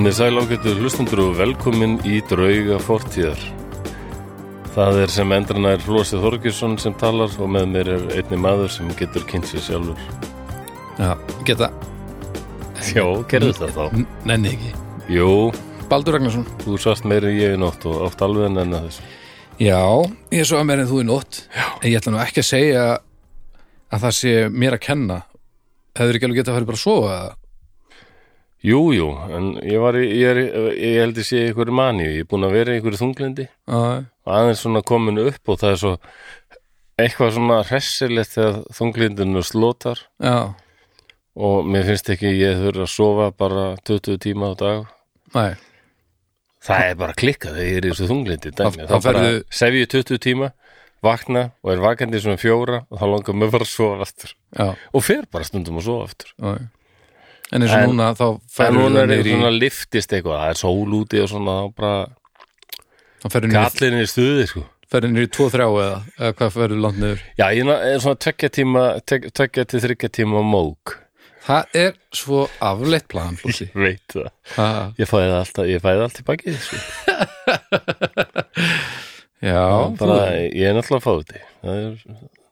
Komið sæl ágættu hlustundur og velkomin í drauga fortíðar. Það er sem endranær Flósið Þorgjursson sem talar og með mér er einni maður sem getur kynnt sér sjálfur. Já, geta, Já, gerðu það þá. nenni ekki Jú, Baldur Ragnarsson þú svast meiri en ég í nótt og oft alveg en enn að þessu. Já, ég svo að meira en þú í nótt. En ég ætla nú ekki að segja að það sé mér að kenna Hefur ekki alveg getað að fara bara að sofa eða? Jú, en ég var í, ég, er, ég held ég sé einhverju mani, ég er búin að vera einhverju þunglindi Já, og aðeins svona komin upp og það er svo eitthvað svona hressilegt þegar þunglindinu slótar já, og mér finnst ekki ég þurfa að sofa bara 20 tíma á dag. Næ Það er bara klikkað þegar ég er í þessu þunglindi dæmi. Þá- bara sef ég 20 tíma, vakna og er vakandi svona fjóra og þá langar mér bara að sofa aftur. Já, og fer bara stundum að sofa aftur. Já. En eins og En- núna þá En ferðu núna er í, svona liftist eitthvað, það er sól úti og svona þá bara kallin er í stuði sko. niður í 2-3 eða, eða hvað ferðu langt niður? Já, ég er svona tvekja tíma tvekja til þryggja tíma mók. Það er svo afleitt plan, Ég veit það, Ha, ég fæði alltaf ég fæði allt bakið sko. Já, bara, þú, ég er náttúrulega að fá þetta. Það er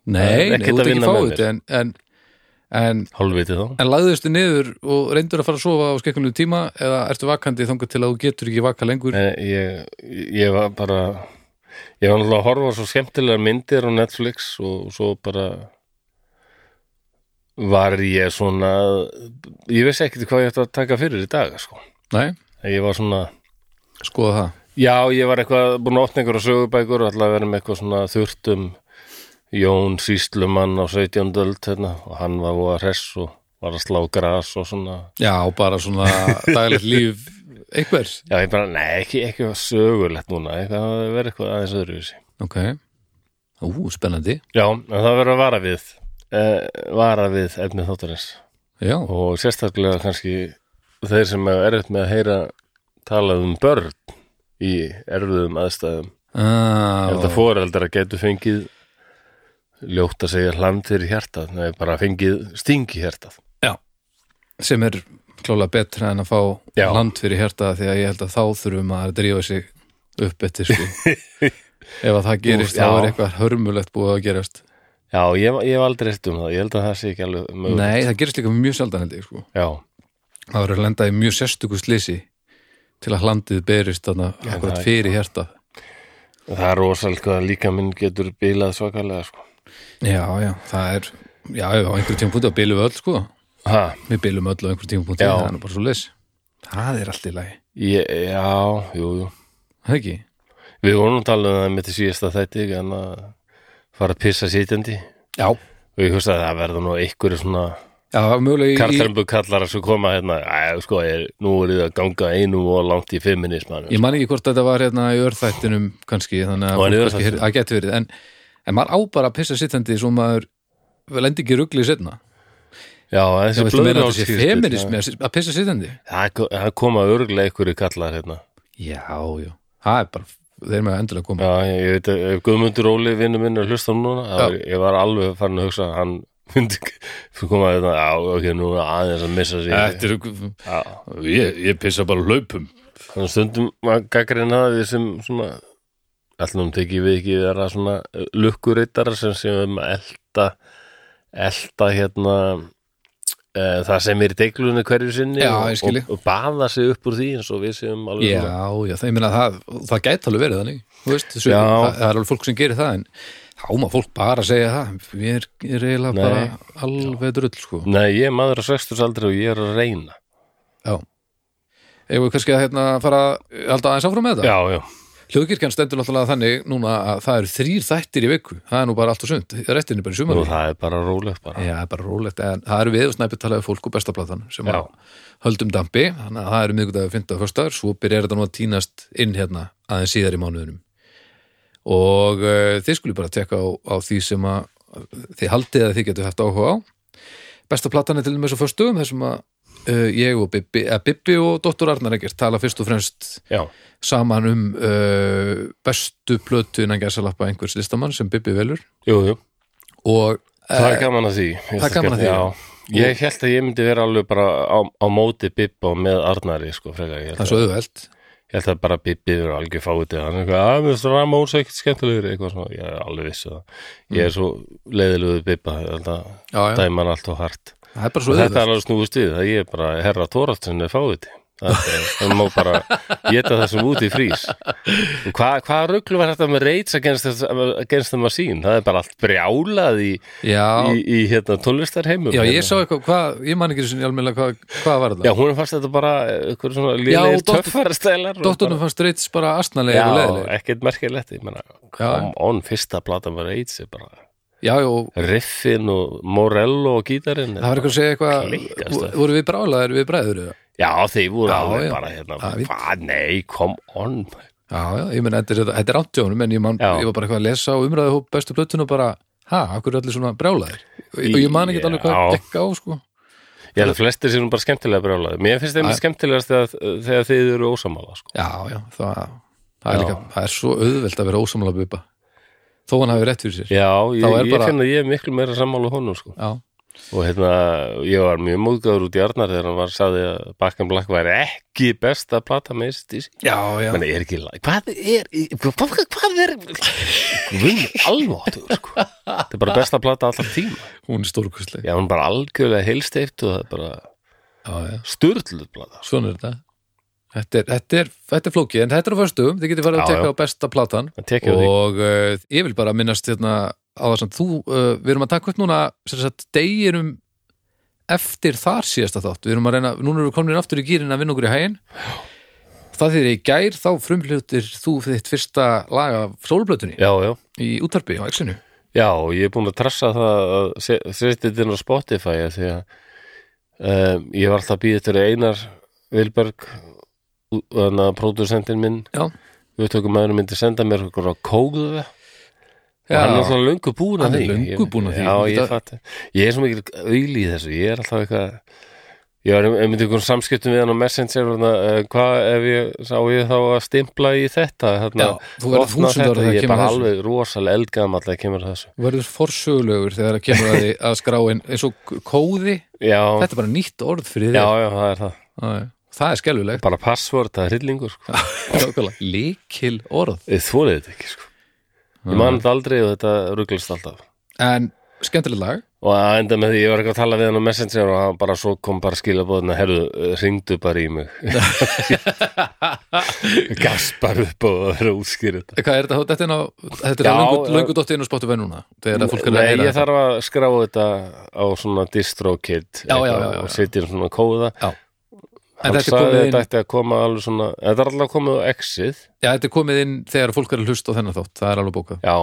nei, það þú ert ekki fáið þetta en, en, en En lagðustu niður og reyndur að fara að sofa á skekkunlu tíma eða ertu vakandi þangað til að þú getur ekki vaka lengur? Ég, ég var bara ég var náttúrulega að horfa svo skemmtilega myndir á Netflix og svo bara var ég svona ég vissi ekkert hvað ég ætti að taka fyrir í dag sko. Ég var svona skoða það. já, ég var eitthvað búin að opna einhverja sögubækur að vera með eitthvað svona þurftum Jón Síslumann á 17. öld hérna, og hann var voða hress og var að slá gras og svona Já, bara svona daglegt líf einhvers. já, ég bara, nei, ekki, ekki sögulegt núna eitthvað, það verið eitthvað aðeins öðruvísi Ok. Ú, spennandi. Já, en það verður að vara við eh, vara við efni þáttarins Já, og sérstaklega kannski þeir sem er erfitt með að heyra talað um börn í erfiðum aðstæðum ah, það fóreldar að getur fengið ljótt að segja hland fyrir hjartað nei, bara fengið stingi hjartað sem er klálega betra en að fá Já. land fyrir hjarta því að ég held að þá þurfum að drífa sig upp eftir sko. Ef að það gerist, þá já. er eitthvað hörmulegt búið að gerast. Já, ég, ég hef aldrei rétt um það, ég held að það sé ekki alveg mögulegt Nei, það gerist líka mjög sjaldan held ég sko. Já, Það verður að lenda í mjög sérstöku slisi til að hlandið berist þarna akkurat það- fyrir hjarta. það er rosalega líka minn getur bílað svakalega sko. Já, já, það er já, á einhverjum tímapunkti að bylum öll sko. Ha, við bylum öll á einhverjum tímapunkti Já. það er nú bara svo leys það er allt í lagi, ég, já, jú, jú. Það ekki? Við vorum að tala um það til síðasta þætti en að fara að pissa sitjandi. Já, og ég hugsa að það verða nú einhverju svona kartrembu kallar að svo koma hérna. Að sko, ég, nú er þið að ganga einu og langt í feminismanu ég man ekki hvort þetta var hérna í örþættinum kannski, þannig að Var í fólk kannski örþættinum? heyr- að geti verið, en, en maður á bara að pissa sittandi svo maður lendi ekki rugli setna Já, Já, þessi að blöðrálskýrslu, þetta sé feminismi að að pissa sittandi það ko- það koma örgulega einhverju kallar hérna. Já, já, það er bara þeir með að að koma. Já, ég, veit að ef Guðmundur Óli vinnu minn er að hlusta á núna, var, ég var alveg farin að hugsa að hann myndi koma að þetta, já, ok, nú aðeins að missa er, Já, ég, ég pissa bara hlaupum. Þannig stundum að gaggrina það við sem svona allum tekið við ekki vera svona lukkurittar sem sem að elta elta hérna e, það sem er í deiklunni hverju sinni Já, og, og, baða sig upp úr því eins og við séum alveg Já, já, það, meina það, það gæti alveg verið þannig veist, þessu, það, það er alveg fólk sem gerir það en þá má fólk bara segja það ég er, ég er eiginlega Nei. bara alveg drull sko. Nei, ég er maður á 60 aldri og ég er að reyna. Já. Ef við kannski að hérna fara að halda aðeins áfram með þetta? Já, já, Hljóðkirkjan stendur náttúrulega þannig núna að það eru þrýr þættir í viku. Það er nú bara allt og sund, restin er bara í og sumar það er bara rólegt bara. Já, það er bara rólegt, en það eru við og snæpið talaði fólk og bestaplatan sem að höldum dampi, þannig að það eru miðgudagi, fynda og föstaður, svo byrjar þetta nú að tínast inn hérna aðeins síðar í mánuðunum og uh, þið skulle bara tekka á, á því sem að þið haldið að þið getur haft áhuga á. Besta platan er til með svo föstugum þessum að uh, ég og Bibbi, eða Bibbi og Dr. Arnar Eggert tala fyrst og fremst Já, saman um uh, bestu plötu innan gæsalappa einhvers listamann sem Bibbi velur. Jú, jú. Og Það er gaman að því. það er gaman að því, Já, Ég held að ég myndi vera alveg bara á, á móti Bibba og með Arnari sko, frekar. Það er svo auðveld ég held að bara Bibbi er algjör fáið hann er eitthvað, að mér finnst Ramón svo ekkert skemmtilegur eitthvað svona, ég er alveg vissu það. Ég er svo leiðilegur Bibba ég held að dæma hann allt og hart. það er bara svo og þetta er alveg snúist við, það ég er bara herra Þóraldsen er fáið það það má bara geta þessum út í frís og hvað hva rugglu var þetta með reits against the machine, það er bara allt brjálað í, já, í, í hérna tónlistarheimum já, ég hérna. sá eitthvað, hvað, ég man ekki almennilega hvað, hvað var Já, þetta hún fast þetta bara liðlegir dóttur- töffarastælar Dóttunum fannst Reits bara astnalegir Já, ekkert merkilegt on, fyrsta platan var AIDS er bara Já, já, og riffin og Morello og gítarinn það var eitthvað að segja eitthvað það. voru við brálaðir við bræður eða? Já, þeir voru Já, alveg já. bara hérna Já, Hvað, nei, come on Já, já, ég meina, þetta er, áttjónum en ég, man, Já. ég var bara eitthvað að lesa á umræðu hóp bestu plötun og bara, ha, akkur er allir svona brjálaðir og og ég man ekki alveg hvað Já. dekka á, sko Ég held að flestir nú bara skemmtilega brjálaði Mér finnst þeim Já. skemmtilegast þegar, þegar þið eru ósamála sko. Já, já, það, það er Já. líka það er svo auðvelt að vera ósamlega bubba þó hann hafi rétt fyrir sér Já, ég, er ég bara- finn að ég er miklu meira sammála honum sko. Já, og hérna, ég var mjög múðgáður út í Arnar þegar hann var sagði að Back in Black væri ekki besta plata með já. Menni, er hvað er hvað, hvað er Guð, alváttur sko. þetta er bara besta plata alltaf tíma hún er stórkustleg já, hún er bara algjörlega heilsteift og það er bara já, já. sturluð plata Svona er þetta Þetta er, þetta er, þetta er flókið, en þetta er á föstum þið getið farið að já. á besta platan. Tekja og uh, ég vil bara minnast hérna, á það sem þú, uh, við erum að taka upp núna sagt, deginum eftir þar síðasta þátt. Við erum að reyna, núna erum við komin aftur í gýrin að vinna okkur í hægin það þegar í gær þá frumhlutir þú þitt fyrsta lag af sólblötunni já, já, í útvarpi á exinu já, ég er búin að trassa það að se- setja þetta inn á Spotify því að um, ég var alltaf að býða til Einar Vilberg þannig að pródusentinn minn Já, við tökum maðurinn myndi senda mér okkur á kóðu og já, hann er alltaf löngu búin að því. Já, ég Þetta- fatt ég er svo mikil auðli í þessu. Ég er alltaf eitthvað ég var einmitt ykkur samskiptum við hann á Messenger þarna, uh, hvað ef ég sá ég þá að stimpla í þetta? Þarna, Já, þú verður opna þúsund ára þetta, þegar ég er kemur bara þessu. alveg rosalega eldgamall að kemur þessu. Þú verður forsögulegur þegar það kemur að að skráin eins og kóði, já, þetta er bara nýtt orð fyrir já, þér já, það er það. Já, já. Það er skelfilegt. Bara passvort, það er hryllingur sko. líkil orð. Ég þólið þetta ekki sko. ég man þetta aldrei og þetta rugglast alltaf. En skemmtilegt lag. Og að enda með því, ég var ekki að tala við hann á Messenger og hann bara svo kom bara skilabóðina herru, ringdu bara í mig. Gaspar upp og verður að þetta. Hvað er þetta, þetta er, á, þetta er Já, löngu, já. löngu dottið inn á Spotify núna þegar að fólk er að Nei, ég þarf að skrá þetta á svona DistroKid og setja svona kóða. Já. Hann þetta er sagði þetta ætti að koma alveg svona þetta er alltaf komið á Exið. Já, þetta er komið inn þegar fólk er að hlusta á þennan þátt. Það er alveg bókað. Já,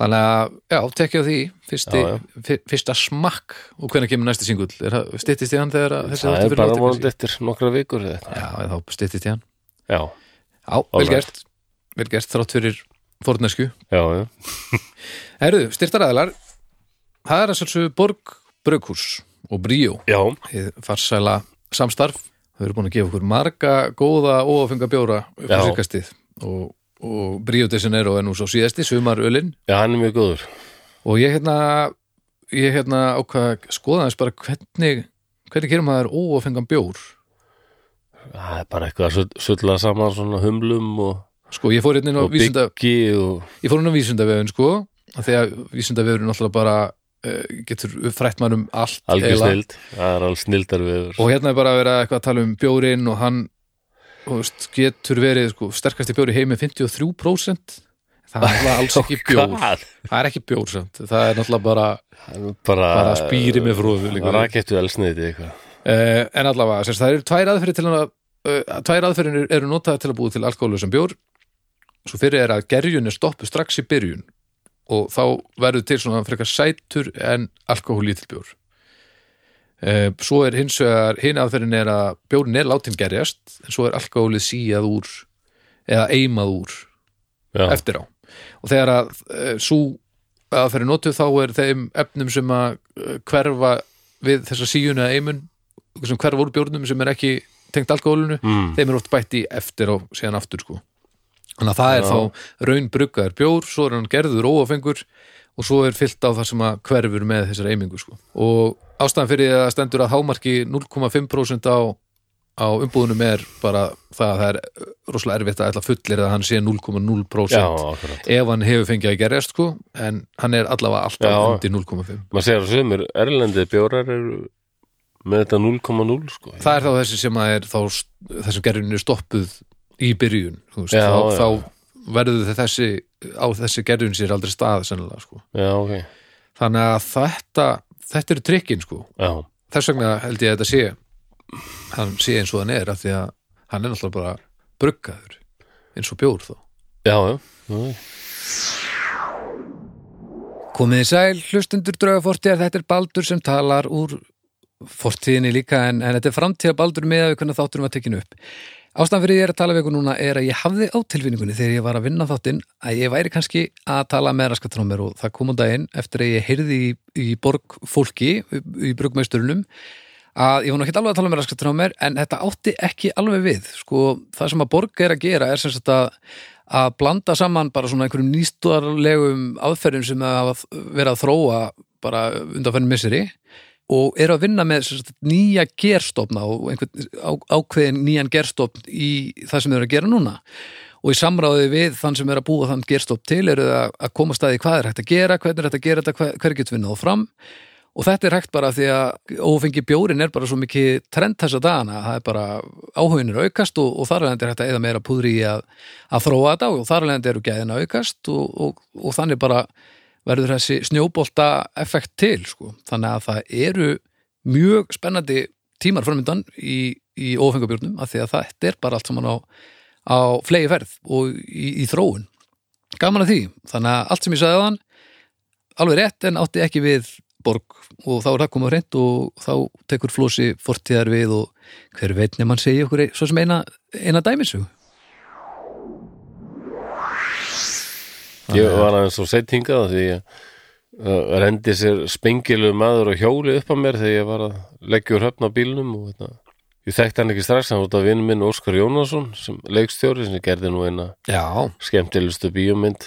þannig að, já, tekja því. Fyrsti, Já, já. fyr- fyrsta smakk. Og hvenær kemur næsti singull? Er það styttist í hann þegar þessi það er fyrir bara loftið vonandi kannski? eftir nokkra vikur eða eitthvað. já, þá styttist í hann. Já, já, vel gert, vel gert þrátt fyrir fornesku Herðu, styrtaræðilar Það er að svolsög Borg Braukhús og Bríó. Farsæla samstarf. Þau eru búin að gefa okkur marga góða og að fenga bjóra upp á Já. síkastið og, og Bríó de Janeiro er nú svo síðasti sumarölin. Já, hann er mjög góður. Og ég hérna ég hérna ákvað að skoða þess bara hvernig hvernig gerum maður óafengan bjór? Það er bara eitthvað að sulla saman svona humlum og, sko ég fór hérna inn á og vísunda byggi og ég fór inn á vísundavefun sko. Af því að vísundavefun náttúrulega bara getur frætt mann um allt eiginlega. snild það er alveg snildar við og hérna er bara að vera eitthvað að tala um bjórin og hann veist, getur verið sko, sterkasti bjóri heimi 53% það er náttúrulega alls ekki bjór Hvað? það er ekki bjór samt. það er náttúrulega bara bara, Bara spýri með fróðu líka. rakettu elsniði uh, en allavega, semst, það eru tvær aðferðir til að uh, tvær aðferðir eru notaði til að búið til alkohólu sem bjór svo fyrir er að gerjun er stoppu strax í byrjun og þá verður til svona frekar sætur en alkohólítill bjór. Uh, svo er hins vegar hinn aðferðin er að bjórin er látin gerjast en svo er alkohólið síjað úr eða eimað úr já, eftir á. Og þegar að uh, svo aðferðin notuð þá er þeim efnum sem að uh, hverfa við þessa síjun eða eimun hverfa úr bjórnum sem er ekki tengt alkohólinu mm, þeim er oft bætt í eftir og síðan aftur sko. Þannig að það er þá raun bruggaður bjór, svo er hann gerður óafengur og svo er fyllt á það sem að hverfur með þessar eimingu sko. og ástæðan fyrir að það stendur að hámarki 0,5% á, á umbúðunum er bara það að það er rosalega erfitt að ætla fullir að hann sé 0,0% Já, akkurat. ef hann hefur fengið að gerjast sko en hann er allavega alltaf undir 0,5 Maður segir að sömur erlendi bjórar eru með þetta 0,0 sko? Það er þá þessi sem að er þá þessum gerjunni er stoppuð í byrjun veist, Já, þá, þá verður þessi á þessi gerjun sér aldrei stað sennilega sko. Já, ok. Þannig að þetta, þetta eru trikkin sko. Já, þess vegna held ég að þetta sé hann sé eins og hann er af því að hann er náttúrulega bara bruggaður eins og bjór þó. Já. Komið í sæl, hlustundur draugafortið þetta er Baldur sem talar úr fortíðinni líka en, en þetta er framtíða Baldur með að við hvernig þátturum að tekinu upp Ástæðan fyrir ég er að tala við ykkur núna er að ég hafði á tilfinningunni þegar ég var að vinna þáttinn að ég væri kannski að tala með raskatrómir og það kom á daginn eftir að ég heyrði í, í borg fólki í brugmeisturunum að ég var nú ekki alveg að tala með raskatrómir en þetta átti ekki alveg við. Sko það sem að borg er að gera er sem sagt að að blanda saman bara svona einhverjum nýstarlegum aðferðum sem hafa verið að þróa bara undanfærin misseri og eru að vinna með sagt, nýja gerstofna og einhvern á, ákveðin nýjan gerstofn í það sem eru að gera núna. Og í samráði við þann sem er að búa þann gerstofn til eru að, að koma staði hvað er hægt að gera, hvernig er hægt að gera þetta, hver, hver getur við náðu fram. Og þetta er hægt bara því að ófengi bjórin er bara svo mikið trend þessa dagana, það er bara áhugin er aukast og, og þar alveg er hægt að eða meira púðri í að, að þróa þetta og þar alveg eru gæðin að aukast og, og, og þannig bara verður þessi snjóbolta effekt til sko. þannig að það eru mjög spennandi tímar framöndan í, í ófengabjörnum af því að þetta er bara allt saman á, á flegi ferð og í, í þróun. Gaman að því, þannig að allt sem ég sagði á þann alveg rétt en átti ekki við borg. Og þá er það komið hreint og þá tekur flósi fortíðar við og hver veit nefn mann segja okkur svo sem eina, eina dæmisug Ég var aðeins svo seitt hingað því ég uh, rendi sér spengilu maður og hjóli upp á mér þegar ég var að leggja úr höfn á bílnum og þetta Ég þekkti hann ekki strax, hann var þetta vinn minn Óskar Jónasson sem leikstjóri sem gerði nú eina skemmtilegustu bíómynd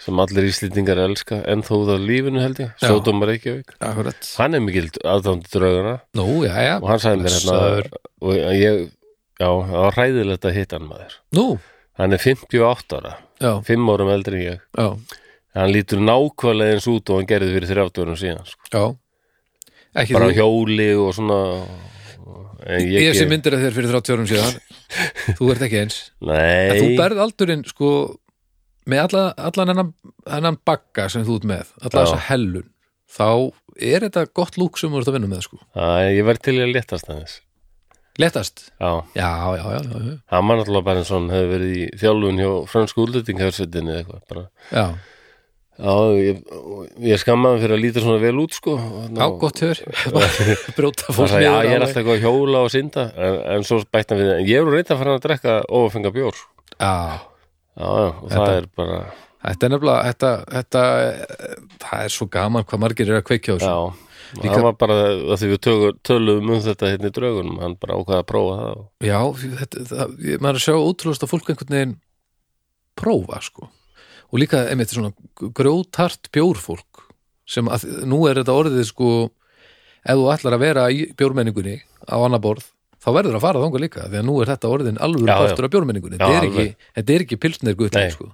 sem allir íslendingar elska en þó það lífinu held ég, Já. Sódómar Reykjavík. Akkurat. Hann er mikill aðdándi draugana Nú, já, já. Og hann sagði mér hérna og ég, já, það var hræðilegt að hitta hann maður. Nú, hann er 58 ára, já, 5 árum eldri en ég. Já, hann lítur nákvæmlega eins út og hann gerði fyrir 30 árum síðan sko. bara þú, hjóli og svona en ég, ég, sem myndir að þér fyrir 30 árum síðan. Þú ert ekki eins. En þú berð aldurinn sko með alla, allan hennan, hennan bagga sem þú ert með, alla þessa hellun þá er þetta gott lúk sem þú ert að vinna með sko. Æ, ég verð til að letast aðeins. Letast? Já, Já, já, já, já, já. hann var náttúrulega bara eins og hann hefði verið í þjálfun hjá fransku úldendinghjörsetinni eitthvað bara. Já. Já, ég, ég skammaði fyrir að líta svona vel út sko. Já, gott höfur Brjóta Það fólk sagði, já, niður ég er alltaf eitthvað að hjóla og synda. En, en svo bættan við, en ég er reynd að fara að drekka ofenga bjór. Já, Já, já, og það Þetta- er bara þetta er nefnilega þetta, þetta, það er svo gaman hvað margir er að kveikja þessu. Já, Líka- það var bara að því við tökum, tölum um þetta hérna í draugunum hann bara ákvaða að prófa það og, Já, þetta, það, maður er að sjá ótrúlega fólk einhvern veginn prófa sko og líka einmitt svona grjótart bjórfólk sem að nú er þetta orðið sko ef þú ætlar að vera í bjórmenningunni á annar borð þá verður að fara þangað líka því að nú er þetta orðin alveg partur af bjórmenningunni Já, þetta er ekki, þetta er ekki Nei. sko.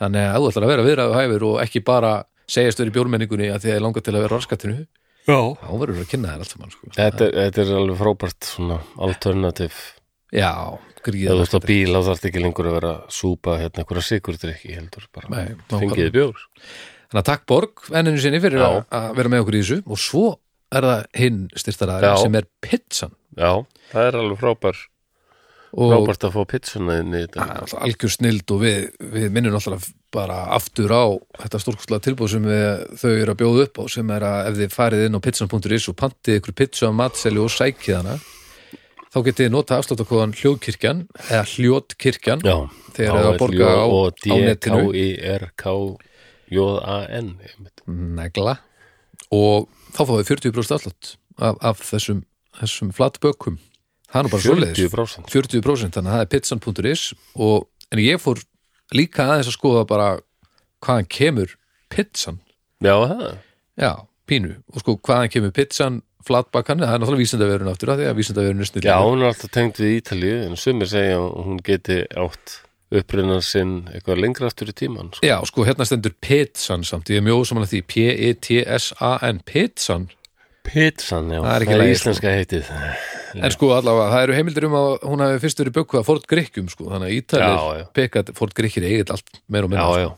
þannig að ef þú ætlar að vera viðræðu hæfur og ekki bara segjast verið í bjórmenningunni að því að ég langar til að vera raskatinu Já. Þá verður að kynna þér allt saman sko. Þetta, er- þetta er alveg frábært svona alternativ Já, Ef þú gríða ert á bíl þá þarf ekki lengur að vera að súpa hérna einhverja sigurdrykki heldur bara. Nei, fengiði bjór. Þannig að takk Borg enninu sinni fyrir Já. að vera með okkur í þessu. Og svo er það hinn styrstaraðar Já. sem er pizzan. Já, það er alveg frábær og frábært að fá pizzuna inn í það þetta er algjör snild og við, við minnum alltaf bara aftur á þetta stórkostlega tilbúð sem þau eru að bjóða upp á sem er að ef þið farið inn á pizzan.is og pantið ykkur pizza matseli og sækið hana þá getið þið nota afsláttakóðan hljóðkirkjan eða hljótkirkjan Já, þegar þið eru að borga á, á netinu. D-K-I-R-K-J-A-N negla. Og þá fáið 40% afslátt af, af þessum, þessum flatbökum. Það er nú bara svoleiðis. 40% 40% þannig að það er pizzan.is og en ég fór líka aðeins að skoða bara hvaðan kemur pizzan Já, það. Já, pínu. Og sko hvaðan kemur pizzan flatbakan, það er náttúrulega vísindaverun aftur að því að vísindaverun er snill Já, hún er alltaf tengt við Ítalíu en sumir segja hún geti átt upprunnar sinn eitthvað lengra aftur í tíman sko. Já, sko, hérna stendur pizzan samt, ég er mjög saman að því P-E-T-S-A-N, pizzan Pizzan, já, Það er lagi, sko. íslenska heitið En sko allavega, það eru heimildir um að hún hafi fyrst verið bökuð að Ford Grikkjum sko, þannig að já. pekað Ford Grikkir eigið allt meir og Já, sko. já,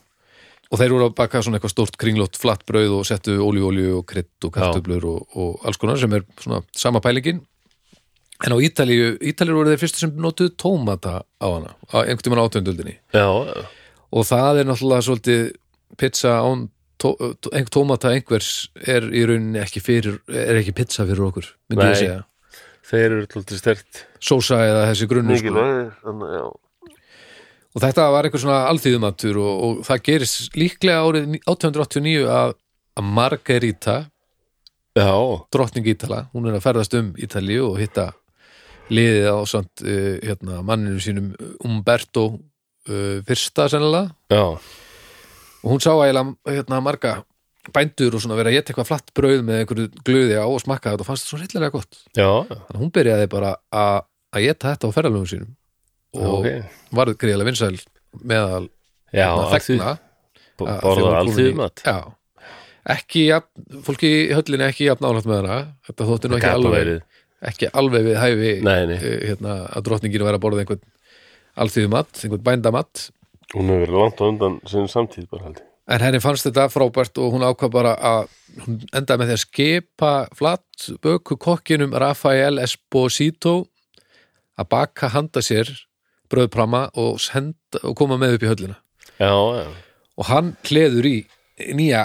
og þeir voru að baka svona eitthvað stórt kringlótt flatt brauð og settu olíu og krydd og kartöflur og, og alls konar sem er svona sama pælingin en á Ítalíu, Ítalir voru þeir fyrstu sem notuðu tómata á hana á einhvern tímann átöndöldinni já, já. og það er náttúrulega svolítið pizza án tó, tómata einhvers er í rauninni ekki fyrir, er ekki pizza fyrir okkur myndi ég Nei. segja, Þeir eru alltaf stert sósa eða þessi grunnu sko. Og þetta var einhver svona alþýðumatur og, og það gerist líklega árið 1889 að, að Margarita Já, drottning Ítala, hún er að ferðast um Ítalíu og hitta liðið á samt uh, hérna, manninu sínum Umberto uh, fyrsta sennilega. Já, og hún sá eiginlega hérna, marga bændur og svona vera að geta eitthvað flatt brauð með einhverju glöði á og smakka þetta og fannst þetta svo hryllilega gott. Já, þannig að hún byrjaði bara að geta þetta á ferðalöfum sínum og ok. varð greiðlega vinsæl meðal Já, hérna, þegna borðar Já, ekki jafn, fólki í höllinni ekki jafn nálægt með hana. Þetta þótti nú ekki alveg verið. ekki alveg við hæfi Nei, nei. eh, hérna, að drottningin væri að borða einhvern alþýðumatt, einhvern bændamatt Hún hefur verið langt á undan sinni samtíð bara haldi en henni fannst þetta frábært og hún ákvað bara að endaði með því að skipa flatt böku kokkinum Rafael Esposito að baka handa sér bröðprama og, senda, og koma með upp í höllina. Já, já, og hann hleður í nýja,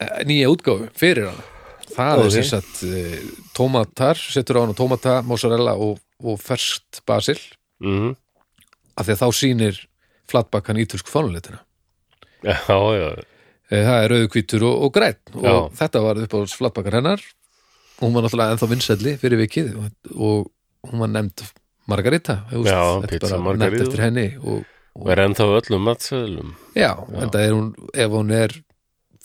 eh, nýja útgáfu fyrir hann það Ok. er sem sagt eh, tómatar, setur á hann tómata, mozzarella og, og ferskt basil. Mhm. Af því að þá sýnir flatbakkan ítölsku fánuleitina Já, já, það er rauðu hvítur og, og græn og Já. þetta var upp á flatbakkar hennar. Hún var náttúrulega ennþá vinsælli fyrir vikið og, og hún var nefnd Margarita. Þú Já, þetta er bara Margarita. nefnt eftir henni og, og er ennþá öllum matsöðlum Já, en það er hún, ef hún er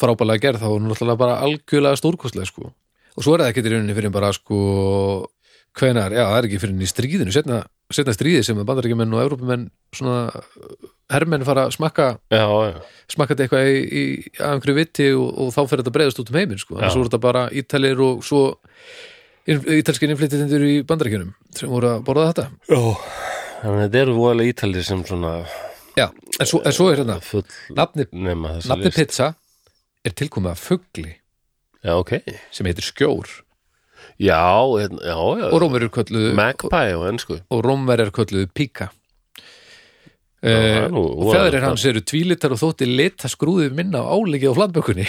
frábælega gerð, þá er hún náttúrulega bara algjörlega stórkostlega, sko. Og svo er það ekki í rauninni fyrir bara, sko, hvenar, já, það er ekki fyrir í stríðinu, setna, setna stríði sem að bandarækjumenn og Evrópumenn svona hermenn fara að smakka, Já, já, smakka þetta eitthvað í, í að einhverju viti og, og þá fer þetta breiðast út um heiminn, sko. Já. Svo er þetta bara ítalir og svo ítalskir innflytjendur í bandarækjunum sem voru að borða þetta. já Þannig að þetta eru voðalega ítalir sem svona Já, en svo, en svo er hérna, nafni, nafni pizza er tilkomið af fugli Já, ok sem heitir skjór Já, hérna, já, já. Og rómverjur kölluðu Magpie á ennsku og rómverjar kölluðu píka það er uh, nú og fjæðrir hans eru tvílitar og þótti lita skrúðið minna á álegi á flatbökunni.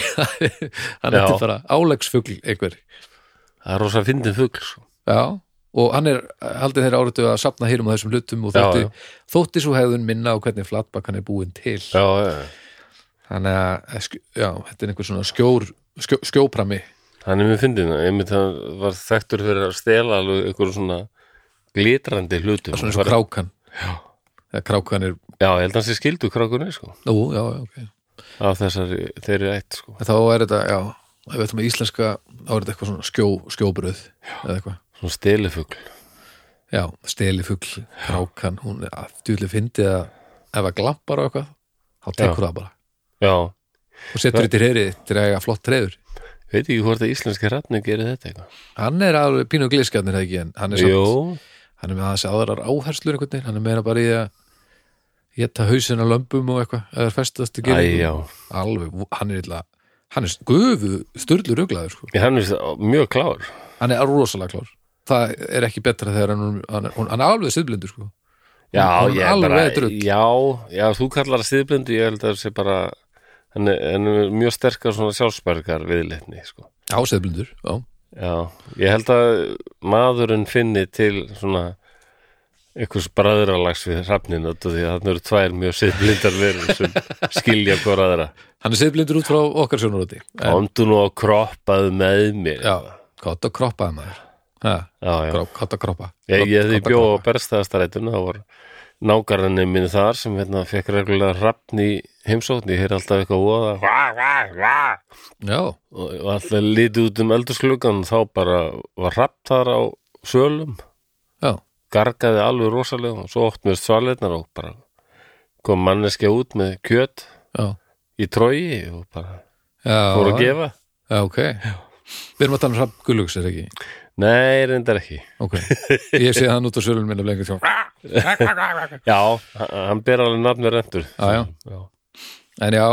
Hann Já. er bara álegsfugl einhver. Það er rosa fyndin fugl sko. já, og hann er haldið þeirra áratu að sapna hýrum á þessum hlutum og Já, þótti, já. þótti svo hefðun minna á hvernig flatbakan er búin til. Já, já, þannig að, eh, já, þetta er einhver svona skjór, skjó, skjóprami hann er mjög fyndin einmitt hann var þekktur fyrir að stela alveg einhverjum svona glitrandi hlutum. Svona eins og krákan. Já. þegar krákan er, Já, ég held að hann sé skildu krákunni sko. nú, já, já, ok. Af þessari, þeirri eitt sko. en þá er þetta, já, ef við ætlum að íslenska þá er þetta eitthvað svona skjó, skjóbröð eða eitthvað. Svona stelifugl. Já, steli fugl, krákan hún er afturlega fyndið að ef að glampar á eitthvað, þá tekur það bara. Já, og setur þetta í reyri til að eiga flott treyður veit ekki hvort að íslenski ratni gerir þetta eitthvað Hann er alveg pínu glískjarnir ekki en hann er, samt, hann er með aðeins aðrar áherslur einhvern veginn, hann er meira bara í að geta hausinn á lömbum og eitthvað eða festast að gera alveg, hann er illa hann er gufu, styrlu ruglaður sko. Hann er mjög klár hann er rosalega klár það er ekki betra þegar hann, hann, er, hann er alveg siðblindur sko. Já, Hann ég er bara. Já, já, þú kallar það stiðblindu Ég held að það sé bara hann er mjög sterkar svona sjálfsbergar viðleitni sko. á siðblindur, já Já, ég held að maðurinn finni til svona einhvers bræðralags við af því að þannig eru tvær mjög siðblindar verður sem skilja hvora aðra hann er siðblindur út frá okkar sjónaróti en, Komdu nú að kroppaðu með mér já, hvað það kroppaði maður já, já. Krop, Kotta kroppa Ég, ég því Kotta bjó á kroppa. berstæðastarætun það var nágarannir minni þar sem hérna fekk reglulega hrafn í heimsókn, ég heyri alltaf eitthvað voða. Hva, hva, hva? Já, og og alltaf lítið út um eldursklugan þá bara var rapp þar á sölum, já, gargaði alveg rosalega og svo opnust svaletnar og bara kom manneskja út með kjöt já, í trói og bara já fór að gefa. Já, ok. Við erum að tala um Hrafn Gullugs, er ekki? Nei, reyndar ekki. Ok, ég sé hann út á sölun minna lengur sjá Já, hann ber alveg nafn með rendur Já, já. En já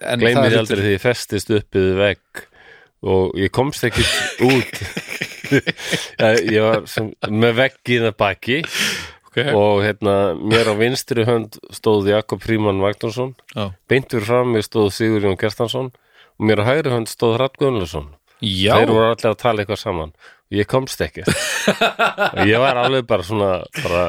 það er aldrei því ég festist uppið vegg og ég komst ekki út. Ég var sem, með veggin að baki okay. og hérna mér á vinstri hönd stóð Jakob Fríman Magnússon Já, beintur fram mér stóð Sigurjón Gerstansson og mér á hægri hönd stóð Ratt Gunnlaugsson já. þeir voru allir að tala eitthvað saman. Og ég komst ekki. Og ég var alveg bara svona bara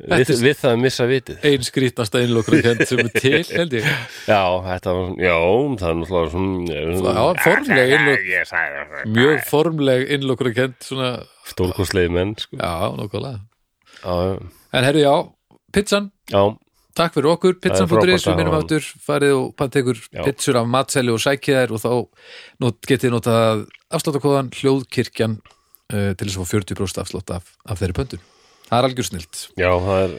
við, við það að missa vitið. Ein skrítnasta innlokkur kent sem er til, held ég. Já, þetta var, já, það er náttúrulega svona Já, formleg innlok Ég sagði það Mjög formleg innlokkur kent svona Stórkostlegi menn, sko. Já, nokkulega En herri, já, pizzan. Já, Takk fyrir okkur, pizzan.is við minnum aftur, farið og pantekur pizzur af matseli og sækjaðir og þá not, getið notað afsláttakóðan hljóðkirkjan uh, til þess að fá 40% afslátt af, af þeirri pöntun. Það er algjör snilt já, það er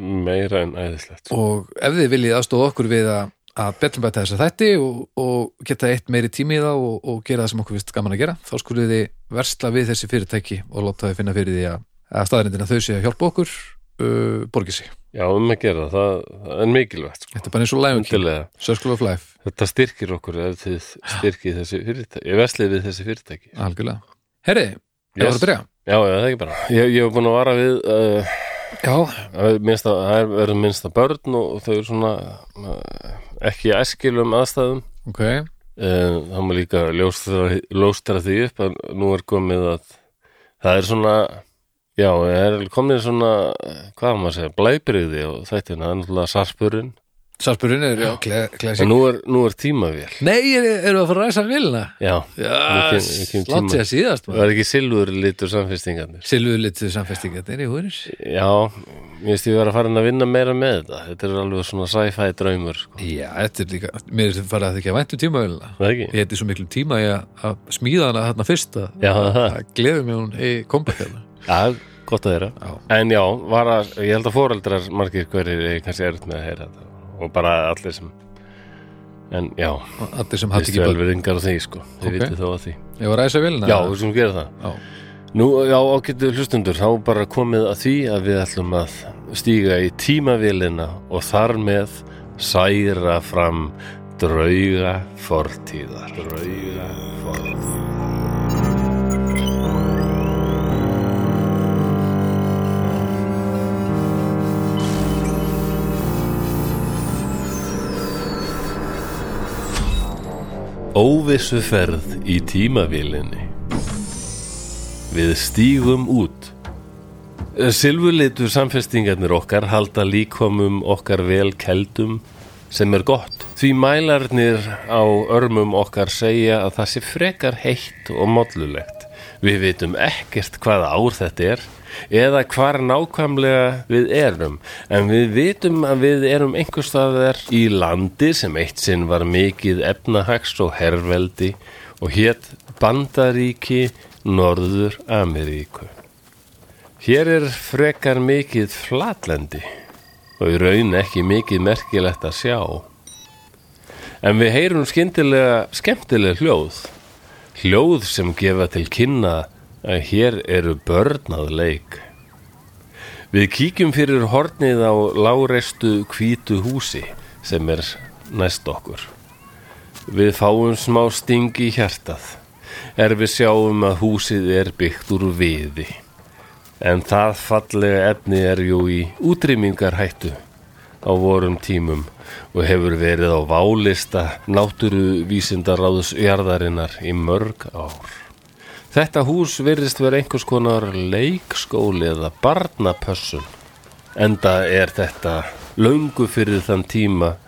meira en æðislegt og ef þið viljið aðstóða okkur við að, að betlum bæta þess að þætti og, og geta eitt meiri tími í það og, og gera það sem okkur vist gaman að gera, þá skulið þið versla við þessi fyrirtæki og láta þið finna fyrir því að, að staðarindina þau sé að hjálpa okkur uh, borgi sig. Já, um að gera, það, það er mikilvægt sko. Þetta er bara eins og Life, þetta styrkir okkur ef þið styrkið þessi fyrirtæki Ég veslið við þessi fyrirtæki algjörlega. Herri, ég var að byrja. Já, já, það er ekki bara. Ég, ég hef búin að vara við uh, Já, að minnst að, það er verið minnst að börn og þau eru svona uh, ekki æskilum aðstæðum. Ok, Uh, það má líka ljóstara því upp að nú er komið að það er svona já, það er komið svona hvað maður að segja, blæbriði og þetta er náttúrulega sarpurinn sarpurinn er, já, klæsi en nú er, nú er tímavél. Nei, eru er að fara að ræsa vilna? já, Já, slátt tíma. sér síðast það maður. Er ekki silfur litur samfestingarnir? Silvuðu litið samfestingarnir í húrir já, mér finnst ég vera að fara að vinna meira með þetta. Þetta er alveg svona sci-fi draumur sko. Já, þetta er líka, mér er farið að ekki að væntu tímavilna það ekki? Ég heiti svo miklu tíma í að, að smíða hana þarna fyrst að já, það það gleður mig hún í kombat hérna. Já, gott að þeirra Já. En já, var að, ég held að foreldrar margir hverjir er kannski erut með að heyra þetta og bara allir sem En já, Allir sem hatt ekki börn. velveringar á því sko. Þið Ok. vitið þó að því. Ég var að ræsa vilna Já, við sem gera það. Já. Nú, já, ágættu hlustundur, þá bara komið að því að við ætlum að stíga í tímavélina og þar með særa fram drauga fortíðar Drauga fortíðar Óvissu ferð í tímavélinni Við stígum út Silfurlitu samfestingarnir okkar halda líkomum okkar vel keldum sem er gott. Því mælarnir á örmum okkar segja að það sé frekar heitt og mollulegt. Við vitum ekkert hvaða ár þetta er eða hvar nákvæmlega við erum en við vitum að við erum einhverstaðar í landi sem eitt sinn var mikið efnahags og herveldi og hétt Bandaríki Norður Ameríku. Hér er frekar mikið flatlendi og í raun ekki mikið merkilegt að sjá. En við heyrum skyndilega skemmtilega hljóð. Hljóð sem gefa til kynna að hér eru börn að leik. Við kíkjum fyrir hornið á láreistu hvítu húsi sem er næst okkur. Við fáum smá sting í hjartað er við sjáum að húsið er byggt úr viði. En það fallega efni er jú í útrýmingarhættu á vorum tímum og hefur verið á válista náttúruvísindaráðs jarðarinnar í mörg ár. Þetta hús virðist vera einhvers konar leikskóli eða barnapössun. Enda er þetta löngu fyrir þann tíma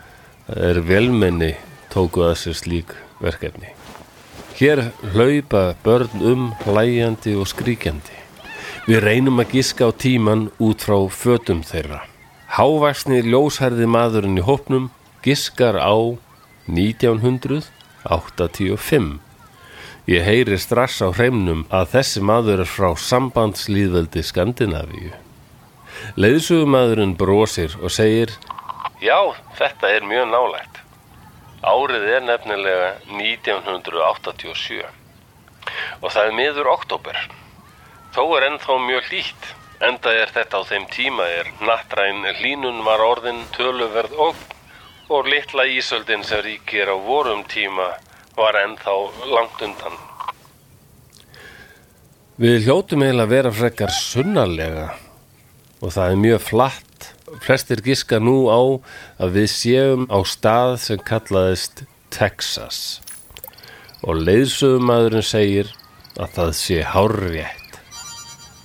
er velmenni tóku að sér slík verkefni. Hér hlaupa börn um hlæjandi og skríkjandi. Við reynum að giska á tíman út frá fötum þeirra. Hávaksni ljósherði maðurinn í hópnum giskar á 1985. Ég heyri strax á hreimnum að þessi maður er frá sambandslýðveldi Skandinavíu. Leiðsugumæðurinn brosir og segir Já, þetta er mjög nálægt. Árið er nefnilega 1987 og það er miður oktober. Þó er ennþá mjög hlýtt, enda er þetta á þeim tíma er nattræn hlínun var orðin töluverð og, og litla ísöldin sem ríkir á vorum tíma var ennþá langt undan. Við hljótum eiginlega að vera frekar sunnarlega og það er mjög flatt. Flestir giska nú á að við séum á stað sem kallaðist Texas og leiðsögumæðurinn segir að það sé hárrétt.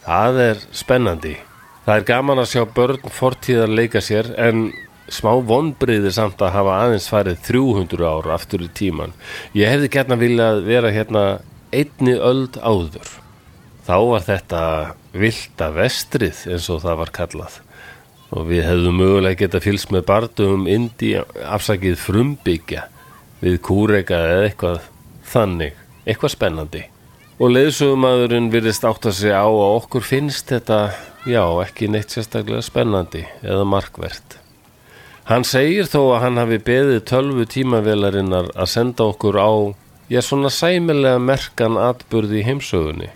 Það er spennandi. Það er gaman að sjá börn fortíðar leika sér en smá vonbriði samt að hafa aðeins farið 300 ár aftur í tíman. Ég hefði gætna viljað vera hérna einni öld áður. Þá var þetta vilda vestrið eins og það var kallað og við hefðum mögulega geta fylgst með bardugum indi afsakið frumbyggja við kúrega eða eitthvað þannig, eitthvað spennandi og leiðsögumadurinn virðist átt að segja á að okkur finnst þetta já, ekki neitt sérstaklega spennandi eða markvert Hann segir þó að hann hafi beðið tölvu tímavelarinnar að senda okkur á já, svona sæmilega merkan atburði í heimsögunni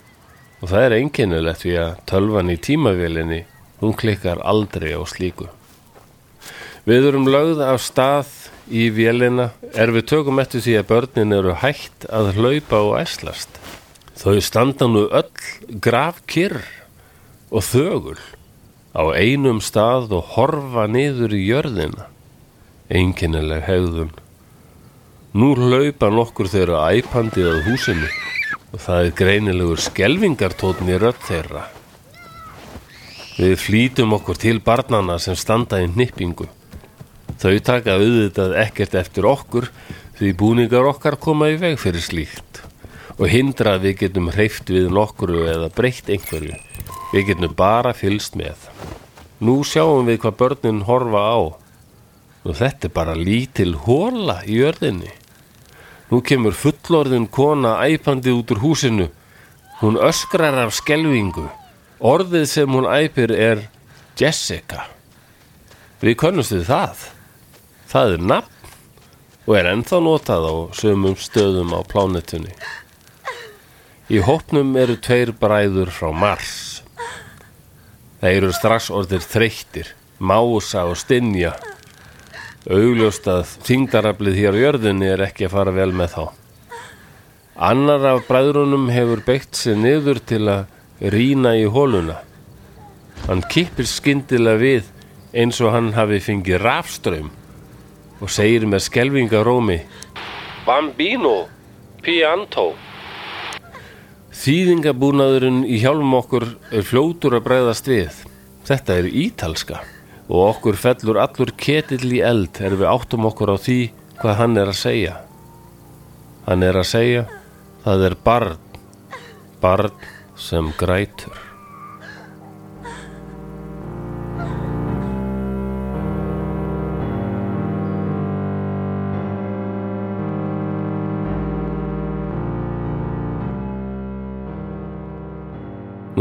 og það er einkennilegt því að tölvan í tímavélinni hún klikkar aldrei á slíku. Við erum lögð af stað í vélina er við tökum eftir því að börnin eru hægt að hlaupa og æslast. Þau standa nú öll grafkyrr og þögul á einum stað og horfa niður í jörðina. Einkennileg hegðun. Nú hlaupa nokkur þeirra æpandi að húsinu og það er greinilegur skelvingartótn í rödd þeirra. Við flýtum okkur til barnana sem standa í nippingu. Þau taka auðvitað ekkert eftir okkur því búningar okkar koma í veg fyrir slíkt og hindra að við getum hreift við nokkuru eða breytt einhverju. Við getum bara fylst með. Nú sjáum við hvað börnin horfa á og þetta er bara lítil hóla í jörðinni. Nú kemur fullorðin kona æpandi út úr húsinu. Hún öskrar af skelvingu. Orðið sem hún æpir er Jessica. Við könnumst við það. Það er nafn og er ennþá notað á sömum stöðum á plánetunni. Í hópnum eru tveir bræður frá Mars. Það eru strax orðir þreyttir, mása og stinja. Augljóst að þingdaraflið hér á jörðinni er ekki að fara vel með þá. Annar af bræðrunum hefur beitt sér niður til að rýna í hóluna. Hann kippir skyndilega við eins og hann hafi fengið rafströym og segir með skelvingarómi Bambino, pianto. Þýðingabúnaðurinn í hjálmum okkur er fljótur að bregðast við. Þetta er ítalska og okkur fellur allur ketill í eld er við áttum okkur á því hvað hann er að segja. Hann er að segja, það er barn, barn sem grætur.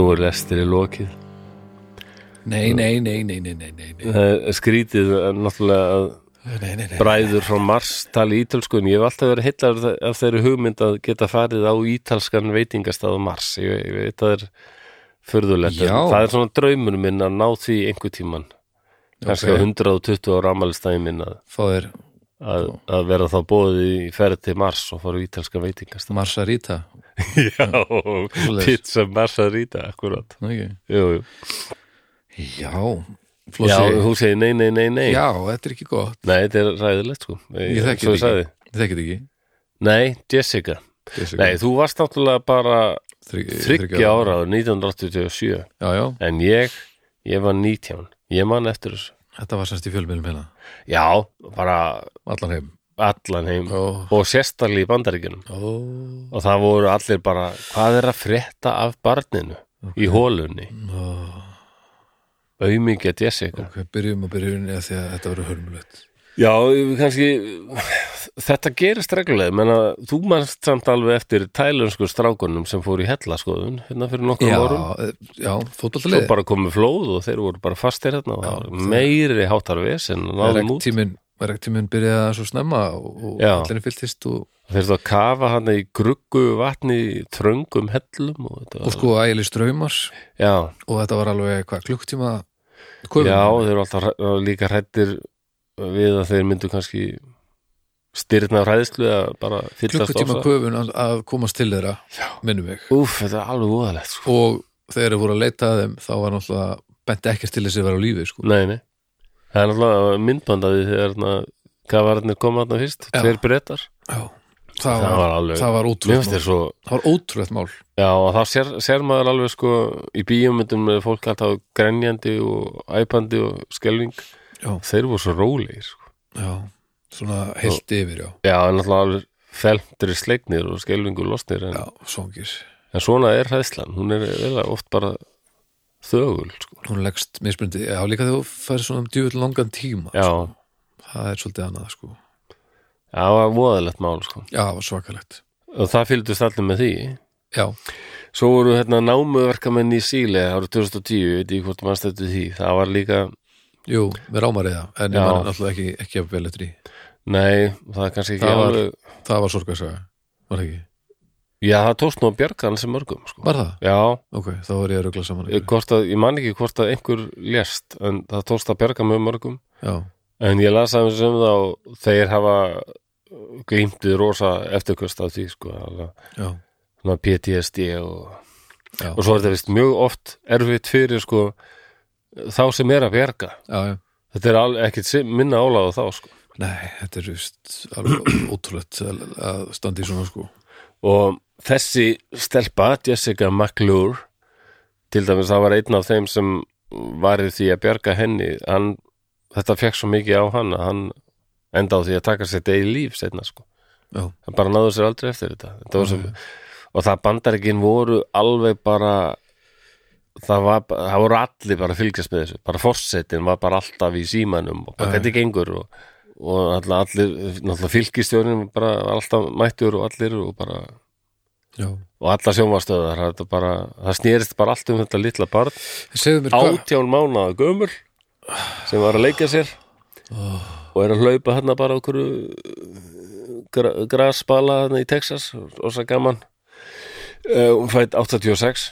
Nú er lestir í lokið. Nei, nei, nei, nei, nei, nei, nei, Það er skrítið eh, náttúrulega að nei, nei, nei. bræður frá Mars tali ítölsku en ég hef alltaf verið heillar af þeirri hugmynd að geta farið á ítalskan veitingastað á Mars. Ég, ég veit að það er förðulegt það er svona draumur minn að ná því einhver tíman kannski Ok. á 120 ára amalistæði minn að, að, að vera þá bóðið í ferð til Mars og fara á ítalskan veitingastað. Marsaríta Já, pizza Marsaríta akkurat. Okay. jú, jú. Já, Já, Flossi hún segir nei, nei, nei, nei. Já, þetta er ekki gott. Nei, þetta er ræðilegt sko. Ég ekki. Ég þekki þetta ekki. Nei, Jessica. Jessica. Nei, þú varst náttúrulega bara Þrygg- þryggja ára. á 1987 Já, já, en ég, ég var 19 ég man eftir þessu. Þetta var sérst í fjölmjölum hérna. Já, bara Allan heim allan heim Ó, og sérstaklega í bandaríkjunum. Ó, og það voru allir bara hvað er að frétta af barninu í hólunni ó. Aumingja Jessica ok, byrjum að byrjun eða því að þetta verður hörmulegt. Já, kannski þetta gerist reglulega. Menna, þú mannst samt alveg eftir tælensku strákunum sem fór í hellaskoðun hérna fyrir nokkrum já, árum. eh, já, svo fótballtalið bara komið flóð og þeir voru bara fastir hérna Já, meiri hátarvis en náðum út. tíminn tíminn byrjaði svo snemma og, allir fylltist og, þeir þú að kafa hann í gruggu vatni tröngum hellum og þetta og var, sko ægileg ströymar og þetta var alveg hvað klukktíma köfun? já, þeir eru alltaf líka hrættir við að þeir myndu kannski styrna hræðslu að bara fyllast klukkutíma köfun að, komast til þeirra minnum við Úf, þetta er alveg úðalegt sko. og þegar þeir voru að leita að þeim þá var náttúrulega bent ekkert til þess að vera á lífi sko. Nei, nei Það er náttúrulega myndbandaði þegar kafararnir koma þarna fyrst, tveir brettar já, það, Það var, alveg, það var finnst mál. svo það var ótrúlegt mál. Já, og þá sér, sér maður alveg sko í bíómyndum með fólk alltaf grenjandi og æpandi og skelving já, Þeir voru svo rólegir sko. já, svona heilt yfir já, Já, en náttúrulega alveg felmtri sleiknir og skelvingur losnir en, já, en svona er hræðslan, hún er oft bara þögul sko. hún leggst mismundi, já líka þegar þú færi svona um djúvill langan tíma sko. það er svolítið annað sko. já, það var voðalegt mál sko. já, það var svakalegt og það fylgdust allir með því já, Svo voru hérna námuverkamenn í Síle árið 2010, ég veit ekki hvort maður stættu því það var líka, jú, með rámariða en ég Já. man náttúrulega ekki, ekki að vel eftir í nei, það er kannski ekki Það var- alveg það var sorgarsaga, var það ekki Já, það tókst nú að bjarga hans sem mörgum sko. var það? Já, ok, þá var ég að rugla saman. Að, ég man ekki hvort að einhver lést, en það tókst að bjarga með mörgum. Já, en ég las aðeins um það og þeir hafa glýmtið rosa eftirkvist af því sko, svona PTSD og, og svo er þetta vist mjög oft erfitt fyrir sko þá sem er að bjarga. Já, já. þetta er sim- minna álaða þá sko. Nei, þetta er just alveg ótrúlegt að, að standa í svona sko og þessi stelpa, Jessica McClure til dæmis það var einn af þeim sem var í því að bjarga henni. Hann, þetta fekk svo mikið á hann að hann enda á því að taka sér degi líf setna sko, já, hann bara náðu sér aldrei eftir þetta, þetta var sem, og það bandaríkin voru alveg bara það var, það voru allir bara fylgjast með þessu, bara fórsetin var bara alltaf í símanum og bara þetta gengur og, og allir, allir náttúrulega fylgistjórnin bara alltaf mættur og allir og bara já. og alla sjónvastöðar það, bara, það snýrist bara allt um þetta litla barn. Átján mánaða gömul sem var að leika sér og er að hlaupa hérna bara okkur gra, grasbala hérna í Texas og svo gaman. Uh, hún fætt 86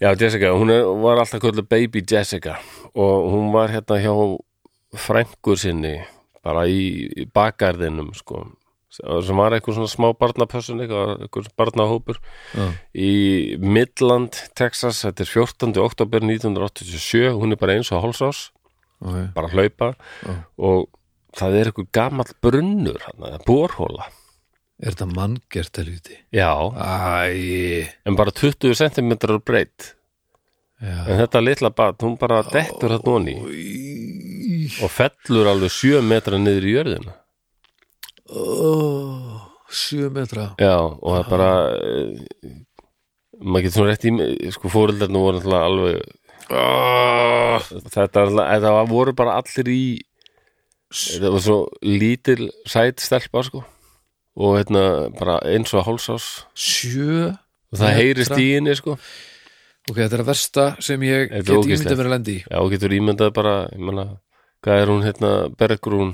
já Jessica, hún er, var alltaf kvöldu baby Jessica og hún var hérna hjá frængur sinni bara í, bakgarðinum sko. Sem var eitthvað svona smá barnapössun eitthvað, barnahópur já, í Midland, Texas. Þetta er 14. oktober 1987 hún er bara eins og hálsás ok, bara að hlaupa. Já. og það er eitthvað gamall brunnur hann, borhóla er þetta manngert helviti? já, æ, en bara 20 cm breytt en þetta litla bat, hún bara dettur þetta onni og fellur alveg 7 metra niður í jörðina. Ó, sjö metra. Já, og það bara eh, maður getur svona rétt í sko fóreldarnir voru alveg oh, þetta, alltaf- þetta voru bara allir í þetta var svo lítil sæt stelpa sko. Og hérna bara eins og hálsás. Sjö og það heyrist í henni sko ok, þetta er að versta sem ég get ímyndað mér að lendi í. Já, getur ímyndað bara, ég menna hvað er hún hérna, Bergrún?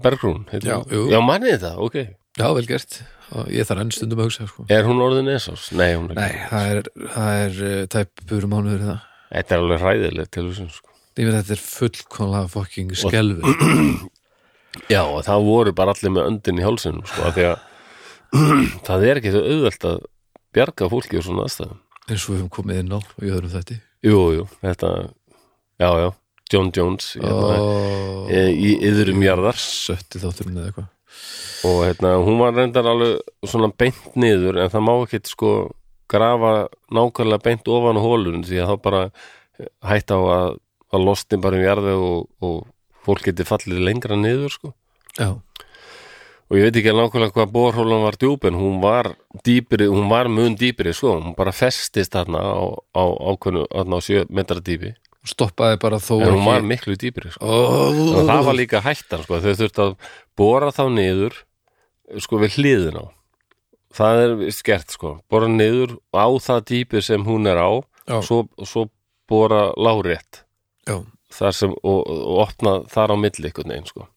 Bergrún, heitir Já, já manni þetta, ok. Já, vel gert, og ég þarf enn stundum að hugsa sko. er hún orðin esás? Nei, hún er nei, það er, það er uh, tæpur mánuður það. Þetta er alveg hræðilegt til þessum sko. Ég veit þetta er fullkonlega fucking skelfi já, og það voru bara allir með öndin í hálsinum sko, að það er ekki svo auðvelt að bjarga fólki úr svona aðstæðum eins og við höfum komið inn á í öðrum þætti. Jú, jú, þetta Já, já, John Jones hérna, og e, í yðrum jarðar. Sötti þátturinn eða eitthvað. Og hérna, hún var reyndar alveg svona beint niður en það má ekkit sko grafa nákvæmlega beint ofan hólun því að þá bara hætta á að, að losni bara um jarði og, og fólk geti fallið lengra niður sko. Já, og ég veit ekki nákvæmlega hvað borhólan var djúp en hún var dýpri, hún var mun dýpri sko, hún bara festist þarna á, á ákveðnu, þarna á sjö metra dýpi. Stoppaði bara þó en hún var miklu dýpri sko. oh, og það var líka hættan sko. þau þurftu að bora þá niður sko við hliðin á. Það er víst gert sko. Bora niður á það dýpi sem hún er á og svo, svo bora lárétt. Þar sem, og, og opna þar á milli einhvern veginn sko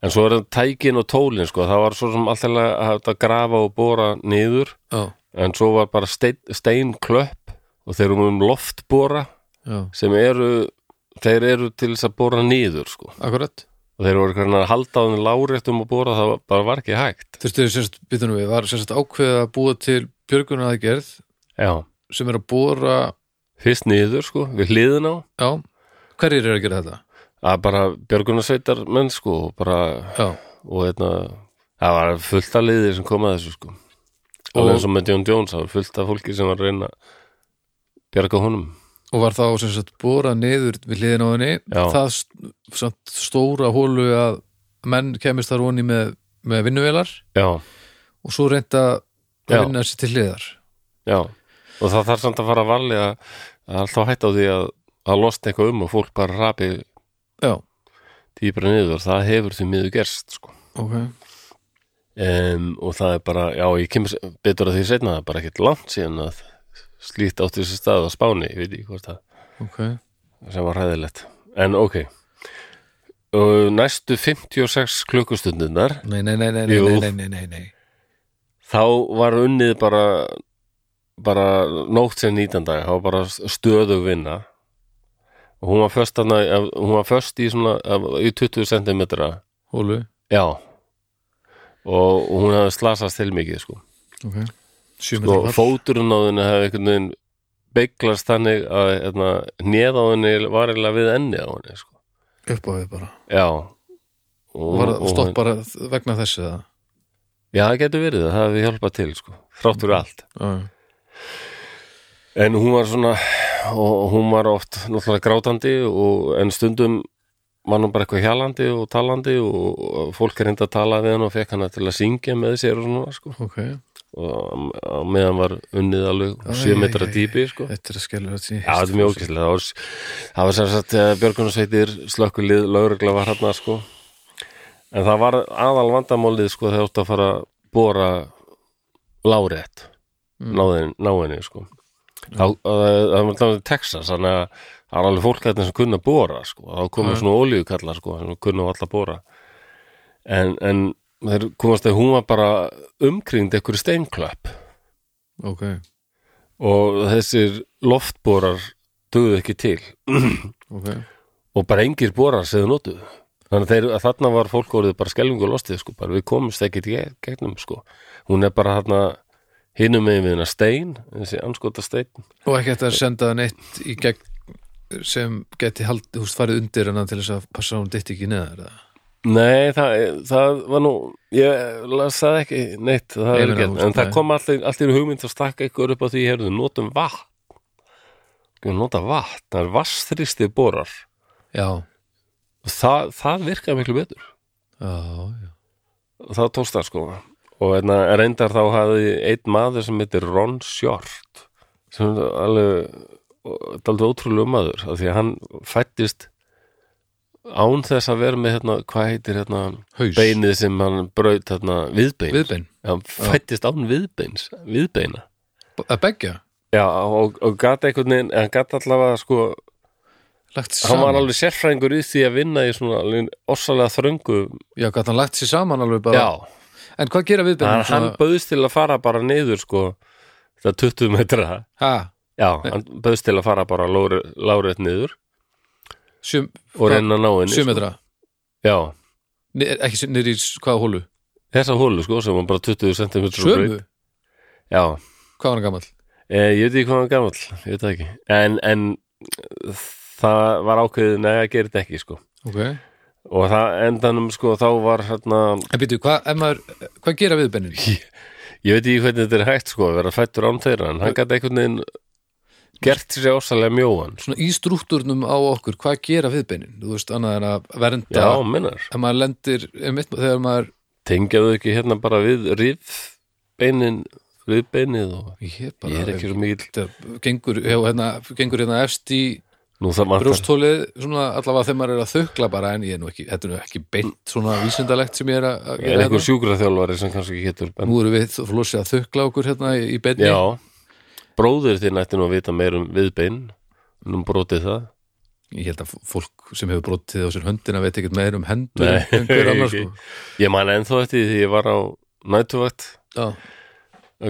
en svo er það tækin og tólin sko. Það var svo sem alltaf að grafa og bora niður. Já, en svo var bara stein, steinklöpp og þeir eru um loftbora já, sem eru þeir eru til þess að bora niður sko. Akkurat. Og þeir voru hvernig að halda á þeim láréttum og bora það bara var ekki hægt. Þurftu sérst, býtunum við, var sérst ákveðið að búa til björguna aðgerð sem er að bóra, fyrst niður sko, við hliðin á. Já. Hverjir eru að gera þetta? Að bara björgunarsveitar menn sko og bara, Já, og hérna það var fullt af liðir sem kom að þessu sko. Alveg eins og með John Jones það var fullt af fólki sem var að reyna að bjarga honum. Og var þá sem sagt bórað niður við hliðin á henni. Já. það samt stóra hólu að menn kemist þar onni með, með vinnuvelar og svo reynda að vinna sér til hliðar. Já. Og það þarf samt að fara að valja að alltaf hætt á því að að losna eitthvað um og fólk bara rapi Já, dýpra niður það hefur því miður gerst sko. Ok. Um, og það er bara, já ég kemur betur að því setna, það er bara ekkert langt síðan að slíkt átti þessi stað á Spáni ég veit ekki hvort það, ok, sem var hræðilegt. En ok. Og næstu 56 klukkustundunar nei, nei, nei, nei, nei, Jú. nei, nei, nei, þá var unnið bara bara nótt sem nýtan dag þá var bara stöðug vinna og hún var föst hana, hún var föst í svona í 20 cm hólu, og, hún hafði slasast til mikið sko. Ok. Sjö sko, fóturinn á henni hefði einhvern veginn beiglast þannig að hérna, neð á henni var eiginlega við enni á henni sko. upp á við bara. Já. Og var að stopp bara vegna þessi eða? Já, það getur verið, það hefði hjálpað til sko. þrátt fyrir allt. Já, en hún var svona og hún var oft náttúrulega grátandi og, en stundum var hún bara eitthvað hjalandi og talandi og, fólk er reynda að tala við hann og fekk hann til að syngja með sér og svona sko. ok, og á meðan var unnið alveg Æ, 7 metra dýpi sko. þetta er að skellur þetta Já, þetta er mjög ókvæslega það var, það var sem sagt eh, björgunarsveitir slökkulið, lögregla var hérna sko en það var aðal vandamálið sko þegar átt að fara að bóra lárétt Mm. náðin, náinni sko það það var Texas þannig að það var alveg fólk hérna sem kunna bóra sko, þá komið svona olíukallar sko, sem kunna alltaf bóra en, en þeir komast að hún var bara umkringd einhverju steinklöpp. Ok, og þessir loftbórar dugðu ekki til. Ok. Og bara engir borar sem þau notuðu. Þannig að, þeir, að þarna var fólk orðið bara skelfingu og lostið sko, bara við komumst ekki gegnum sko, hún er bara þarna hinum megin við hennar stein þessi anskota stein. Og ekki hægt að senda neitt í gegn sem geti hald, þú veist, farið undir hennar til þess að passa hún ditt ekki neðar eða? nei, það, það var nú ég las það ekki neitt það Nei, er ekki, en það kom allir, allir hugmynd að stakka ykkur upp á því, herðu, notum vatn. Nota vatn, það er vassþrýsti borar. Já, og það, það virkaði miklu betur. Já, já. Og það tókst það sko og hérna, reyndar þá hafði einn maður sem heitir Ron Short sem er alveg daldið ótrúlega maður af því að hann fættist án þess að vera með hérna, hvað heitir hérna beinið sem hann braut hérna, viðbein. Viðbein, Já, fættist án viðbeins viðbeina. Að begja Já, og, og gat einhvern veginn hann gat allavega sko hann var alveg sérfræðingur í því að vinna í svona alveg ossalega þröngu já, gæti hann lagt sér saman alveg bara, Já, en hvað gera viðbein hann, hann bauðst til að fara bara niður sko það 20 metra. Ha, já, hann bauðst til að fara bara lárið niður. Sjö, og reyna að ná henni sjö sko. metra? Já, Ni- ekki niður í hvaða hólu? Þessa hólu sko sem var bara 20 cm sömu, já, hvað var hann gamall? E, ég veit ekki hvað hann gamall ég veit ekki. En, en það var ákveðið neða að gera þetta ekki sko. Ok, og það endanum sko þá var hérna en býtu, hvað, ef maður hvað gera viðbeinin? ég veit ekki hvernig þetta er hægt sko að vera fættur án þeirra en hann gæti einhvern veginn gert sér ásalega mjóan svona í struktúrnum á okkur, hvað gera viðbeinin? þú veist, annað en að vernda já, minnar ef maður lendir, einmitt, þegar maður tengjaðu ekki hérna bara við rif beinin, riðbeinið og ég, bara, ég er ekki svo mikil gengur, já, hérna, gengur hérna efst í nú brjósthólið svona allavega þegar maður er að þukla bara en ég er nú ekki, þetta er nú ekki beint svona vísindalegt sem ég er að, að er gera einhver sjúkraþjálfari sem kannski getur en, nú erum við flósið að þukla okkur hérna í, beinni. Já, bróðir þinn ætti nú að vita meir um viðbein um brotið það. Ég held að fólk sem hefur brotið á sér höndina veit ekkert meir um hendur Nei, en hver annar ekki. sko. Ég man ennþá eftir því ég var á nætuvakt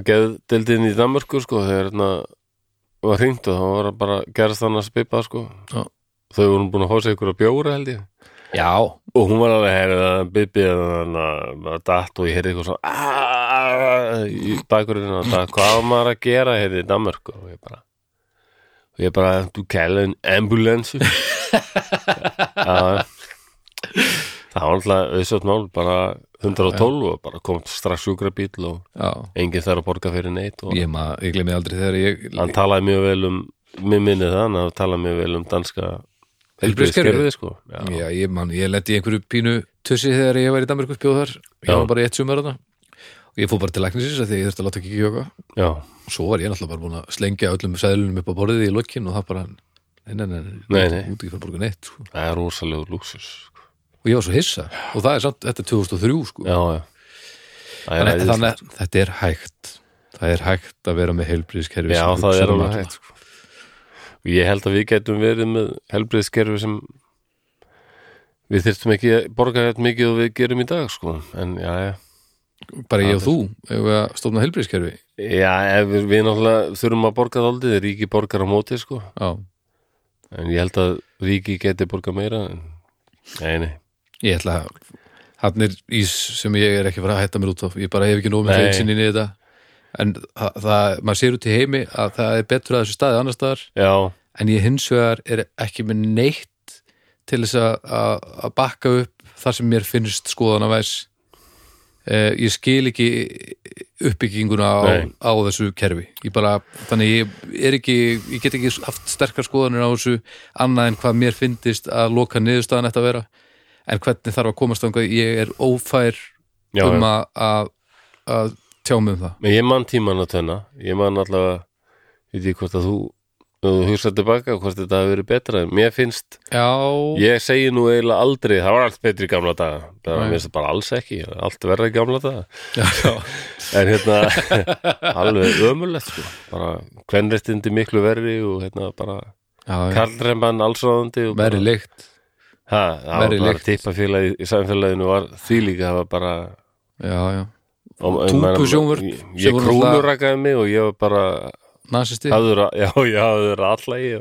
geða deildin í Danmörku sko þegar hérna var hringt og það var bara gerast hann að spipa sko þau voru búin að sig ykkur að bjóra held ég. Já, og hún var alveg herrið að bibi að datt og ég heyrði eitthvað svona í bakurinn og það hvað maður að gera? heyrði í Danmörku og ég bara og ég bara, du kallar en ambulance. Já. Það var alltaf auðsögt mál bara 112 og bara kom strax sjúkra bíl og já enginn þarf að borga fyrir neitt og ég, ég glemði aldrei þegar ég hann talaði mjög vel um mér minni það, hann talaði mjög vel um danska heilbrigðiskerfið, sko. já, Já, ég, man, ég lendi einhverju pínu tussi þegar ég var í Danmarku spjóð þar ég Já. var bara í eitt sumar þarna og ég fór bara til læknisins að því ég þurfti að láta ekki kjóka já, og svo var ég náttúrulega bara búin að slengja öllum seðlunum upp á borðið í lokin og það bara nei, nei, nei, Nei, nei. neitt sko. það er rosalegur lúksus. Og ég var svo hissa og það er samt, þetta er 2003 sko. já, já Það er þannig, æðislegt. þannig að þetta er hægt það er hægt að vera með heilbríðiskerfi Já, það er alveg hægt sko. og ég held að við getum verið með helbriðskerfi sem við þyrftum ekki að borga þetta mikið og við gerum í dag sko. en já, já bara ég og þú, ef við stofna heilbríðiskerfi Já, við, við náttúrulega þurfum að borga þáldið, ríki borgar á móti sko. já, en ég held að ríki geti borga meira en... Nei, nei, ég ætla að hann er ís sem ég er ekki að fara að hætta mér út af ég bara hef ekki Nei. hreinsinni í þetta. En það, það, maður sér út í heimi að það er betur að þessu staði annar staðar. Já, en ég hins vegar er ekki með neitt til þess að, að, bakka upp þar sem mér finnst skoðanavæs eh, ég skil ekki uppbygginguna á, á þessu kerfi. Ég bara, þannig ég er ekki ég get ekki haft sterkar skoðanir á þessu annað en hvað mér finnist að loka niðurstaðan ætti að vera en hvernig þarf að komast þangað? Ég er ófær já, um að, að, að tjá mig um það. Men ég man tíman að tönna ég man allavega ég veit ekki hvort að þú ef þú hugsaði tilbaka hvort þetta hafi verið betra. Mér finnst, Já, ég segi nú eiginlega aldrei, það var allt betri í gamla daga. Það Nei. mér finnst bara alls ekki, allt verða í gamla daga. Já, já, en hérna alveg ömulegt sko. Bara kvenréttindi miklu verri og hérna bara karlremman allsráðandi og lykt. ha, það var bara tippafélagi í samfélaginu var því líka það var bara og- ég krúnurakaði mig og ég var bara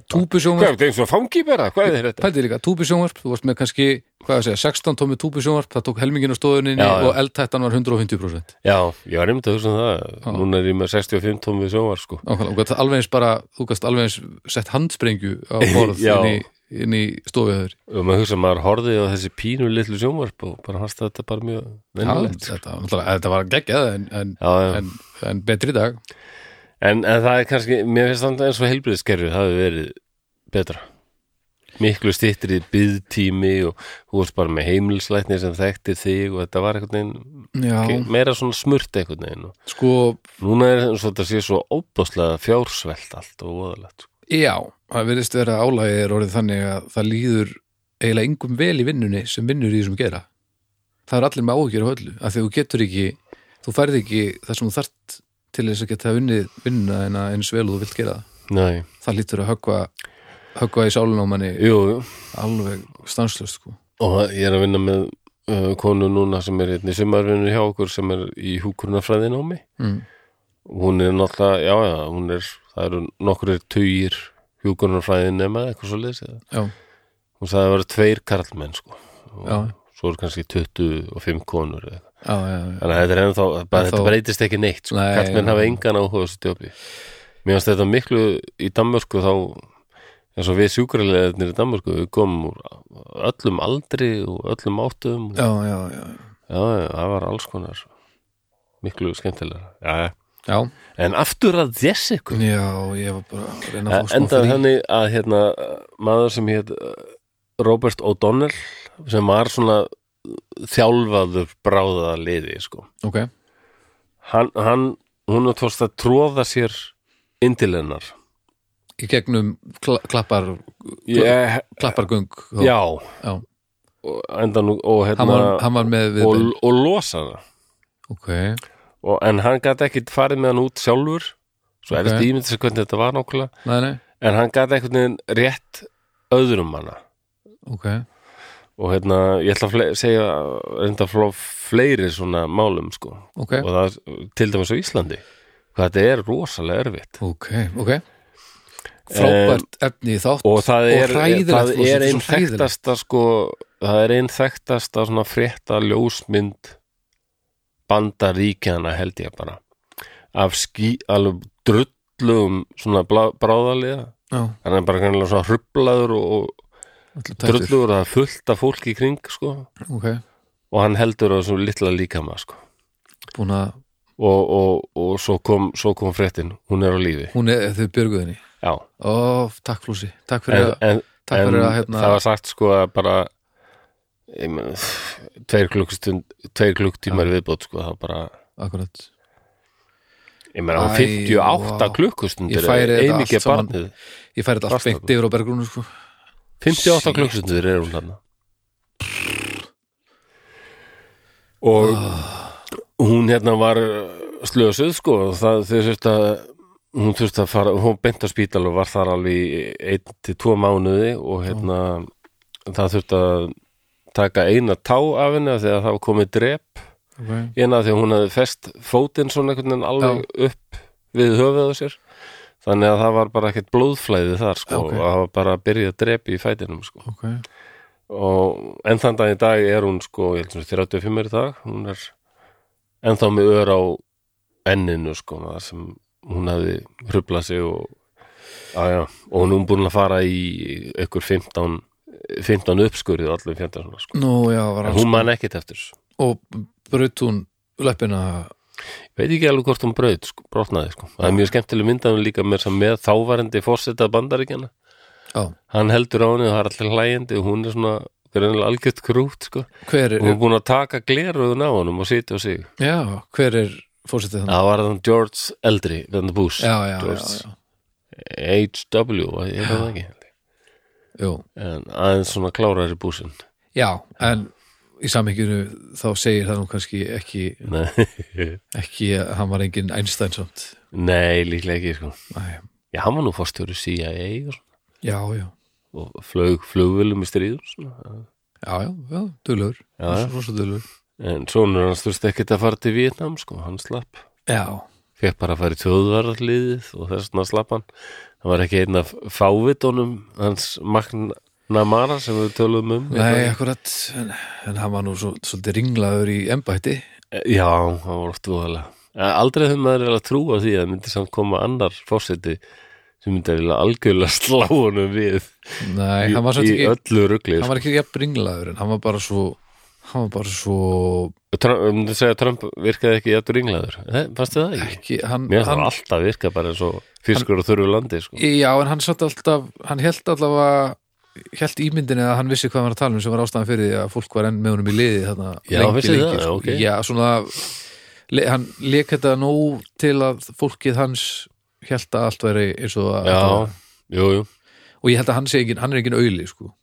Túpusjónvarp, hvað, það er eins og fangi bara, hvað er þetta? pældi líka, túpusjónvarp þú varst með kannski, segja, 16 tómi túpusjónvarp það tók helmingin á já. og eldtættan var 150% já, ég var einmitt að hugsa um það. Núna er ég með 65 tómið sjónvar sko. Alveg eins bara, þú gast alveg eins sett handsprengju á borð inn í, inn í stofuður og maður hugsa, maður horfði á þessi pínu litlu sjónvarp og bara hans þetta bara mjög venjulegt. Þetta, náttúrulega, þetta var geggjað en, en, en, en betri dag. En, en það er kannski, mér finnst þannig eins og heilbriðskerfið hafi verið betra. Miklu stýttir í byðtími og þú varst bara með heimilslækni sem þekkti þig og þetta var einhvern veginn meira svona smurt einhvern veginn sko, núna er þetta svo óbáslega fjársvelt allt og voðalegt sko. Já það virðist vera álægið er orðið þannig að það líður eiginlega engum vel í vinnunni sem vinnur í þessum gera það er allir með áhugjur á öllu af því að þú getur ekki, þú færð ekki það sem þú þarft til þess að geta unnið vinnuna en að eins vel og þú vilt gera það. Nei, það lítur að höggva höggva í sálun á manni jú, jú. alveg stanslöst sko. Og ég er að vinna með uh, konu núna sem er einnig sumarvinnu hjá okkur sem er í húkurnafræðin á mig mm. hún er náttúrulega, já, já, hún er það eru nokkur tugir hjúkurnafræðin nema eitthvað svo sagði að það var tveir karlmenn sko. Og Já. svo er kannski 25 konur já, já, já. þannig að þetta er ennþá, þetta breytist ekki neitt sko. Karlmenn hafa engan áhuga þessu djópi mér finnst þetta miklu í Danmörku þá eins og við sjúkrarlegarnir í Danmörku við komum úr öllum aldri og öllum áttum. Og, já, já, já, já, já, það var alls konar miklu skemmtilega já, já. En aftur að Jessica já ég var bara að reyna að fá smá frí. þannig að hérna, maður sem hétt Robert O'Donnell sem var svona þjálfaður bráða liði sko. ok, hann, hann hún er tókst að tróða sér inn til hennar. Í gegnum kla klappar ég, klappargöng þá. já, já. og, endan, og hérna Hann, var, hann var og, og losa hana ok, og, en hann gæti ekkit farið með hann út sjálfur. Svo er Ok. þetta ímyndið sér hvernig þetta var nákvæmlega. Nei, nei, en hann gæti ekkert neginn rétt öðrum hana. Ok. Og hérna, ég ætla að segja reynda frá fleiri svona málum sko, ok, og það er til dæmis á Íslandi hvað þetta er rosalega erfitt. Ok, ok. Frábært efni í þátt og það er, er einn þekktasta sko, það er einn þekktasta svona frétta ljósmynd bandaríkjana held ég bara. Af skí, alveg drullum svona bráðaliða hann er bara kannilega svona hrublaður og, og það er fullt af fólki í kring sko, ok, og hann heldur á svona litla líkama sko. að og, og, og svo kom, kom fréttin. Hún er á lífi. Hún er, þau björguðinni já, ó, takk Flúsi, takk fyrir en, að en, takk en fyrir að, hérna- það var sagt sko að bara meina, tveir klukkstund tveir klukktímar viðbót sko, það bara akkurat, ég meina, Æ, 58 vá. klukkustundir saman. barnið. Ég færi þetta allt beint yfir á bergrúnu sko. 58 Shit. klukkustundir er hún þarna. Og hún hérna var slösuð sko það þau þurft að hún þurft að fara, hún beint á spítal og var þar alveg í einn til tvo mánuði og hérna það þurft að taka eina tá af henni að það var komið drep. Okay. eina því að hún hafði fest fótinn svona einhvern veginn alveg upp við höfuð á sér. Þannig að það var bara ekkert blóðflæði þar sko Ok. og það var bara að byrja að drepi í fætinum sko. Ok, og enn þann dag í dag er hún sko, ég held sem 35 er í dag hún er ennþá með ör á enninu sko sem hún hafði hrublað sig og, að, já, og hún er búin að fara í ykkur 15 15 uppskurið og allir fjönda svona sko. nú já, var en hún man ekkert eftir og braut hún löppina? Ég veit ekki alveg hvort hún braut, sko, brotnaði sko. það er mjög skemmtileg myndaðum líka með, með þávarandi fórsetað bandaríkjana já, hann heldur á henni og það er allir hlæjandi og hún er svona algjört krút sko. hver og hún er er búin að taka gleröðun á honum og sitja á sig. Já, hver er fórsetið þannig það var þann George já, já, já, George já, H.W. ég veit það ekki jú. En aðeins svona klárari búsin. Já, en í samhenginu þá segir það nú kannski ekki ekki að hann var engin Einstein samt. Nei líklega ekki sko. Já, hann var nú fórstjóri CIA og, já, já, og flög, flugvölum í stríður svona. já, já, já, já. rosa dullur en sonur hans þurfti ekkert að fara til Vietnam sko, hann slapp. Já, fekk bara að fara í tjóðvarliðið og þess vegna slapp hann það var ekki einn af fávitunum hans McNamara sem við töluðum um nei, akkurat. En, en hann var nú svo, svolítið ringlaður í embætti. Já, hann var oft voðalega. Aldrei höfum maður eiginlega trú á því að myndi samt koma annar fórseti sem myndi eiginlega algjörlega slá honum við nei, í, hann var samt í ekki öllu rugli hann var ekki jafn ringlaður en hann var bara svo hann var bara svo Trump, um myndi segja að Trump virkaði ekki jættur ringlaður, fannst þið það ekki? ekki, hann, Mér hann hann alltaf virka bara eins og fiskur og þurfu landi sko. já, en hann satt alltaf hann held allavega held ímyndinni að hann vissi hvað hann var að tala um sem var ástæðan fyrir því að fólk var enn með honum í liði þarna Já, vissi það, sko. ok. já, svona le, hann leik þetta nóg til að fólkið hans held að allt væri eins og að já, jú, jú og ég held að hann sé ekki, hann er ekki auðli sko.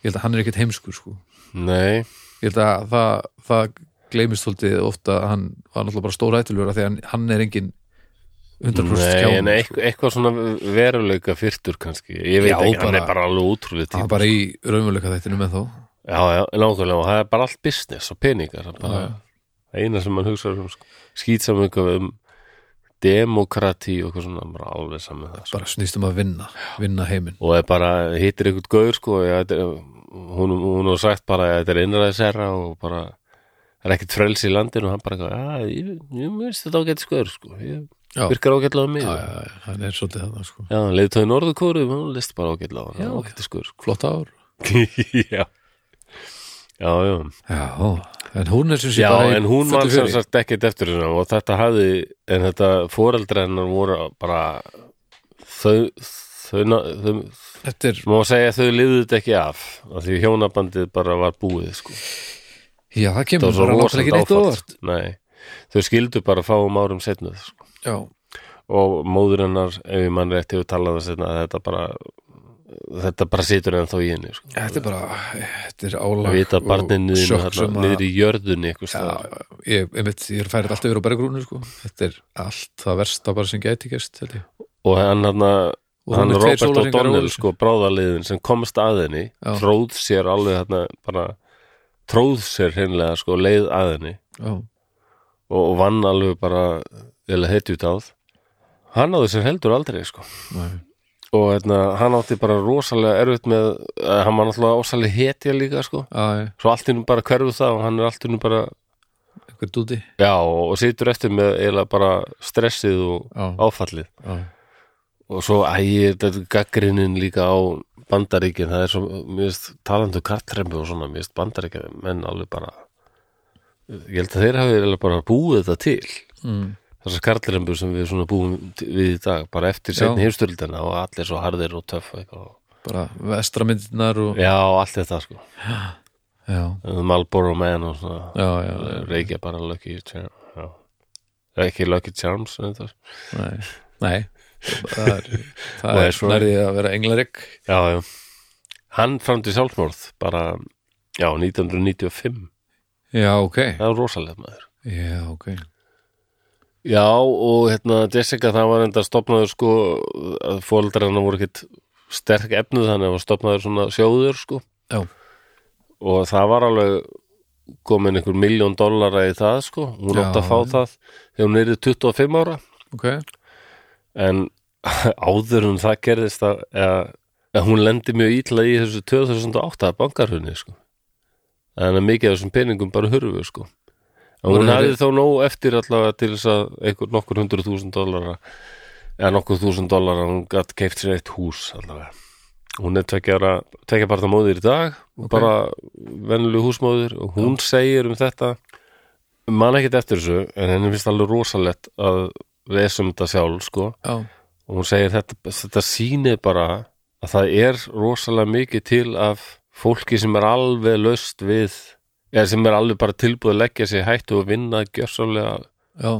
ég held að hann er ekkert heimskur sko. Nei, ég held að það, það gleymist svolítið ofta að hann var náttúrulega bara stóra ætulur því að hann, hann er engin 100% Nei, skjáð en eitthvað, eitthvað svona veruleika fyrtur kannski, ég veit Já, ekki, hann bara- er bara alveg útrúlega það tíma var bara í raunveruleika þættinu með þó Já, já, nákvæmlega, og það er bara allt business og peningar, það er eina sem mann hugsa um, sko. skýtsam eitthvað um demokrati og eitthvað svona, bara alveg saman það, sko. bara snýst um að vinna, vinna heiminn. Og er bara, hittir eitthvað gaur, sko, já, þetta er, hún, hún har sagt bara að þetta er innræðisherra og bara það er ekkert frelsi í landinu. Og hann bara, já, ég, ég veist þetta ágætt skoður, sko, ég Já. virkar ágætlega á mig, hann er svolítið það sko. já leiðtóði norðurkóru, hún list bara ágætlega á hann, ágætt skoður, sko. flott ár. Já. Já, já, já, en hún er sem sé bara en hún var sem sagt ekkert eftir hennar og þetta hafði, en þetta foreldra hennar voru bara þau þau, þau, er, má segja að þau liðið ekki af af því hjónabandið bara var búið sko. já, það það kemur svo bara náttúrulega ekki neitt óvart Nei, þau skildu bara fáum árum setnuð sko. já, og móður hennar ef ég mann rétt hefur talað að setna að þetta bara þetta bara situr ennþá í henni sko. Þetta er bara, þetta er álag að vita barninu að niður í jörðunni Já, staðar. ég, einmitt, ég er færið alltaf yfir á bergrúnu sko. Þetta er allt það versta bara sem gæti gæst ég. og hann hann Og hann er Robert O'Donnell sko bráðaliðin sem komst að henni Já. tróð sér alveg þarna bara tróð sér hreinlega sko leið að henni. Og, og vann alveg bara eða hetjut áð hann áður sér heldur aldrei sko. Nei, og hérna, hann átti bara rosalega erfitt með, uh, hann var náttúrulega ósalega hetja líka sko, já, svo allt innum bara hverfu það og hann er allt innum bara einhver dúti. Já, og situr eftir með eiginlega bara stressið og Já, áfallið. Já, og svo ægir þetta gaggrinin líka á bandaríkin, það er svo veist, talandu kartrembu og svona mér veist bandaríkin, menn alveg bara ég held að þeir hafi bara búið þetta til. Mm, þessar kartrembu sem við svona búum við í dag, bara eftir setni heimstöldina og allir svo harðir og töff og bara vestramyndirnar og já, allt þetta sko. Malboro Man og svona. Reykja bara Lucky Charms ekki Lucky Charms nei, nei það er, það er er svo- nærði að vera englarik já, já. Hann framdi sjálfsmorð bara, já, 1995 Já, ok, það er rosalega maður. Já, ok. Já, og hérna Jessica, það var enda stopnaður sko, að fóldrarna voru ekkit sterk efnuð þannig að það var stopnaður svona sjóður sko. Já, og það var alveg komin einhver miljón dollara í það sko, hún Já. átti að fá það þegar hún er 25 ára. Ok en áður en það gerðist að, að, að hún lendi mjög ítla í þessu 2008 bankarhunni sko. en að mikið af þessum peningum bara hurfu sko. en hún hafði þó nóg eftir allavega til þess að einhver nokkur hundruð þúsund dollara eða nokkur þúsund dollara hún gætt keift sér eitt hús allavega hún er tvekja bara móðir í dag og Ok. bara venlu húsmóðir og hún segir um þetta man ekkert eftir þessu en henni finnst alveg rosalett að við esum þetta sjálf sko. Já, og hún segir þetta, þetta sýnir bara að það er rosalega mikið til af fólki sem er alveg löst við eða sem er alveg bara tilbúið að leggja sig hættu og vinna gjörsálega já,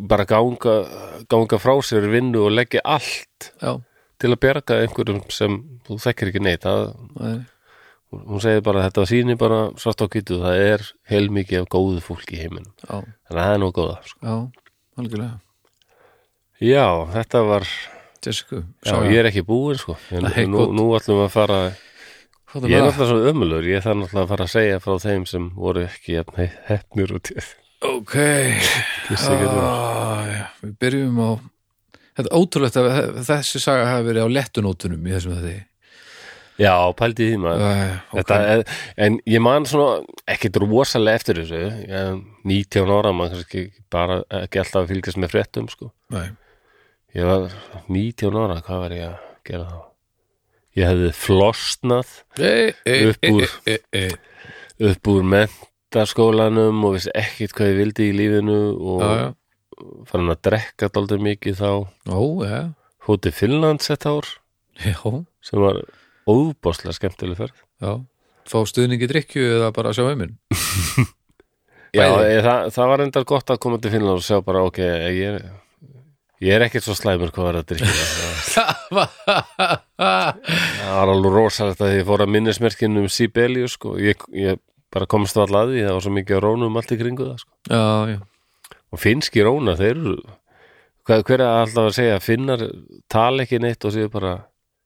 bara ganga, ganga frá sér vinnu og leggja allt já. til að bjarga einhverjum sem þú þekkir ekki neitt. Það, nei, hún segir bara að þetta sýnir bara svart á kvítu, það er heilmikið af góðu fólki í heiminum. Þannig að það er nú góða sko. já, algjörlega já, þetta var Jessica, já, ég. er ekki búin sko. En, Nei, nú, nú ætlum við að fara Ég er náttúrulega svo ömulur, ég þarf náttúrulega að fara að segja frá þeim sem voru ekki jafn he- heppnir og til Ok, ah, já, við byrjum á Þetta er ótrúlegt að þessi saga hafi verið á lettunótunum í þessum þetta Já, pældi í því maður. Okay. Þetta er, En ég man svona ekkit rosalega eftir þessu. Ég, 19 ára, maður kannski bara ekki alltaf að fylgjast með fréttum sko. Nei, Ég var 19 ára, hvað var ég að gera þá? Ég hefði flosnað e, e, Upp úr- e, e, e. upp úr mentaskólanum og vissi ekkit hvað ég vildi í lífinu og Já, já, farin að drekka daldið mikið þá. Ó, já, Hóti Finnlands þetta ár já, sem var óbáslega skemmtileg já. Fá stuðningi drikju eða bara sjá heiminn? Já, ég, það, það var endar gott að koma til Finnland og sjá bara, ok, ég er, ég er ekkert svo slæmur hvað var að drikja það var alveg rosalegt að ég fór að minnismerkinu um Sibelius sko. ég, ég bara komst það að því það var svo mikið rónum allt í kringu það sko. Já, já, og finnski róna, þeir eru hvað, hver er alltaf að segja finnar tala ekki neitt og séu bara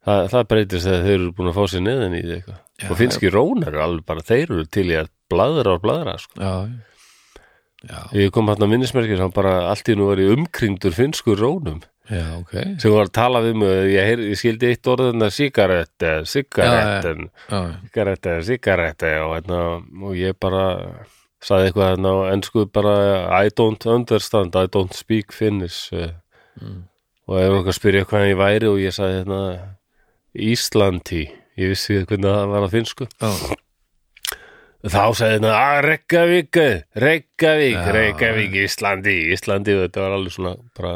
það, það breytist þegar þeir eru búin að fá sér neðan í því og finnski rónar eru alveg bara, þeir eru til í að bladra og bladra sko. já Já, ég kom hann að minnismerkir hann bara allt í nú var í umkringdur finnskur rónum. Já, ok. Sem var að tala við mig ég, heyr, ég skildi eitt orðina sigarette sigaretten, sigarette, sigarette og, hérna, og ég bara saði eitthvað hérna á ennsku bara I don't understand, I don't speak Finnish eh. Mm. og ef okkur spyrja hvað ég væri og ég saði hérna Íslandi ég vissi hvernig það var að finnsku. Já, þá sagði hérna að Reykjavík Reykjavík, Já. Reykjavík Íslandi, Íslandi og þetta var alveg svona bara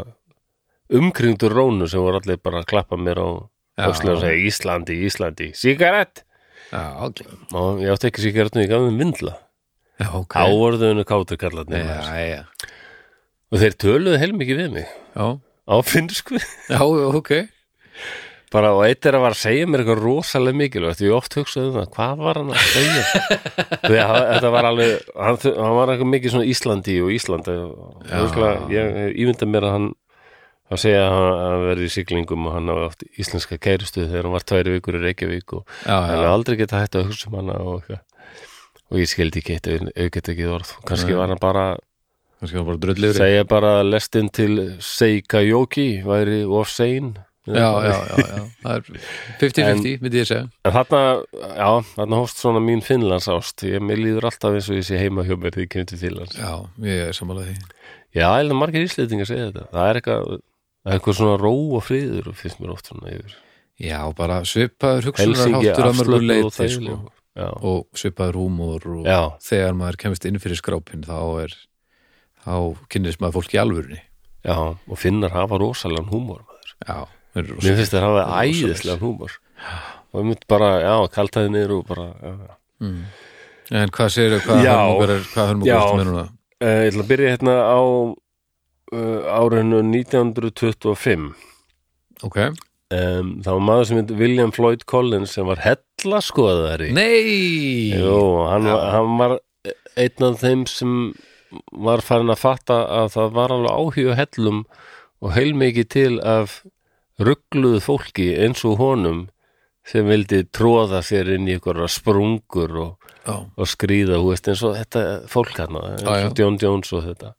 umkringdur rónu sem voru allir bara að klappa mér á öxlu og segja Íslandi, Íslandi, sigarett já, algjörlega. og ég átti ekki sigarettum, ég gaf þeim vindla. Já, ok. Áorðuðinu kátur já, og þeir töluðu heilmikið við mig. Já, á finnsku. Já, ok bara og eitt er að var að segja mér eitthvað rosalega mikilvægt, ég oft hugsaði um það hvað var hann að segja? Því að þetta var alveg, hann, hann var eitthvað mikið svona Íslandi og örugglega- ég ímynda mér að hann að segja að hann verði í siglingum og hann hafa átt íslenska kærustu þegar hann var tværi vikur í Reykjavík og Já, hann já, hefði aldrei geta hægt að hugsa um hana og eitthvað. Og ég skildi ekki eitt auðvitað ekki orð. Kannski Nei. var hann bara kannski var bara dröllifri segja bara lestin til Seika Jóki væri of sein Já, já, já, já, það er 50-50, myndi ég segja En þarna, já, þarna hófst svona mín Finnlands ást, ég, líður alltaf eins og ég sé heima hjá mér þegar ég kemur til Finnlands. Já, ég er samanlega því Já, eða margir íslendingar segja þetta, það er eitthvað, eitthvað svona ró og friður finnst mér oft svona yfir. Já, bara svipaður hugsunarháttur að mörgu afslöppuð og leiti sko. og svipaður húmor og Já. þegar maður kemist inn fyrir skrápin þá er þá kynnist maður fólk í alvörunni já, og finnar hafa rosalega húmor, maður. Já, Mér finnst þeir hafa Rosalegs. æðislega húmor. Og ég mynd bara, já, kaltaði niður og bara, mm. En hvað segir er, hvað hörmungar Já. er með núna? Uh, ég ætla að byrja hérna á uh, árinu 1925. Ok, Um, það var maður sem heit William Floyd Collins sem var hellaskoðari Nei Jú, hann, var, hann var einn af þeim sem var farin að fatta að það var alveg áhuga á hellum og heilmikið til af ruggluðu fólki eins og honum sem vildi tróða sér inn í ykkur sprungur og, og skrýða, þú veist, eins og þetta fólk hann, John Jones og þetta.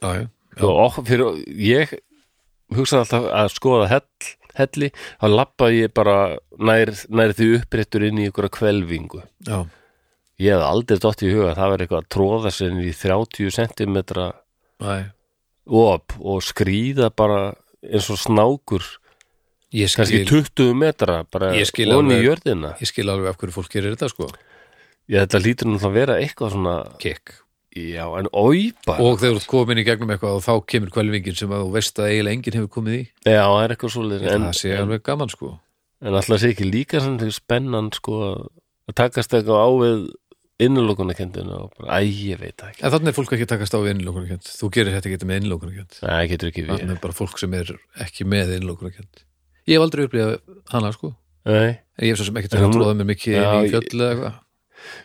Já, já, og fyrir, ég hugsaði alltaf að skoða hell, helli þá lappaði ég bara nær, nær því uppréttur inn í ykkur kvelvingu. Já, ég hef aldrei dótt í huga að það verið eitthvað að tróða sér inn í 30 cm op og skrýða bara eins og snákur Ég kannski skil, 20 metra bara onni í jörðina. ég skil alveg af hverju fólk gerir þetta sko. Ég, þetta lítur náttúrulega að vera eitthvað svona Kekk já, en oi bara. Og þegar þú ert komin í gegnum eitthvað og þá kemur kvelvingin sem að þú veist að eiginlega enginn hefur komið í. Já, það er eitthvað svoleiðis en, Það sé alveg gaman sko. en alltaf sé ekki líka spennan sko að takast eitthvað á við innulokunarkendina og bara, æ, ég veit það ekki. En þannig er fólk ekki að takast á við innlókunarkjönd Þú gerir þetta ekki með við Þannig er bara fólk sem er ekki með innlókunarkjönd Ég hef aldrei upplifað hana sko. Nei, ég hef svo sem til að tróða mig mikið inn í fjöll eða eitthvað.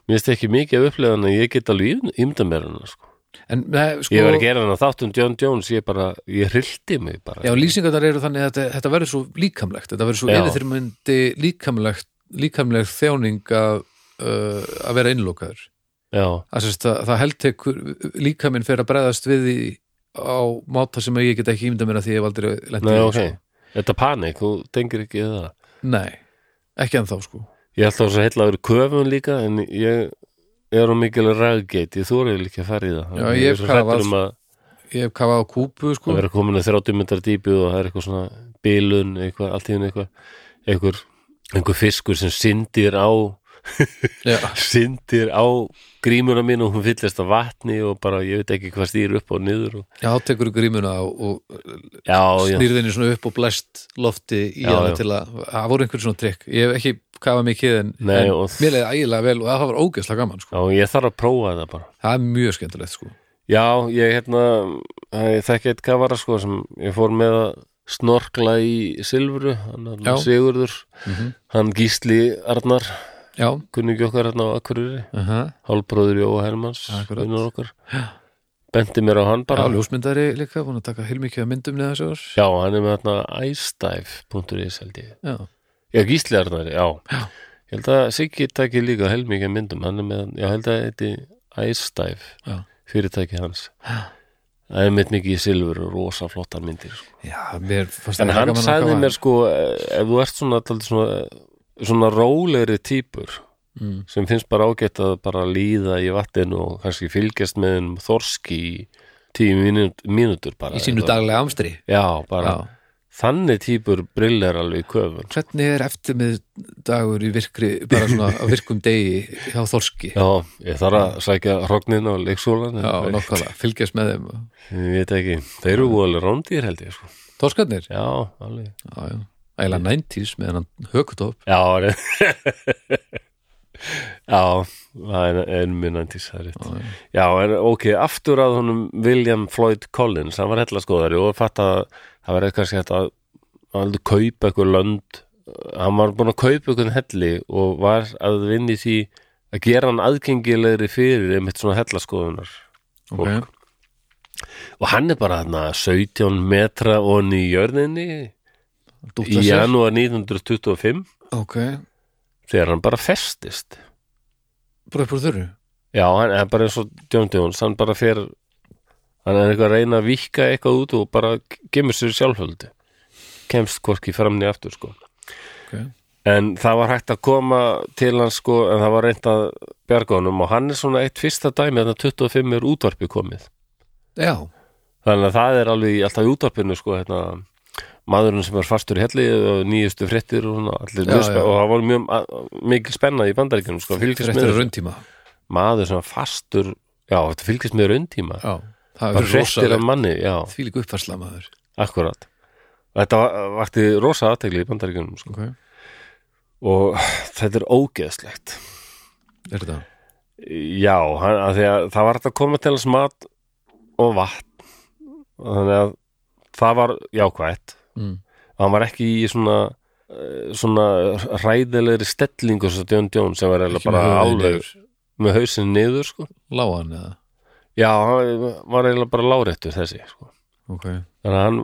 Mér finnst ekki mikið að upplega en ég get alveg ímynda mér hana sko. En nei, sko Ég var að gera hana þátt um John Jones ég bara, ég hrildi mig bara. Já, lýsingarnar eru þannig að þetta, þetta verður svo líkamlegt Þetta verður svo yfirþyrmyndi líkamlegt líkamleg þjáning að, uh, að vera innlókaður að það, það heldtekur líkaminn fer að bregðast við því á máta sem ég get ekki ímynda mér að því ég hef aldrei lent í Nei, því, þetta panik, þú tengir ekki það? Nei, ekki ennþá sko. Ég ætla að heitla að vera köfun líka en ég er á mikil ræðgeit ég þóri líka að fara í það. Já, ég hef er kafað- um Ég hef kafað á kúpu sko. Að vera komin að 30 myndar dýpi og það er eitthvað svona bilun, eitthvað, allt í henni eitthvað einhver, fiskur sem syndir á syndir á grímuna mín og hún fyllist af vatni og bara ég veit ekki hvað stýr upp og niður og... já þá tekur grímuna og, og snýrðinni svona upp og blæst lofti í hana til að það voru einhver svona trikk. Ég hef ekki kafað mikið en, Nei, en og- mér leiði ægilega vel og það var ógeðslega gaman sko. já, ég þarf að prófa það bara. Það er mjög skemmtilegt sko. Já, ég hérna ég þekki eitt kafara sko sem ég fór með að snorkla í silfuru, hann Sigurður. Mm hann Gísli Arnar kunningi okkar hérna á Akureyri uh -huh. hálbróður Jóa Akkurat. vinnur okkar benti mér á hann já bara ljósmyndari líka búin að taka heilmikið myndum neða þessu ár Já, hann er með hérna iSdive.is held ég Já, Já, Gísli Arnar, já. Já. Ég held að Siggi taki líka helmikið myndum hann er með, já, held að þetta iSdive Já. fyrirtæki hans það er mitt mikið í silfur og rosa flottar myndir sko. já mér fannst en það hann gaman að sagði kafa. mér sko ef þú ert svona, svona svona rólegri típur mm. sem finnst bara ágætt að bara líða í vattinu og kannski fylgjast með um þorski í tíu mínút, mínútur bara Í sínu daglega amstri já, bara Já. þannig típur brillar alveg í köfun Hvernig er eftir með dagur í virkri bara svona á virkum degi hjá Þorski já, ég þarf að sækja hrognin á leiksólan Já, nokkala, fylgjast með þeim ég veit ekki, þeir eru alveg rándýr held ég sko. Þorskarnir? já, alveg Já, já, ægilega 90s með hann hökutopp. Já, já, það er enn minn næntís, það er rétt. Já, já. En ok, aftur að honum William Floyd Collins, hann var hellaskoðari og fatt að það var eitthvað sér að hann vildi kaupa eitthvað lönd. Hann var búin að kaupa eitthvað helli og var að vinni því að gera hann aðgengilegri fyrir einmitt svona hellaskoðunar ok, og hann er bara þarna 17 metra og í jörðinni. dútla í janúar 1925 ok, þegar hann bara festist. Bara upp úr þurru? Já, hann er bara eins og John Jones hann bara fer hann er eitthvað að reyna að vika eitthvað út og bara gemur sér sjálfhöldi kemst hvorki framni aftur sko. Ok, en það var hægt að koma til hans sko en það var reynt að bjarga honum. Og hann er svona eitt fyrsta dæmi að 25 er útvarpi komið. Já, þannig að það er alveg alltaf í útvarpinu sko hérna maðurinn sem er fastur í helli og nýjustu fréttir og, Já, já. og það var mjög mikil spenna í bandaríkjunum sko, að þessu. rauntíma. Maður sem var fastur já, þetta fylgist með rauntíma. Það bara er fréttir af manni, því líka uppfærsla maður. Akkurat. Þetta va- vakti rosa aðtegli í bandaríkjunum sko. ok, og þetta er ógeðslegt. Er þetta? Já, hann, að að það var hægt að koma til hans mat og vatn. Þannig að það var jákvætt mm. hann var ekki í svona eh, svona ræðilegri stellingu svo John Jones sem var með bara niður. með hausinn niður sko. lágan eða, já, hann var eiginlega bara láréttur þessi sko. ok þannig að hann,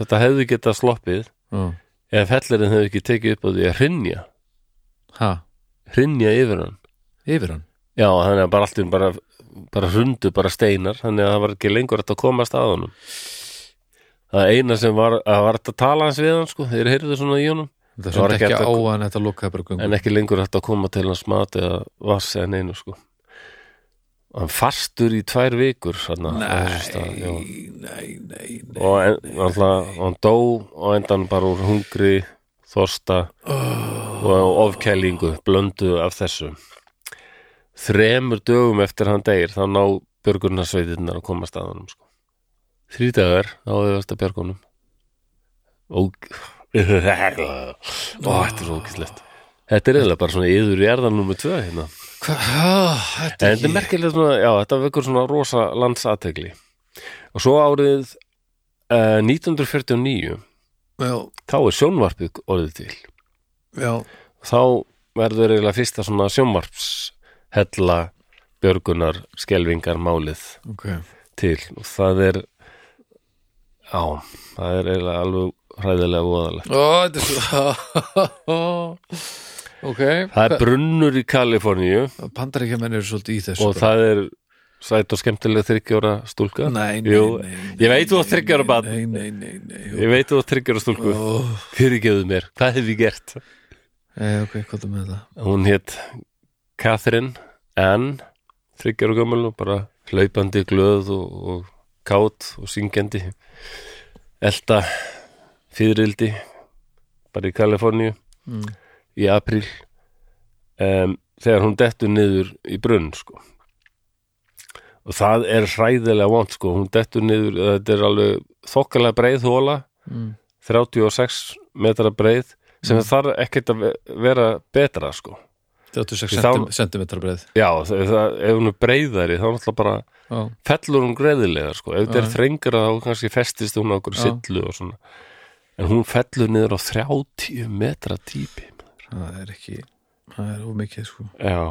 þetta hefði getað sloppið já. ef hellirinn hefði ekki tekið upp á því að hrinja ha, hrinja yfir hann yfir hann já, þannig að bara allt um bara, bara hrundu bara steinar, þannig að það var ekki lengur að komast að honum það eina sem var að var að tala hans við hann sko, þeir heyrðu svona í honum. Það var ekki ekki á hann þetta göngu en ekki lengur hægt að koma til hans mat eða vass eða neinu sko. Hann fastur í tvær vikur á þessum stað, nei, nei, nei, nei. og en, alltaf, hann dó og endan bara úr hungri þorsta og ofkælingu blöndu af þessu. Þremur dögum eftir hann deyr þá ná björgunarsveitirnar að koma staðanum sko. Þrý dagar þá hefur þetta björgunum og og þetta er svo ógislegt þetta er eiginlega bara svona yður í erðan nummer tvö hérna. Hva, En þetta er merkilega svona, já, þetta vekur svona rosa landsategli. Og svo árið uh, 1949, já, þá er sjónvarpið orðið til. já, Þá verður eiginlega fyrsta svona sjónvarpshella björgunar skelvingar málið ok. til. Og það er, já, það er eiginlega alveg hræðilega voðalegt. Ó, þetta er svo Ok Það er brunnur í Kaliforníu Bandaríkjamenn eru svolítið í þessu og það er sæt og skemmtilega þryggjóra stúlka. Nei, nei, nei, ég veit þú átt þriggja ára barn. Nei, nei, nei. Ég veit þú að tryggjara stúlku Fyrirgeðu mér, hvað hef ég gert? eh, Ok, hvað er með það? Hún hétt Catherine Ann þryggjara gömul og bara hlaupandi glöð og, og kátt og syngjandi elda fyririldi bara í Kaliforníu Mm. í apríl um, þegar hún dettur niður í brunn sko og það er hræðilega vont sko hún dettur niður, þetta er alveg þokkalega breið hóla Mm. 36 metra breið sem þarf ekkert að ve- vera betra sko 36 Þá- centim, centimetra breið. Já, það, ef hún er breiðari þá náttúrulega bara Já, fellur hún greiðilega sko. Ef þetta er þrengra þá kannski festist hún á okkur sillu og svona. En hún fellur niður á 30 metra típi það er ekki Það er ómikið, sko. Já.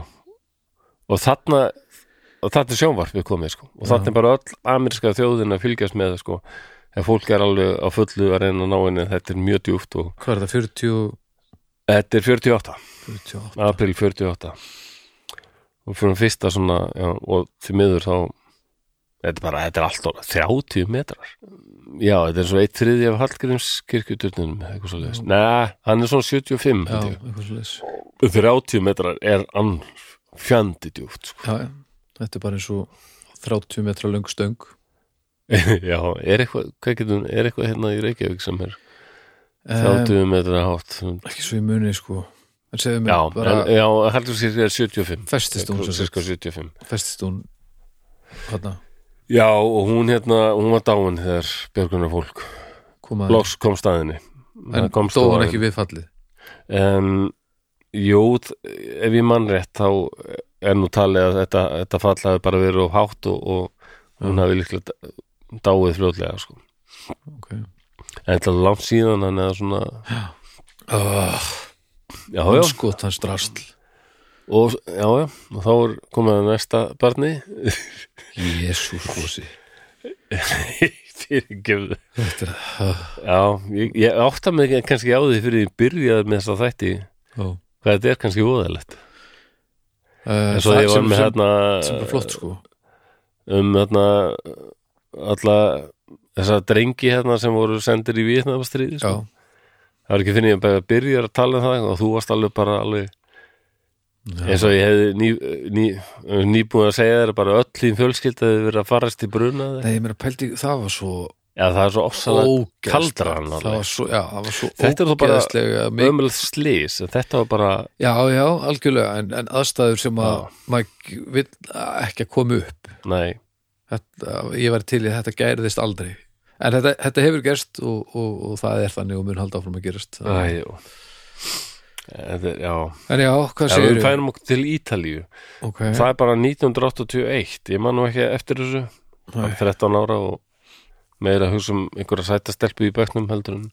Og þarna og þarna er sjónvarpið komið sko. Og þarna er bara öll ameríska þjóðin að fylgjast með það, sko. Ef fólk er alveg á fullu að reyna að ná henni þetta er mjög djúpt og Hvað er það, 40 þetta er 48 48 april 48 og fyrir fyrsta svona já, og því miður þá þetta er bara, þetta er alltaf 30 metrar. Já, þetta er svo eitt þriði af Hallgríms kirkjuturnum eitthvað svo leiðis, neða, hann er svona 75 Já, eitthvað svo leis 30 metrar er ann fjandi djúpt sko. Já, þetta er bara eins og 30 metra löng stöng. Já, er eitthvað, er eitthvað hérna í Reykjavík sem er um, 30 metrar hátt? Ekki svo í muni, sko En segðu mér já, bara en, já, Hallgríms kirkja er 75 Festist hún, cirka 75 Festist hún Þarna, já, og hún hérna, hún var dáin þegar björgunar fólk loks kom staðinni En hún að- ekki við fallið? Um, Jú, ef ég mann rétt þá er nú talið að þetta, þetta fall hafi bara verið of hátt og, og hún hafi líklega dáið fljótlega sko. Ok, en þetta er langt síðan hann eða svona oh, já, já, skot hans drasl og, já, já, og þá er komið að næsta barni. Jésús fósi fyrir gefðu já, ég, ég átta mig kannski á því fyrir ég byrjaði með þess að þætti. Oh. hvað þetta er kannski voðalegt. Uh, en svo ég var með hérna sem er flott sko. um hérna alla þessa drengi hérna sem voru sendir í Vietnamastriði Já, sko. Það var ekki fyrir ég að byrja að tala um það og þú varst alveg bara alveg eins og ég hefði ný, ný, nýbúin að segja þér bara öll þín fjölskyld að þið verið að farast í bruna Nei, ég meina pældi, það var svo já það er svo ógeðslegt. kaldran það var svo, já, það var svo Þetta er þó bara ömulegt slís þetta var bara Já, já, algjörlega, en, en aðstæður sem að Já. maður vill ekki að koma upp. Nei, þetta, ég var til í þetta gæriðist aldrei en þetta, þetta hefur gerst og, og, og það er þannig og mun halda áfram að gerast. Æjú Þetta, er- já, En já, hvað ef segir við fænum okkur til Ítalíu. Ok, það er bara 1981 ég man nú ekki eftir þessu. Nei. 13 ára og meira hugsa um einhverja sætastelpu í bekknum heldur en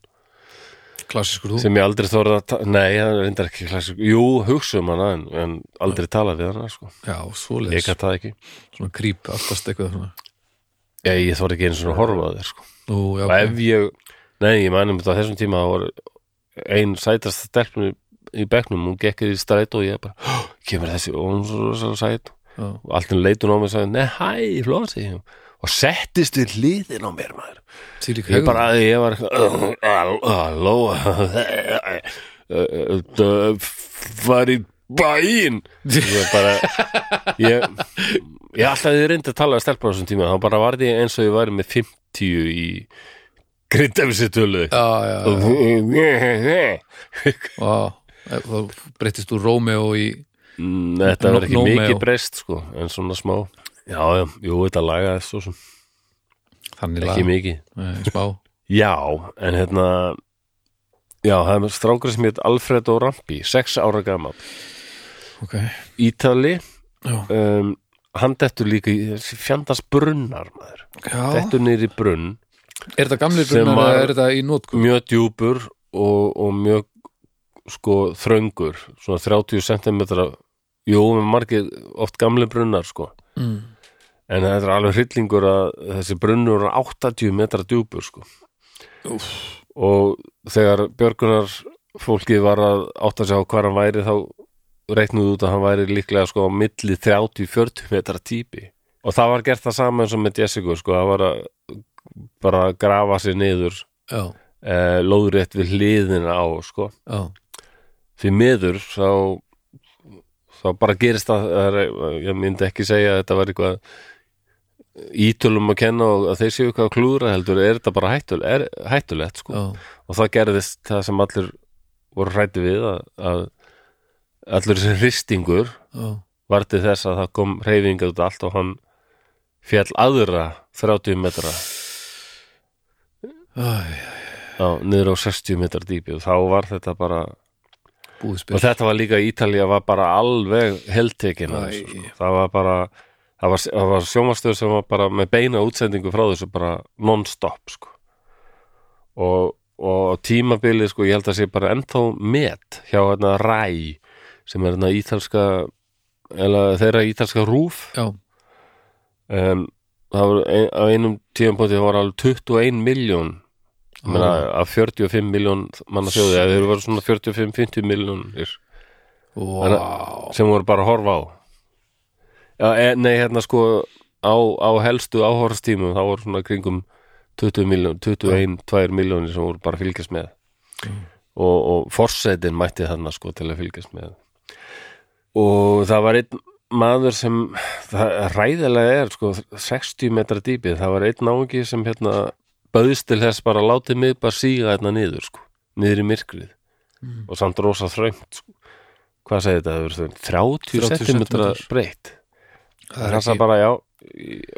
klassiskur þú? Sem ég aldrei þorði að ta- nei, það er reyndar ekki klassik jú, hugsa um hana en, en aldrei tala við hana sko. Já, ég svoleiðis, gæti það ekki. Svona krýp aftast eitthvað svona. Ég, ég þorði ekki svona að horfa að þér sko. Nú, já, og ef ég, nei, ég mænum þetta á þessum tíma það var ein sætast stelpun í- bekknum, hún gekkir í stræt og ég bara, "Hó, kemur þessi og hún svo, svo sæt? Já, og allt henni leitun á mig og sagði, nei, hæ, flósi og settist við hliðin á mér maður. Til í ég bara, ég var halló var í bæinn. Ég bara ég, ég alltaf þið reyndi að tala að stelpa á þessum tíma, þá bara var ég eins og ég væri með 50 í grindafissi tölu. Já, já, já, já þá breytist úr Rómeó í Mm, þetta var ekki Nó- nómeo. mikið breyst sko, en svona smá. Já, já, jú, þetta lagaði svo sem þannig ekki lag, mikið. Nei, Já, en hérna Já, það er strákur sem heit Alfredo Rampi, sex ára gammal Ok, Ítali um, Hann dettur líka í fjandast brunnar maður. Dettur í brunn Er þetta gamlir Sem brunnar eða er þetta í nótkum? Mjög djúpur og, og mjög sko þröngur Svona 30 cm Jú, með margir oft gamli brunnar sko Mm. En þetta er alveg hryllingur að þessi brunnur er 80 metra djúpur sko Úff. og þegar björgunar fólkið var að átta sig á hvar hann væri þá reiknuðu út að hann væri líklega sko á milli 30-40 metra típi. Og það var gert það sama eins og með Jessica sko, það var að bara að grafa sér niður Já, eh, lóðrétt við hliðina á sko. Já, því miður þá þá bara gerist það ég myndi ekki segja að þetta var eitthvað ítölum að kenna og að þeir séu eitthvað að klúðra heldur er þetta bara hættul, er, hættulegt sko. Og það gerðist það sem allir voru hrætti við að, að allur þessi hristingur já, var til þess að það kom hreyfinga út allt og hann fjall aðra 30 metra Æ, á, niður á 60 metra dýpi og þá var þetta bara búið og þetta var líka Ítalía var bara alveg heldtekin af Æ. þessu, sko. það var bara það var, það var sjómastöð sem var bara með beina útsendingu frá þessu bara non-stop sko. og, og tímabilið sko, ég held að sé bara ennþá met hjá hérna Ræ sem er hérna ítalska eða þeirra ítalska rúf. Já, um, það var ein, á einum tímapunkti það var alveg 21 miljón meina, af 45 miljón manna þjóði, eða þeir voru svona 45-50 miljónir vá. sem voru bara að horfa á. Já, e, nei, hérna sko á, á helstu áhorfstímum þá voru svona kringum 20 miljón 21, 2 miljónir sem voru bara fylgjast með. Og, og forsetin mætti þarna sko til að fylgjast með og það var einn maður sem það ræðilega er sko 60 metra dýpið, það var einn náungi sem hérna bauðst til þess bara látið mig bara síga hérna niður sko, niður í myrkrið Mm. og samt rosa þröngt sko. hvað segir þetta, það verður 30, 30 30 cm breytt Það er ekki, bara, já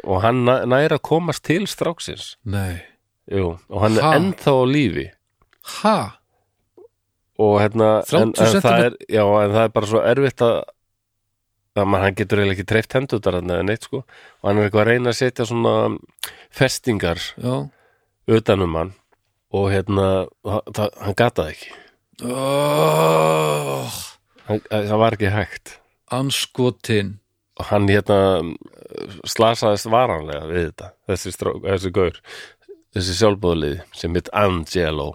og hann næ- nær að komast til stráksins nei Jú, og hann Ha? er ennþá á lífi Ha? Og hérna 30 en, en, það er, já, en það er bara svo erfitt að að man, hann getur eiginlega ekki treyft hendutar hann eða neitt sko. Og hann er eitthvað að reyna að setja svona festingar Já, utanum hann. Og hérna það, hann gata ekki. Oh, hann, það var ekki hægt. Anskotin og hann hérna slasaðist varanlega við þetta þessi, þessi gaur þessi sjálfbóðlið sem heit Angelo.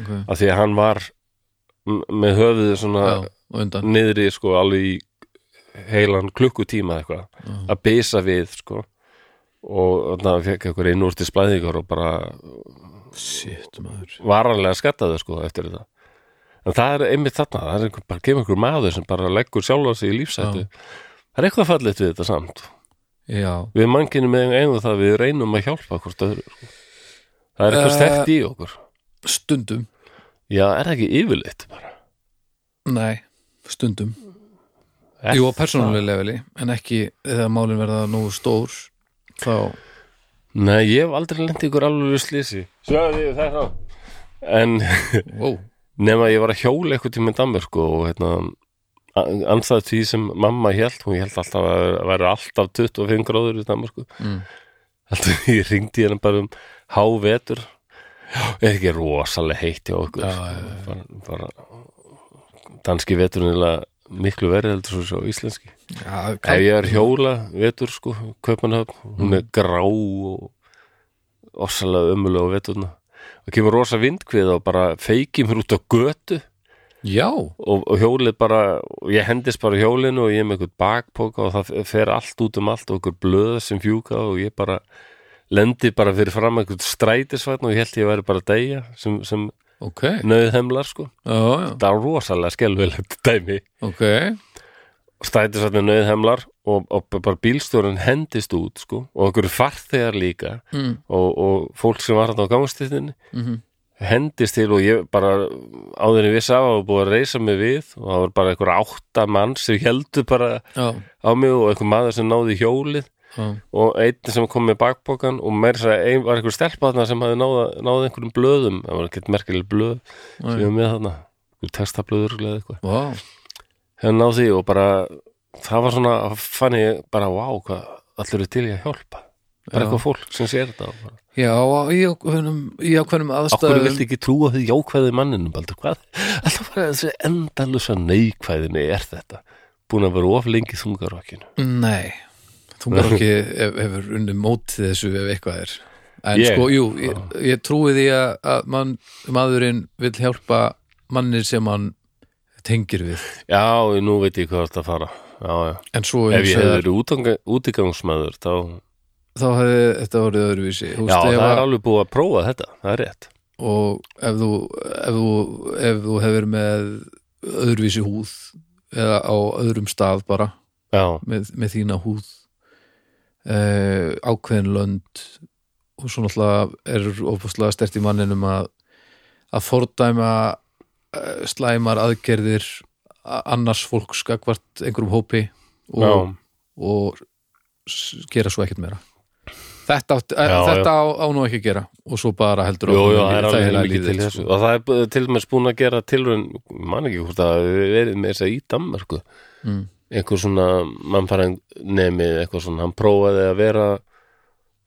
Okay. af því að hann var með höfuðu svona já, niðri sko alveg í heilan klukkutíma eitthvað að bisa við sko. Og þannig að fekk eitthvað inn úr til splæðingar og bara varanlega skattaði sko eftir þetta. En það er einmitt þarna, það er einhver, bara kemur einhver maður sem bara leggur sjálfa sig í lífsættu það er eitthvað fallegt við þetta samt. Já, við mannkinu með eigum það við reynum að hjálpa hvort öðru sko. það er eitthvað Eh, stert í okkur. stundum já, er það ekki yfirleitt bara? Nei, stundum. Er jú á það? persónulega leveli en ekki þegar málin verða nógu stór þá, Nei, ég hef aldrei lent ykkur alveg slísi Sjáðu því þetta En ó, nema ég var að hjóla eitthvað tíma í Danmörku og hérna anstæð því sem mamma hélt hún hélt alltaf að vera alltaf 25 gráður í Danmörku. Mm. alltaf ég ringdi hérna bara um hávetur er ekki rosalega heitt hjá okkur? Já. bara, bara danski veturinn er miklu verið heldur svo svo íslenski. Já, ef ég er hjóla vetur sko, Kaupanhöfn, hún er grá og ofsalega ömulega á veturna. Og kemur rosa vindkvið og bara feiki mér út á götu. Já, og, og hjólið bara, og ég hendist bara á hjólinu og ég er með eitthvað bakpoka og það fer allt út um allt og eitthvað blöð sem fjúka og ég bara lendi bara fyrir fram eitthvað strætisvætn og ég held ég væri bara að deyja sem, sem ok. nöðhemlar sko. Já, það er rosalega skelfilegt dæmi. Ok. Strætisvætni nöðhemlar og, og bara bílstjórinn hendist út sko og einhverju farþegar líka mm. og, og fólk sem var hann á gangstíðinni Mm hendist til og ég bara áður ég vissi af að búið að reysa mig við og það var bara einhver átta mann sem heldur bara já, á mig og einhver maður sem náði í hjólið já, og einn sem kom með bakpokan og að ein var einhver stelpaðna sem hafði náða, náði einhverjum blöðum. Það var ekkert merkileg blöð sem ég var með þarna. Textablöður eða eitthvað. Vá. Hefði náði því og bara það var svona, fann ég bara vá, hvað allir er til í að hjálpa. Bara Já. eitthvað fólk sem sér þetta bara, já, í ákveðnum í ákveðnum aðstæðum viltu ekki trúa því jákvæði manninu Baldur, hvað? Alltaf bara þessi endalusa neikvæðinni er þetta búin að vera of lengi þungarokkinu Nei, ef, hefur unni mótið þessu ef eitthvað er. En Ég? sko, jú, ég, ég trúi því að, að man, maðurinn vill hjálpa mannir sem hann tengir við. Já, nú veit ég hvað þetta fara. Já, já, en svo ef ég það verið útgang, útigangsmaður þá, þá hefði þetta orðið öðruvísi. Já, ef það er alveg búið að prófa þetta það er rétt. Og ef þú, ef þú, ef þú hefur með öðruvísi húð eða á öðrum stað bara með, með þína húð eh, ákveðin lönd og svo náttúrulega er ofaslega stert í manninum að að fordæma eh, slæmar aðgerðir annars fólks skakvart einhverjum hópi og, já, og gera svo ekkert meira. Þetta, átt, Já, þetta á, á nú ekki að gera og svo bara heldur jú, jú, það er alveg mikið til þessu. Sko. og það er til dæmis búin að gera tilraun man ekki hvort að við verið með þess að í Danmörku. Mm. Einhver svona mannfæring nemi eitthvað svona, hann prófaði að vera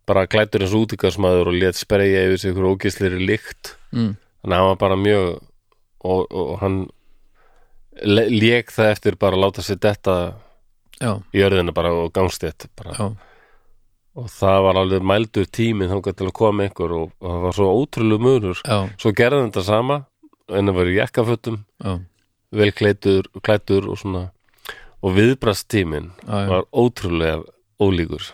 bara glætur eins útigangsmaður og let spreja yfir sig ykkur ógislir lykt. Mm. þannig að hann var bara mjög og, og hann lék það eftir bara að láta sér detta já, í jörðina bara og gangstett bara. já, og það var alveg mældur tíminn þangað til að koma einhver og, og það var svo ótrúlega munur. Já, svo gerði hann þetta sama en það var í jakkafötum vel klætur og svona og já. var ótrúlega ólíkur.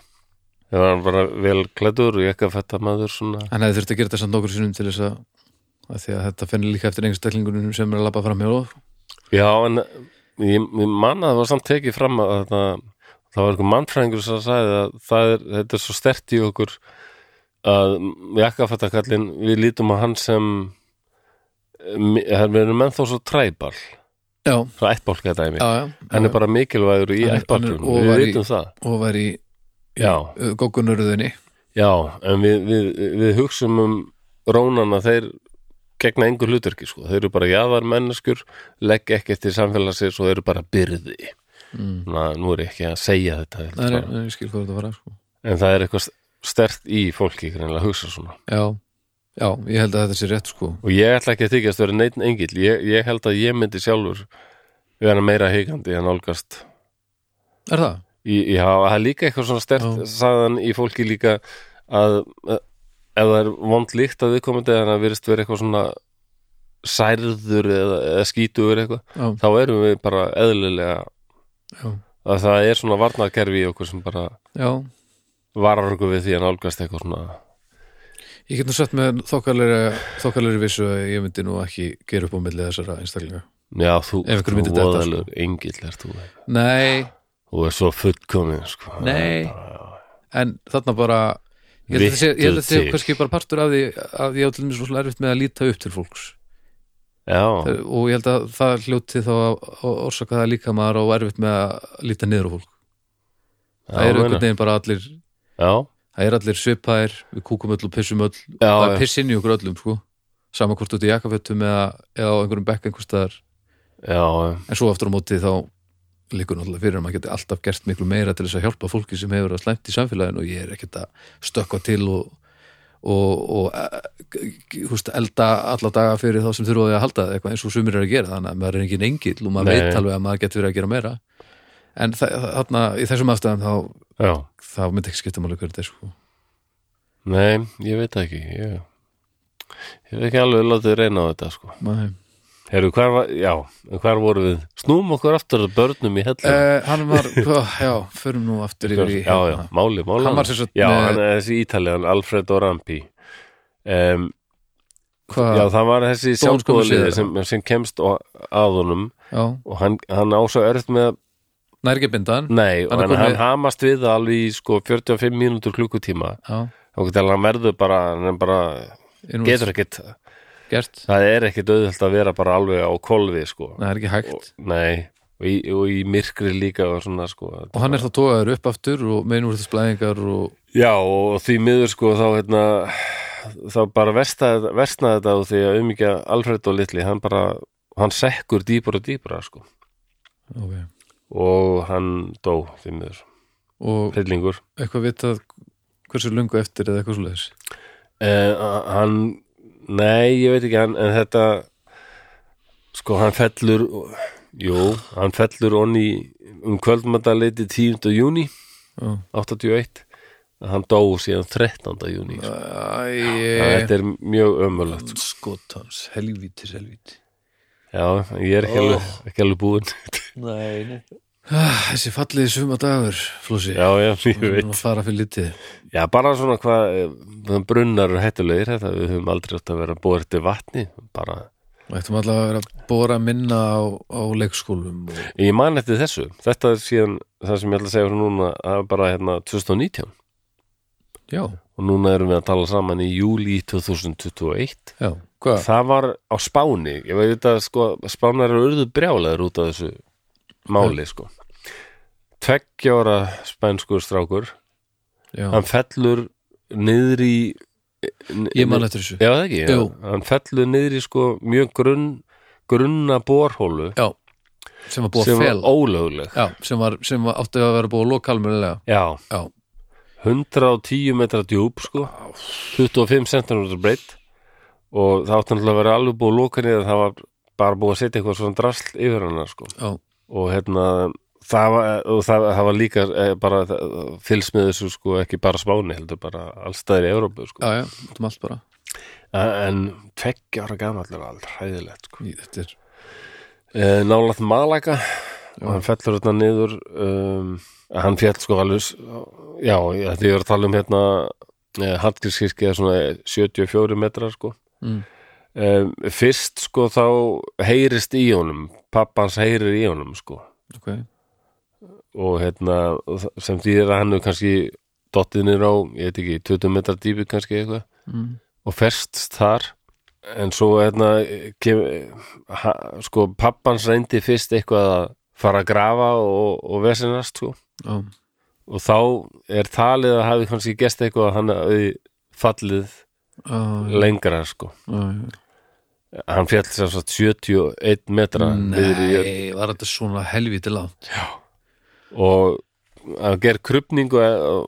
Það var bara vel klætur og jakkafetta maður svona. Hann hefði þurft að gera þetta samt nokkur sinnum til þess að, að því að þetta finnir líka eftir einstaklingunum sem er að labba fram hjá Já, en ég, ég man að það var samt tekið fram að það, það var einhver mannfræðingur sem sagði að það er, þetta er svo stert í okkur að jakkafættakallin, við lítum á hann sem við erum ennþá svo træbal já, svo ættbálka dæmi, hann er bara mikilvægur í og við var vitum það. og var í Já, gókunurðunni já, en við, við, við hugsum um rónana, þeir gegna engur hlutverki, sko, þeir eru bara jaðar menneskur, legg ekki eftir samfélagsins og eru bara byrði. Mm. Ná, nú er ég ekki að segja þetta Nei, bara. ég skil hvað þetta fara sko. en það er eitthvað stert í fólki að hugsa svona. Já, já, ég held að þetta sé rétt sko. Og ég ætla ekki að þykjast vera neitt engill. Ég, ég held að ég myndi sjálfur vera meira heikandi en álgast Er það? Í- Já, það er líka eitthvað svona stert Já. sagðan í fólki líka að að ef það er vond líkt að viðkomandi en það virðist vera eitthvað svona særður eða, eða skítugur eitthvað Já, þá erum við bara eðlilega já, að það er svona varnarkerfi í okkur sem bara já. varar okkur við því að nálgast eitthvað svona Ég get nú sett með þokkalegri vissu að ég myndi nú ekki gera upp á milli þessara einstaklinga. Já, þú, voðalur engill er þú. Nei, Þú er svo fullkomin sko. Nei. en þarna bara ég held að þetta Vittu kannski bara partur af því að ég á til mér svo erfitt með að líta upp til fólks. Já, og ég held að það hljóti þá orsaka það líka maður og erfitt með að líta niður á fólk. Það já, eru meina. einhvern veginn bara allir Já, það er allir svipaðir, við kúkum öll og pissum öll. Já, það er piss inn í okkur öllum sko. Sama hvort út í jakkafötum eða, eða á einhverjum bekk einhvers staðar. Já, já. en svo aftur á móti þá líkur náttúrulega fyrir að maður geti alltaf gert miklu meira til þess að hjálpa fólki sem hefur að slæmt í samfélaginu og ég er ekkert að stökkva til og, og, og e, húst, elda alla daga fyrir þá sem þurfa á því að halda eitthvað eins og sumir er að gera. Þannig að maður er engin engill og maður Nei. veit alveg að maður getur verið að gera meira en þa- þarna í þessum afstæðum þá, já. þá myndi ekki skipta máli hverju þetta er sko. Nei, ég veit ekki ég, ég hef ekki alveg látið reyna á þetta sko. Nei. Heru, hvar, var, já, hvar voru við Snúm okkur aftur að börnum í hellu Uh, hann var, já, förum nú aftur yfir í Já, já, hérna. máli, máli Hann var sagt Já, hann er þessi ítaliðan Alfredo Rampi um, Já, það var þessi sjálfskoðaliði sem, sem kemst á- að honum já, og hann, hann ásá örð með nær ekki bindan Nei, er hann, hann hamast við alveg í sko 45 mínútur klukkutíma. Og hann verður bara, hann bara getur ekkit, gert, það er ekkit auðvelt að vera bara alveg á kolvi sko. Það er ekki hægt. Og, Nei, og í, og í myrkri líka og svona sko. Og hann er þá tógaður upp aftur og meinúrðisblæðingar og Já, og því miður sko þá hérna þá bara versnaði þetta og því að umíkja Alfred og Litli, hann bara hann sekkur dýpur og dýpura sko. Okay. Og hann dó því miður, og hryllingur. eitthvað vitað hversu lungu eftir eða eitthvað svo leiðis eh, hann nei, ég veit ekki hann, en þetta sko hann fellur jú, hann fellur onni um kvöldmandaleiti 10. júni já, 81 hann dó síðan 13. júni sko. Þetta er mjög ömulegt skotans, helvítis helvíti Já, ég er ekki, alveg, ekki alveg búinn nei, nei. Ah, þessi falliði suma dagur flósi, Já, já, ég veit að fara fyrir litið Já, bara svona hvað eh, brunnar eru hættulegir þetta við höfum aldrei átt að vera búið til vatni bara, og ættum allavega að vera bóra minna á, á leikskólum og, ég man eftir þessu. Þetta er síðan það sem ég ætla að segja frá núna það er bara hérna 2019 já, og núna erum við að tala saman í júli 2021 já, hvað? Það var á Spáni. Ég veit að sko, Spánar eru urðu brjáleður út af þessu máli sko. Tveggjára spænskur strákur já, hann fellur niður í ég man eftir þessu. Já, ekki, Jú. hann fellur niður í sko mjög grunn, grunna borhólu já, sem var búið að fel ólögleg. Já, sem var, sem var átti að vera búið að loka almennilega. Já, já, 110 metra djúp sko. 25 cm breytt og það átti að vera alveg búið að loka niður það var bara búið að setja eitthvað svona drasl yfir hana sko. Já, og hérna það var, og það, það var líka eh, bara fylgst með þessu sko ekki bara Spáni heldur bara allstæðir í Evrópu sko. Já, já, út um allt bara. En tveggja ára gamall er aldrei hræðilegt sko. Í- þetta er, e, nálaðt Malaga og hann fellur þetta niður um, hann fjall sko alveg já, ég ætti að tala um hérna e, Hallgrímskirkja svona 74 metrar sko. Mm, um, fyrst sko þá heyrist í honum. Pappans heyrir í honum sko. Ok. Og hérna sem þýðir að hann er kannski dottið niður á, ég veit ekki, 20 metrar dýpi kannski eitthvað. Mm, og festst þar. En svo hérna kem, ha, sko pappans reyndi fyrst eitthvað að fara að grafa og, og vesinast sko. Já, og þá er talið að hafi kannski gest eitthvað að hann hafi fallið já, lengra sko. Já, já. Hann fjall sem sagt 71 metra Nei, var þetta svona helvíti langt? Og að gera krupningu og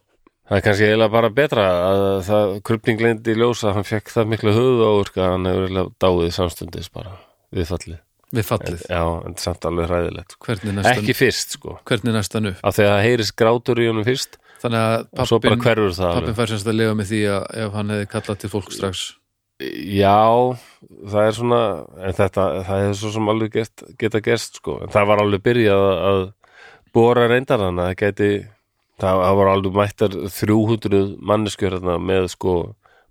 það er kannski eiginlega bara betra að það krupning leindi í ljós að hann fekk það miklu höfuð áurka hann hefur eiginlega dáið samstundis bara við fallið. Við fallið, já, en samt alveg hræðilegt sko. næstan ekki fyrst sko. Hvernig næstan upp? Af því að það heyrist grátur í honum fyrst þannig að pappin, pappin fær semst að lifa með því að ef hann hefði kallað til fólk strax já, það er svona en þetta, það er svo sem alveg gest, geta gerst sko, en það var alveg byrjað að- að bóra reyndar hann það geti, það, það var alveg mættar 300 manneskjör þarna, með sko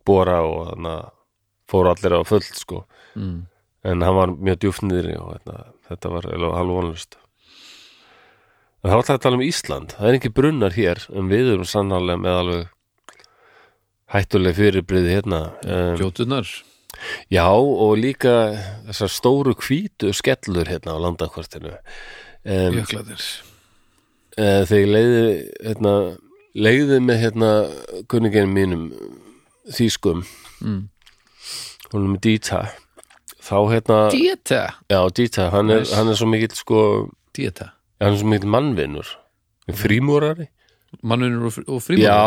bóra og þannig að fóru allir á fullt sko. Mm. en hann var mjög djúfniðri og þetta, þetta var alveg vonlust en þá ætlaði að tala um Ísland. Það er ekki brunnar hér en við erum sannarlega með alveg hættuleg fyrirbriði hérna um, Gjótunar já og líka þessar stóru hvítu skellur hérna á landakvartinu um, Jökladir uh, þegar leiði hérna, leiði með hérna kunningin mínum þýskum. Mm. hún með Dita þá hérna, Dieta já Dita hann er, hann er svo mikill sko Dieta hann er svo mikill mannvinnur frímúrari. Mannunur og, frí- og frímur já,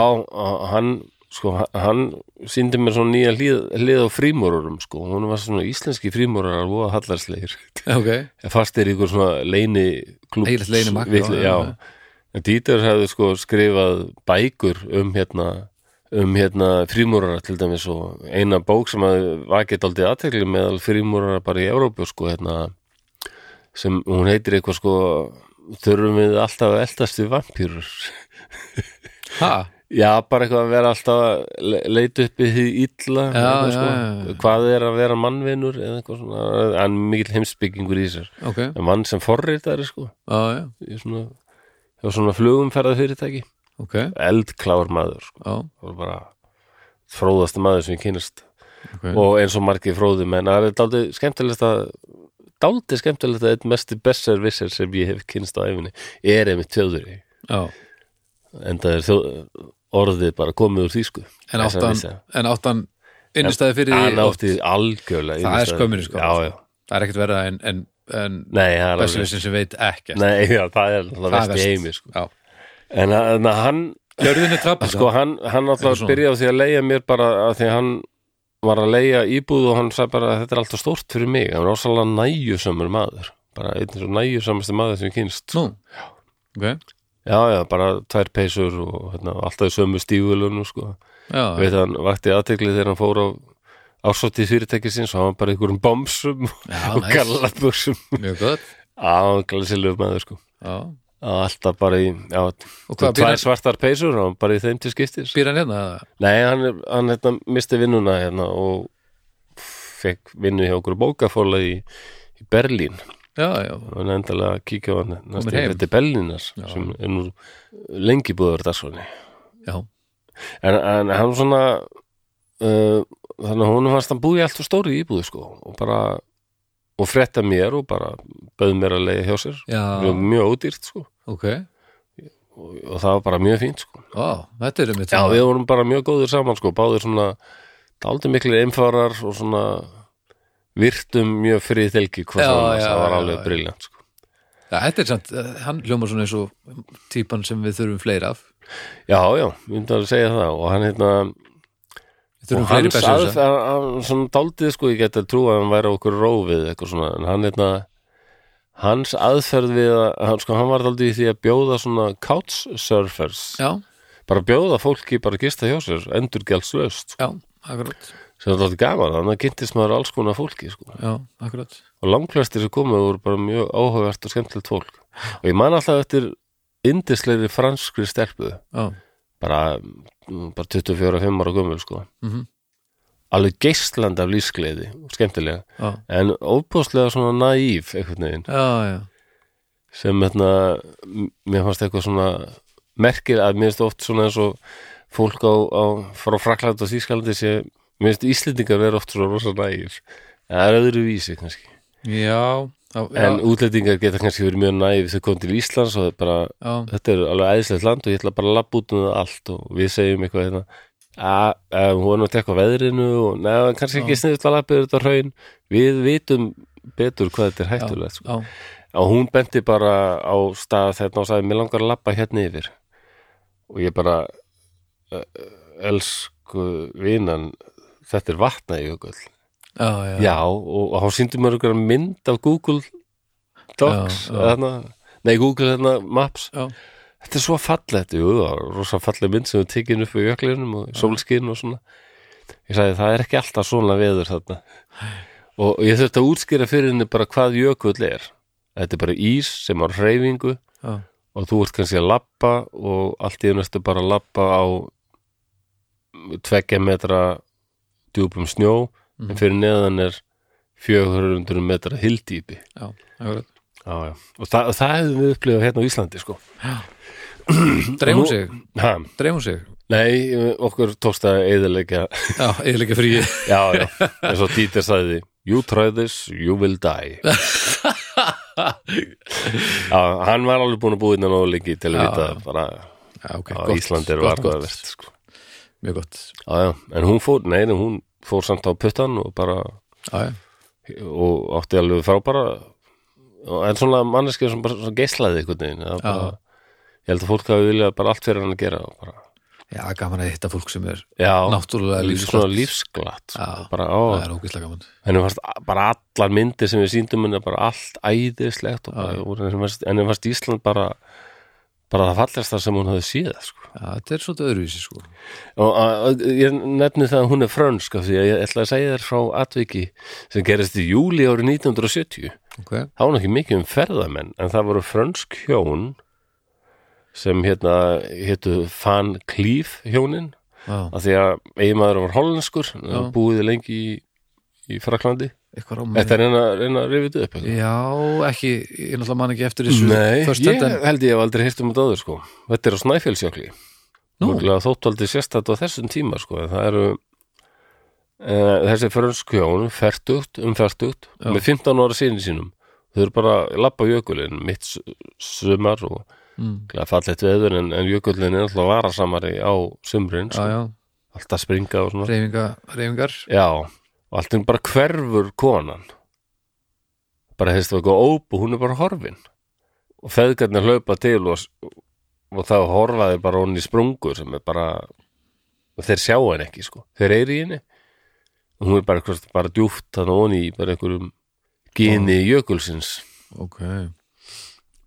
hann sko, hann síndi mér svona nýja hlið, hlið á frímúrarum sko, hún var svona íslenski frímúrarar og hallarslegir ok. Fastir í ykkur svona leini já. En Dieter hefði sko skrifað bækur um hérna um hérna frímúrara til dæmis og eina bók sem að vakið aldrei aðtekli meðal frímúrara bara í Evrópu sko hérna sem hún heitir eitthvað sko þurfum við alltaf að eldast við vampýrur ha, Já, bara eitthvað að vera alltaf að le- leita upp í því illa Já, já, sko. já, hvað er að vera mannvinur eða eitthvað svona, en mikill heimsbyggingur í sér ok. Já, en mann sem forritari sko. Í svona, svona flugumferða fyrirtæki ok. Já, eldklár maður sko. var bara fróðasti maður sem ég kynast ok. Og eins og margir fróði menn það er dálítið skemmtilegt að dálítið skemmtilegt að eitt mesti besser visser sem ég hef kynst á æfinni er einmitt tjóðuri já. en það er þjóð, orðið bara komið úr þýsku. En áttan, en áttan innistæði fyrir því átti algjörlega Það er innistæðu. skömmin í skömmin, já, sko. já. það er ekkert verða en, en, en besservissin sem veit ekkert. Nei, já, það er er vest í heimi sko. en, en hann er trappið sko, hann, hann alltaf byrjaði því að leia mér bara að því að hann var að leia íbúð og hann sagði bara að þetta er alltaf stórt fyrir mig. Hann var ósalega næjusamur maður. Bara einn svo næjusamasti maður sem ég kynst nú, ok já, já, bara tvær peysur og hérna, alltaf sömu stífulunum sko. já, veit hann vakti aðtekli þegar hann fór á ásóttið fyrirtækisins og hann var bara einhverjum bomsum Já, og næs. gallabuxum. Mjög gott. Á glæsilegu maður sko. Já. alltaf bara í já, tvær býr, svartar peysur og bara í þeim til skiptis. Býr hann hérna? Nei, hann, hann hérna, misti vinnuna hérna og fekk vinnu hjá okkur bókafóla í, í Berlín. já, já, og endalega að kíkja á hann næstu þetta er Berlínar Já. sem er nú lengi búður dagsvonni já, en, en hann svona uh, þannig að hún fannst hann búið allt og stóri íbúðu sko og bara og frétta mér og bara bauð mér að leiða hjá sér. Mjög, mjög ódýrt sko. Ok. Og, og það var bara mjög fínt sko. Ó, þetta Já, við vorum bara mjög góðir saman sko, báðir svona dálítið miklir einfarar og svona virtum mjög frið þelgi hvað það, já, það var alveg briljant sko. Já, þetta er samt, eh, hann hljómar svona eins og típan sem við þurfum fleiri af. Já, já, við myndum að segja það og hann hérna og hans aðf, hann, hann, svona dálítið sko, ég geti að trúa að hann væri okkur rófið eitthvað svona, en hann hérna hans aðferð við að hann, sko, hann var dálítið í því að bjóða svona couchsurfers, Já, bara bjóða fólki bara að gista hjá sér, endurgjaldslaust sko, já, akkurat sem er dálítið gaman, þannig að kynntist maður alls konar fólki sko. Já, akkurat. Og langflestir sem komu voru bara mjög áhugavert og skemmtilegt fólk. Og ég man alltaf eftir indislegri franskri stelpu. Já, bara, mm, bara 24-5 ára gömul sko. Mhm, alveg geisland af lífsgleiði og skemmtilega. Já, en óbúslega svona naív einhvern veginn. Sem hérna, mér fannst eitthvað svona merkir að mér finnst oft svona eins og fólk á, á frá Frakland og Þýskalandi sé mér finnst Íslendingar vera oft svo rosa naív en það er öðru vísi kannski. Já, já, já, en útlendingar geta kannski verið mjög næf þau kom til Íslands og bara já, þetta er alveg æðislegt land og ég ætla bara að labba út um það allt og við segjum eitthvað hérna. Að að hún var nú að tekka á veðrinu og neða, kannski ekki sniðut að labba yfir þetta hraun. Við vitum betur hvað þetta er hættulegt sko. já, og hún benti bara á stað þetta og sagði, mér langar að labba hérna yfir. Og ég bara elsku vinan þetta er vatnajökull já, já, já, og hann síndi mér einhverja mynd af Google Docs. Þarna, nei, Google hérna, Maps. Já. þetta er svo fallegt, jú, það var rosa falleg mynd sem við tekinn upp í jöklinum og sólskinn og svona. Ég sagði, það er ekki alltaf svona veður þarna. Og ég þurfti að útskýra fyrir henni bara hvað jökull er. Þetta er bara ís sem á hreyfingu já. og þú ert kannski að labba og allt í einu bara að labba á tveggja metra djúpum snjó en fyrir neðan er 400 metra hildýpi já, já, já. og það, það hefðum við upplifað hérna á Íslandi sko. dreifum sig, dreifum sig? Nei, okkur tókst að eðilegja já, eðilega frí. Já, já, eins og Dieter sagði you try this, you will die. Já, hann var alveg búin að búið innan og lengi til að vita bara já, ok, á gott, Íslandi er gott, gott. varðavert sko. Mjög gott. Já, en hún fór, nei, hún fór samt á puttan og bara já, og átti alveg frábara en svona manneskið sem bara svona geislaði einhvern veginn bara, ég held að fólk hafi viljað bara allt fyrir hann að gera bara, já, gaman að hitta fólk sem er náttúrulega líf, lífsglatt. lífsglatt bara, ó, það er ógeðslega gaman. Henni fannst bara allar myndir sem við síndum henni bara allt æðislegt og og henni fannst Ísland bara bara það fallegasta sem hún hafði síða sko. já, þetta er svolítið öðruvísi sko. Og að, að, ég nefni það að hún er frönsk af því að ég ætla að segja þér frá atviki sem gerist í júli árið 1970 ok, það var ekki mikið um ferðamenn en það voru frönsk hjón sem hérna hétu Van Cleef hjónin. Já, af því að eiginmaður var hollenskur Já. búið lengi í, í Fraklandi Þetta er reyna, reyna að rifið upp eitthvað. já, ekki, ég náttúrulega man ekki eftir þessu Nei, ég held ég hef aldrei heyrt um þetta áður sko. Þetta er á Snæfellsjökli Nú. Mörgulega þóttvaldi sérstætt á þessum tíma sko. en það eru uh, þessi frönsk hjón fertugt, um fertugt Já. með 15 ára síni sínum þau eru bara að labba jökulinn mitt sumar og mm, fallegt veður en, en jökullin er alltaf varasamari á sumrin sko. alltaf springa og svona reyfinga, reyfingar Já, og allt er bara hverfur konan. Bara hefst það eitthvað óp og hún er bara horfin. Og feðgarnir hlaupa til og, og þá horfaði bara hún í sprungur sem er bara og þeir sjá henni ekki sko. Þeir í henni. Og hún er bara, eitthvað, bara djúft þannig honi í bara einhverjum gini jökulsins. Ok,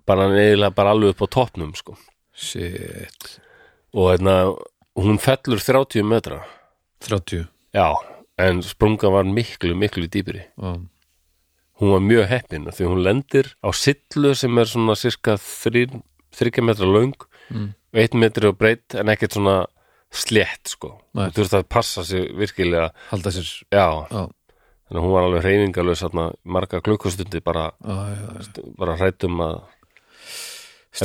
bara eiginlega bara alveg upp á toppnum sko. Shit. Og hérna, hún fellur 30 metra. 30 já, en sprunga var miklu, miklu dýpri. Já, hún var mjög heppin því hún lendir á sillu sem er svona cirka 3 metra löng Mm. og 1 metri á breytt en ekkert svona slétt sko. Nei. þú þurft að passa sig virkilega. Halda sér. Já, já, þannig að hún var alveg reyningalös marga klukkustundi bara, já, já, bara hrættum að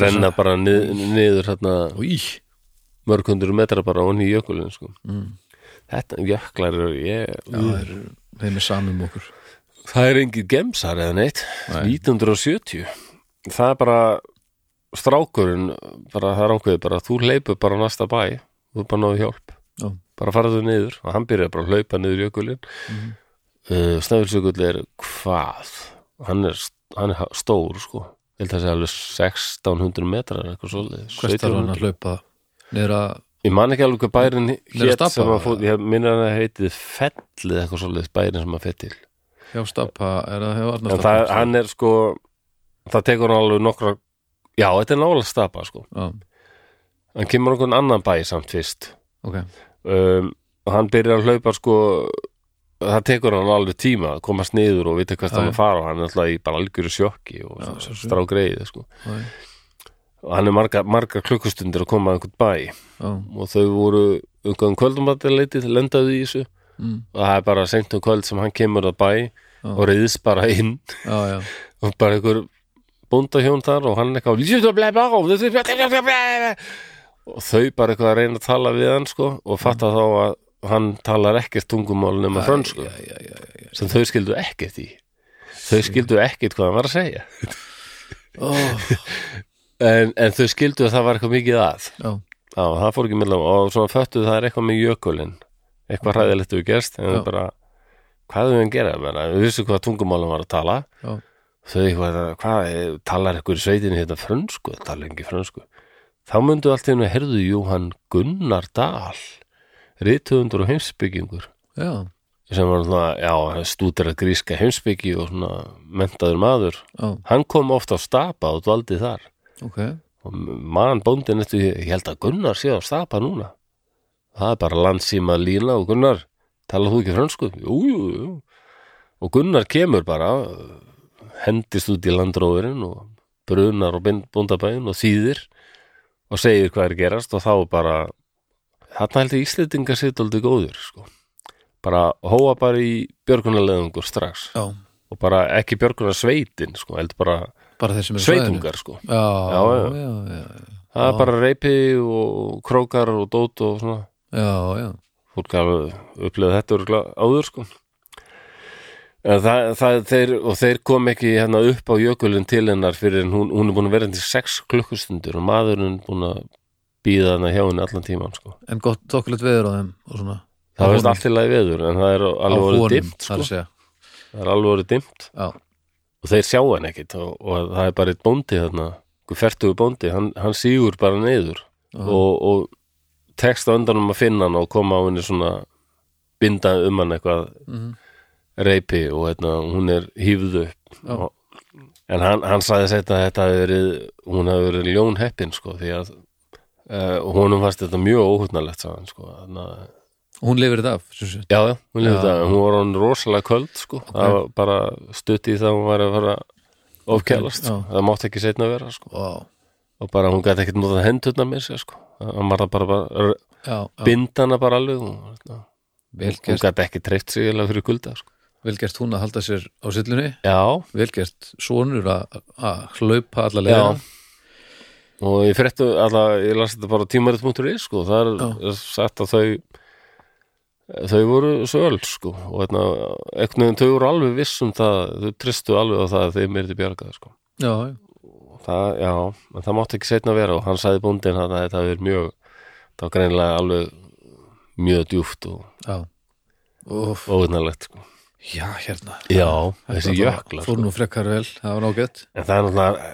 renna bara nið, niður mörg hundur metra bara onni í jökulinn sko. mm. Þetta jöklar ég, já, er þeim er samum okkur. Það er engin gemsar eða neitt. Nei. 1970 það er bara strákurinn bara það er ákveðið bara þú hleypur bara á næsta bæ þú er bara náðu hjálp. Já, bara farðu niður og hann byrjaði bara að hlaupa niður jökulinn. Mm Mhm. uh, Snæfellsjökull er hvað? Hann er, hann er stór sko. Ég held að það sé alveg 1600 metrar eitthvað svolítið hvert er hann að hlaupa? Niður að, ég man ekki alveg hvað bærin hétt sem að fór, ég minna að heitið fellið eitthvað svolítið bærin sem að fett til. Hjá stappa er það hjá en Arnarstappa það, hann er sko það tekur hann alveg nokkra já, þetta er nálega stapa sko. Já, hann kemur okkur annan bæ samt fyrst. Ok, um, og hann byrjar að hlaupa sko það tekur hann alveg tíma að komast niður og vita Já, hann já. að fara og hann er alltaf í bara algjöru sjokki og Já, strá greiði sko. Já, og hann er marga, marga klukkustundir að koma að einhvern bæ. Já, og þau voru einhvern kvöldumatileitið lendaði í þessu. Mm, og það er bara seint um kvöld sem hann kemur að bæ Já. og reyðis bara inn. Já, og bara einhver bóndahjón þar og hann eitthvað og þau bara eitthvað að reyna að tala við hann sko og fatta þá að hann talar ekkert tungumál nema já. sem þau skildu ekkert í. Þau skildu ekkert hvað hann var að segja. Oh, en, en þau skildu að það var eitthvað mikið að. Já, Já, það fór ekki millam og svona föttu það er eitthvað með jökulinn. Eitthvað hræðilegt við gerst en Já. það bara, hvað við hann gera? Menna, við vissum hvað tungumálum var að tala. Já, þau eitthvað, hvað, talar eitthvað í sveitinni hérna frönsku, talar ekki frönsku. Þá myndu allt í hennu herðu jú hann Gunnar Dahl rithöfundur og heimsbyggingur já, sem var svona, já, stúdera gríska heimsbyggi og svona mentaður maður. Já, hann kom ofta á stapa og dvaldi þar ok. Og mann bóndin eftir, ég held að Gunnar sé á stapa núna. Það er bara landsíma lína og Gunnar. Talað þú ekki fransku? Jú, jú, jú. Og Gunnar kemur bara hendist út í landróðurinn og brunar og bóndabæðin og þýðir og segir hvað er gerast og þá bara þarna held ég Íslendingar sitt aldrei góður sko. bara hóa bara í björgunarleðungur strax. Já, og bara ekki björgunarsveitin sko, heldur bara bara þeir sem eru sveitungar sko. já, Já, já, já. það er bara reypi og krókar og dót og svona já, já. fólk hafa upplegað þetta áður sko það, það, þeir, og þeir kom ekki hérna upp á jökulinn til hennar fyrir hún, hún er búin að vera til sex klukkustundur og maðurinn búin að býða hana hjá henni allan tíman sko. en gott tokkulegt veður á þeim og svona það honum. allt í lagi veður en það er alveg orðið það sko. er það er alveg orðið dimmt já, og þeir sjá hann ekkit og, og það er bara eitt bóndi þarna, fertugu bóndi, hann, hann sígur bara neyður Já. og, og tekst á undan um að finna hann og koma á henni svona binda um hann eitthvað Mhm. reypi og hérna, hún er hýfð upp Já. og, en hann, hann sagði setna að þetta hefði verið hún hefði verið ljón heppin sko því að uh, honum fannst þetta mjög óhutnalegt sagði hann sko þannig að hún lifir þetta af. Já, já, hún lifði Já. það, hún var hann rosalega köld sko, það var bara stutt í það hún var að fara ofkælast, já. sko. það mátti ekki setna vera sko, Vá. og bara hún gæti ekkert notað hendurna með sér sko, hann var það bara, bara já, já, binda hana bara alveg. Hún, hún vel gert, gæti ekki treyft sig eða fyrir kulda sko. vel gert hún að halda sér á sillunni Já, vel gert sonur að hlaupa alla já. Og ég fréttu alltaf, ég las þetta bara tímarit.is sko, það er sagt að þau þau voru söl sko og hérna, einhvern veginn þau voru alveg viss um það, þau tristu alveg á það að þeim er til bjargað sko. Já, það, já, en það mátti ekki setna vera og hann sagði bóndin að þetta verið mjög það var greinilega alveg mjög djúft og óvinnalegt sko. já, hérna. Já, Þetta þessi jökla fór sko. nú frekkar vel, það var nágætt en það er náttúrulega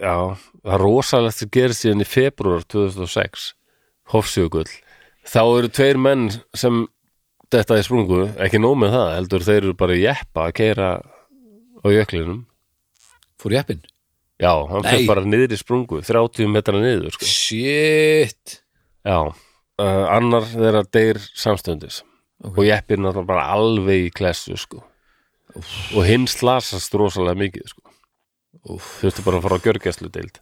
já, það er rosalegt sem gerist síðan í februar 2006 Hofsjökull. Þá eru tveir menn sem þetta er sprungu, ekki nóg með það heldur þeir eru bara í jeppa að keira á jöklinum fór jeppin já, hann fyrir bara niður í sprungu 30 metra niður sko. shit Já, uh, annar þeirra deyr samstundis Ok. og jeppir náttúrulega bara alveg í klessu sko. og hinn slasast rosalega mikið sko. Úf. þurfti bara að fara á gjörgæslu deild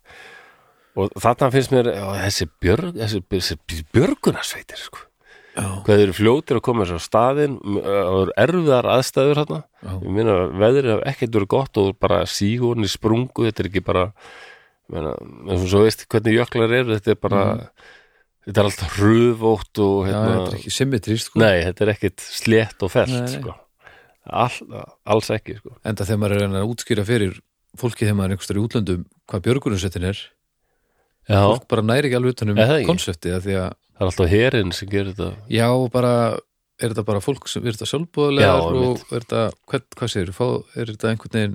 og þarna finnst mér þessi, björg, þessi, þessi björgunarsveitir sko. Já, hvað þeir eru fljótir að koma sér á staðinn og erfiðar aðstæður hérna já, ég meina veðrið hef ekkert verið gott og bara sígurinn í sprungu þetta er ekki bara meina, eins og svo veist hvernig jöklar eru þetta er bara þetta er allt hrufótt og já, hérna, þetta er ekki symmetrist sko. nei, þetta er ekkit slétt og felt sko. All, alls ekki sko. enda þegar maður er að að útskýra fyrir fólki þegar maður er einhverstur í útlöndum hvað björgurinsettin er já, fólk bara næri ekki alveg utanum það af því að það er alltaf herinn sem gerir þetta. Já, bara er þetta bara fólk sem er þetta sjálfbúðlega Já, og er þetta, hvað, hvað fá, er þetta einhvern veginn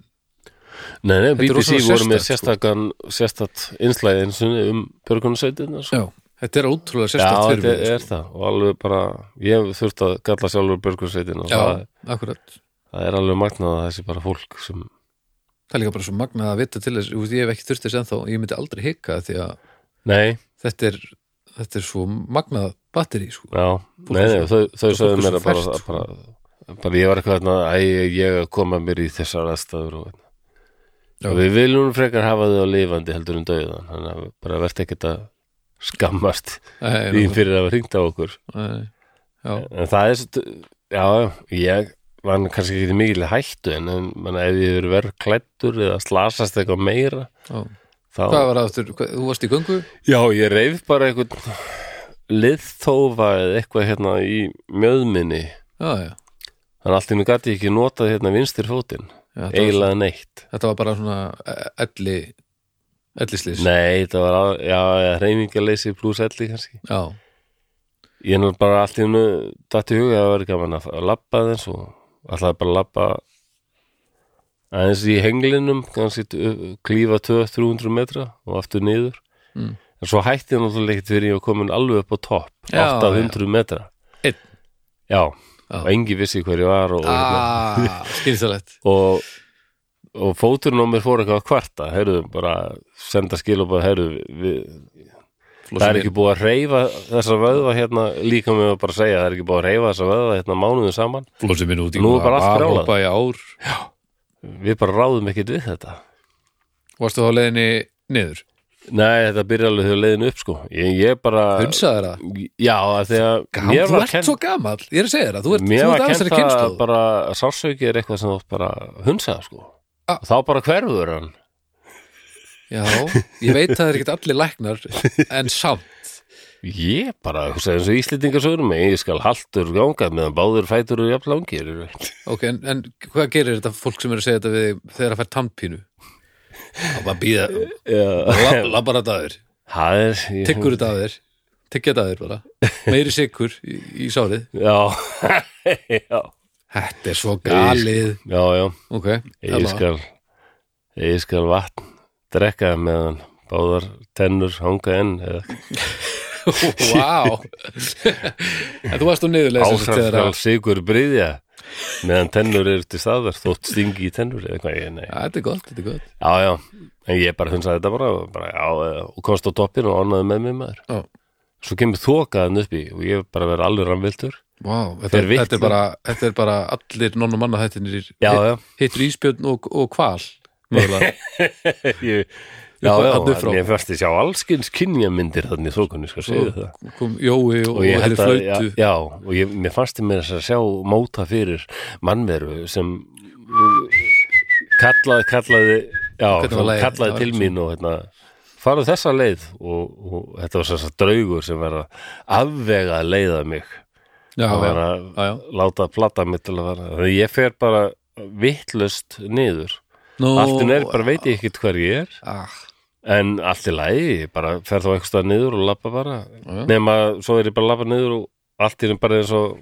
nei, nei, BBC voru með sko. sérstakann sérstakt einslæði eins og um björgunarsveitina sko. já, þetta er ótrúlega já, sérstakt fyrir þetta er það. Og alveg bara, ég þurft að galla sjálfur björgunarsveitina og já, það, akkurat. það er alveg magnað að þessi bara fólk sem það er líka bara svo magnað að vita til þess ég hef ekki þurft þess ennþá, ég myndi aldrei hika því að nei, þetta er þetta er svo magnað batteri sko. Já, Fólk nei, nei, svo- þau, þau er mér að bara, ferskt, sko. bara, bara ég var eitthvað hérna, æ, ég að koma mér í þessar aðstæður og, Já. og við viljum frekar hafa þau á lifandi heldur en dauðan þannig að bara verðt ekkert að skammast því fyrir að hafa hringt á okkur nei, en það er, svo- já, ég var kannski ekki mikil hættu en, en man, ef ég verið verið klættur eða slasast eitthvað meira já. Þá, hvað var það aftur, þú varst í göngu? Já, ég reyf bara einhvern liðþófa eða eitthvað hérna í mjöðminni. Já, já, Þannig allt innu gæti ég ekki notað hérna vinstir fótinn. Þetta, eiginlega neitt. Þetta var bara svona elli ellislýs Nei, það var, að, já, reyningaleysi pluss elli kannski. Já, Ég er nú bara allt innu datt í huga að vera gaman að að labba þess og ætlaði bara að labba aðeins í henglinum kannski klífa 200-300 metra og aftur niður. Mm. en svo hætti hann náttúrulega ekkert fyrir var komin alveg upp á topp Já, 800 metra. Einn? já, Já. og engi vissi hver ég var og, ah, skilstælegt og, og fóturinn á mér fór eitthvað að kvarta. Heyrðu, bara senda skil og bara heyrðu, við, það er ekki búið að reyfa þessa vöðva hérna, líka með að bara segja það er ekki búið að reyfa þessa vöðva hérna mánuðum saman. Flósið minn út í Nú er bara allt í ár við bara ráðum ekkert við þetta. Varstu þá leiðinni niður? Nei, þetta byrja alveg þegar leiðin upp sko. Ég, ég bara hunsaði það? Já, að Gam, mér þú var ert kennt svo gamall, ég er að segja það. Þú ert, mér þú var ert aðeins kennt þeirra að kynslu bara sásauki er eitthvað sem þú bara hunsaða sko. Ah. þá bara hverfur hann. Já, ég veit að það er ekkert allir læknar en samt ég bara, hugsa eins og Íslendingar sögurum ég skal haltur gangað meðan báður fætur og jafn langir ok, en, en hvað gerir þetta fólk sem er að segja þetta við þegar að fær tannpínu? Það bara býða labbar þetta að þér, það tyggur þetta að þér tyggja þetta að þér bara. Meiri sikur í, í sárið. Já, já. Þetta er svo galið. Já, já, ok, ég skal ég skal vatn drekka meðan báðar tennur hanga enn eða Vá En þú varst á niðurlega að sigur bryðja meðan tennur eru til staðar þótt stingi í tennur eða eitthvað, ég, nei Já, Þetta er gott, þetta er gott Já, já, en ég bara hunsaði þetta bara, bara já, og komst á toppin og annaði með mér maður. Já. Svo kemur þokaðan upp í og ég bara verið alveg rannvildur. Vá, þetta, er, þetta, er bara, þetta er bara allir nonn og manna já. Hittur íspjörn og, og kval ég, já, já, en ég fyrst að sjá allskins kynjamyndir þannig í þokunni, skal segja það. kom Jói og, Og hefði að, já, já, og ég, mér fannst ég mér að sjá móta fyrir mannveru sem kallaði, kallaði, já, lagið? kallaði Já, til mín og hérna, farðu þessa leið og, og þetta var þess að draugur sem að afvega að leiða mig Já, að já, vera já, já. að láta plata mitt til að vera þannig að ég fer bara vittlust niður Nú, allt í er bara veit ég ekkert hver ég er ah, en allt í lagi, ég bara fer þá eitthvað niður og labba bara. Já. nema svo er ég bara að labba niður og allt í er bara eins og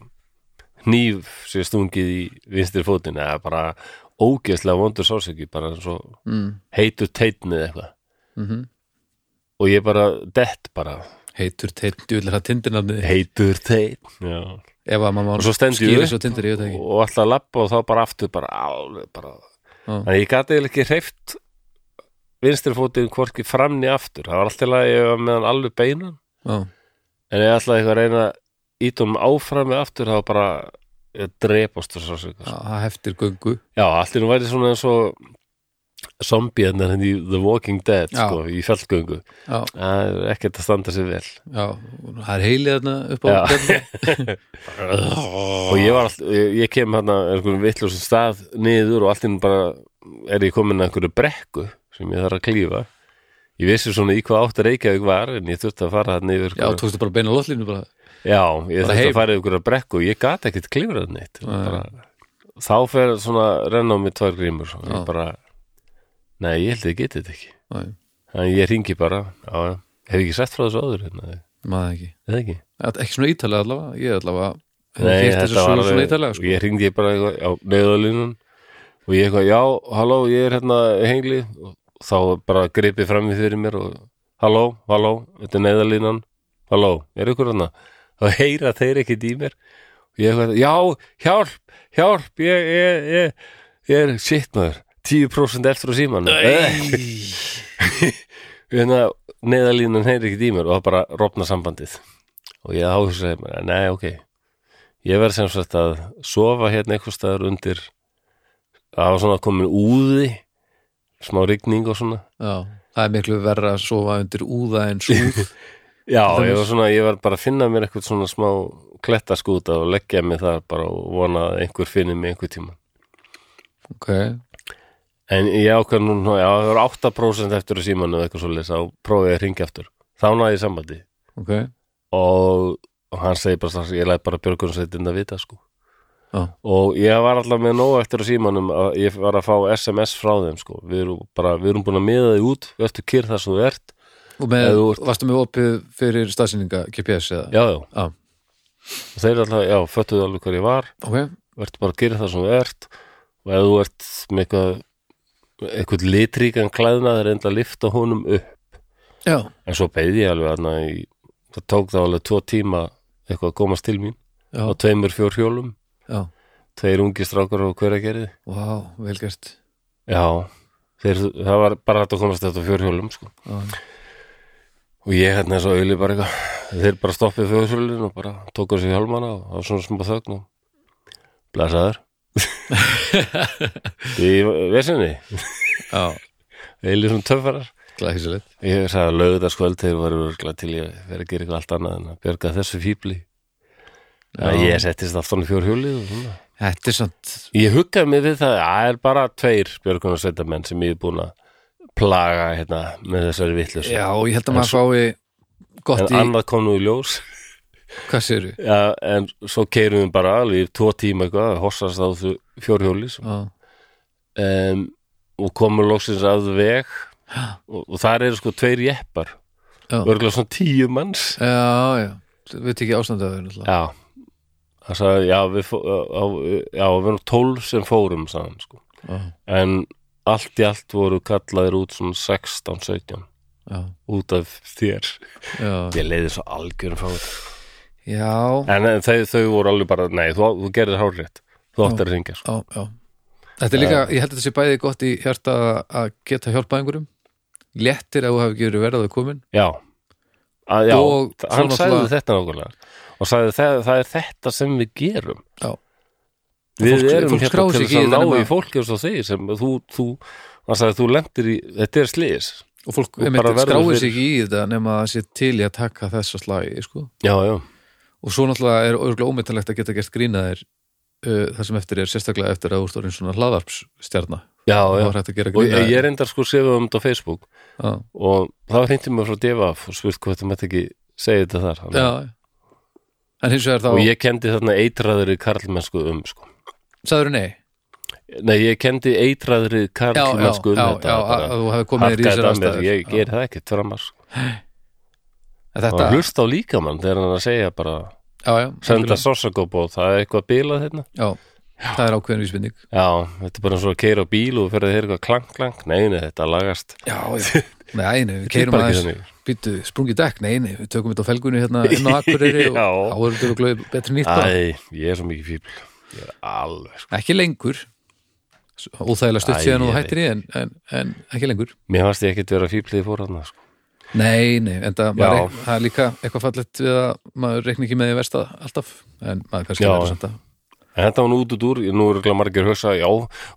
hníf sér stungið í vinstri fótinn. Eða bara ógeðslega vondur sásöki bara eins og mm, heitur teitn eða eitthvað. Mm og ég bara dett bara. Heitur teitt, djúvill er það tindinafnið heitur teitn já. Ef að maður og svo stend ég skýri upp svo tindir, það ekki. og alltaf labba og þá bara aftur bara alveg bara. En ég eiginlega ekki hreift vinstri fótinn hvorki framni aftur. Það var alltaf að ég var meðan alveg beinan Já, en ég ætlaði eitthvað að reyna ítum áfram með aftur það var bara ég drepast og svo það heftir göngu. Já, allt í nú væri svona eins og zombie en í The Walking Dead sko, í er ekkert að standa sig vel. Já, það er heilið þarna upp á og ég var all, ég, ég kem hérna einhvern vittljósum stað niður og nú bara er ég komin að einhverju brekku sem ég þarf að klífa. Ég vissi svona í hvað átt Reykjavík var en ég þurfti að fara hann yfir Já, tókstu bara beina lótlínu bara? Já, ég Bara þurfti heim. að fara yfir einhverju brekku og ég gat ekkert klífrað neitt. Nei. bara, þá fer svona renna á mig tvær grímur og ég bara nei, ég held að ég geti þetta ekki. Nei, þannig ég ringi bara já, já. hef ekki sett frá þessu áður hérna, maður ekki. Ekki? Ekki svona ítalega allavega, ég allavega Nei, var svona ítalega sko. ég ringi bara á neðalínun og ég eitthvað, já, halló, ég er hérna í hengli. og þá bara gripið fram í fyrir mér og halló, halló, þetta er neðalínan halló, er ykkur hérna þá heyra þeir ekkert í mér. Og ég eitthvað, já, hjálp, hjálp ég, ég, ég, ég er shit maður, 10% eftir á síman hérna, neðalínan heyri ekkert í mér og það bara rofna sambandið. Og ég áhugsaði mér, nei, ok ég verð sem sagt að sofa hérna einhvers staðar undir það var svona komin úði smá rigning og svona. Já, það er miklu verra að sofa undir úða en súð. Já, ég var svona, ég var bara að finna mér eitthvað svona smá klettaskúta og leggja mig þar bara og vona að einhver finni mig einhver tíma. Ok, en ég ákveð nú, já, það var 8% eftir að símanu eða eitthvað svo leys, þá prófið ég að ringja aftur. Þá náði ég sambandi. Ok. Og, og hann segi bara strax, ég læt bara björgunsveitin að vita sko Já, og ég var alltaf með nóg eftir á símanum að ég var að fá SMS frá þeim sko. við erum bara, við erum búin að miða þig út ertu kyrr þar sem þú ert. Og með, ert- varstu með opið fyrir staðsynninga GPS eða? já, já, Já, og þeir alltaf, já, föttuðu alveg hver ég var. Ok, vertu bara kyrr þar sem þú ert. Og ef þú ert með eitthvað eitthvað litríkan klæðna þeir enda að lifta honum upp. Já, en svo beði ég alveg í það tók það alveg tvo tíma eitthvað að komast til mín. Á tveimur fjór hjólum já. Tveir ungi strákar og hver að gerði Vá, vel gert. Já, þeir, það var bara hægt að komast þetta á fjör hjólum sko. Já, og ég hérna svo auðli bara eitthvað þeir bara stoppið fjör hjólin og bara tóku sér hjálmana og á svona smá þögn og blæsaður í vesinni. Já. Eilið svona töffarar. Glæsilegt. Ég sagði að lögðarskvöld þeir voru örugglega til ég verið að gera eitthvað allt annað en að björga þessu. Já. Ég settist aftan í fjórhjólið og svona. Þetta er samt Ég huggaði mig við það að það er bara tveir björgunarsveitamenn sem ég er búin að plaga hérna með þessari vitlis Já, ég held að maður fái gott En í, annað kom nú í ljós. Hvað séru? Já, en svo keirum við bara alveg tvo tíma eitthvað að hossast á þú fjórhjóli Já, um, og komum loksins að veg. Og, og þar eru sko tveir jeppar. Já. Örgulega svona tíu manns. Já, já. Við ekki ástandið þau Já Það sagði, já, við, já, við erum tólf sem fórum, sagði hann, sko. Já, En allt í allt voru kallaðir út svona 16, 17 já, út af þér. Ég leiði svo algjörum fá þetta. Já, En, en þau, þau voru alveg bara, nei, þú, þú gerðir hárrétt. Þú áttir að ringja, sko. já, já Þetta er líka, ég held að þetta sé bæði gott í hjarta að geta hjálpað einhverjum Léttir ef þú hafi ekki verið verðað komin Já. Að, já, Og hann sagði þetta nákvæmlega. Og sagði, það, það er þetta sem við gerum. Já. Við Fólk- erum fólk hérna til þess að ná í fólki og þeir sem þú, þú, hann sagði, þú lendir í, þetta er slis. Og fólk skráir sig ekki í þetta nema að sé til í að taka þessa slagi sko. Já, já. og svo náttúrulega er örgulega ómyndanlegt að geta gert grínaðir uh, það sem eftir er sérstaklega eftir að úrstórin svona hlaðarpsstjarna Já, og var ég, ég reyndar sko séðu um þetta á Facebook já, og það hreinti mér frá DFF og spurt hvað þetta mætti ekki segja þetta þar Þannig- já. en hins vegar þá og ég kendi þarna eitraðri karlmennsku um sko. sagður nei? Nei, ég kendi eitraðri já, já, karlmennsku um já, þetta já, að þú í harkaði þetta að mér, ég Já. ger það ekkert framar sko. En og þetta, hlusta á líkamann þegar hann að segja bara já, já, senda sorsakóp og það er eitthvað bilað hérna. Já, það er ákveðin vísbending. Já, þetta er bara eins og að keira á bíl og fyrir að heyra eitthvað klang klang, nei, nei, þetta lagast. Já, já, nei, nei, við keirum aðeins býttu, sprungið dekk, nei, nei, við tökum þetta á felgunni hérna inn á Akureyri og Já. þá er þetta glöð betri nýtt bara. Æ, ég er svo mikið fíbl ég er alveg sko. ekki lengur óþægilega stutt síðan og ég hættir í en, en, en ekki lengur mér fannst ég ekkert vera fíbl þegar ég fór hann sko. Nei, nei, en það, er líka eitthvað fallegt við að maður reikni ekki með því versta alltaf, en maður kannski verður samt að En þetta var nú út út úr, nú eru margir að hugsa, já,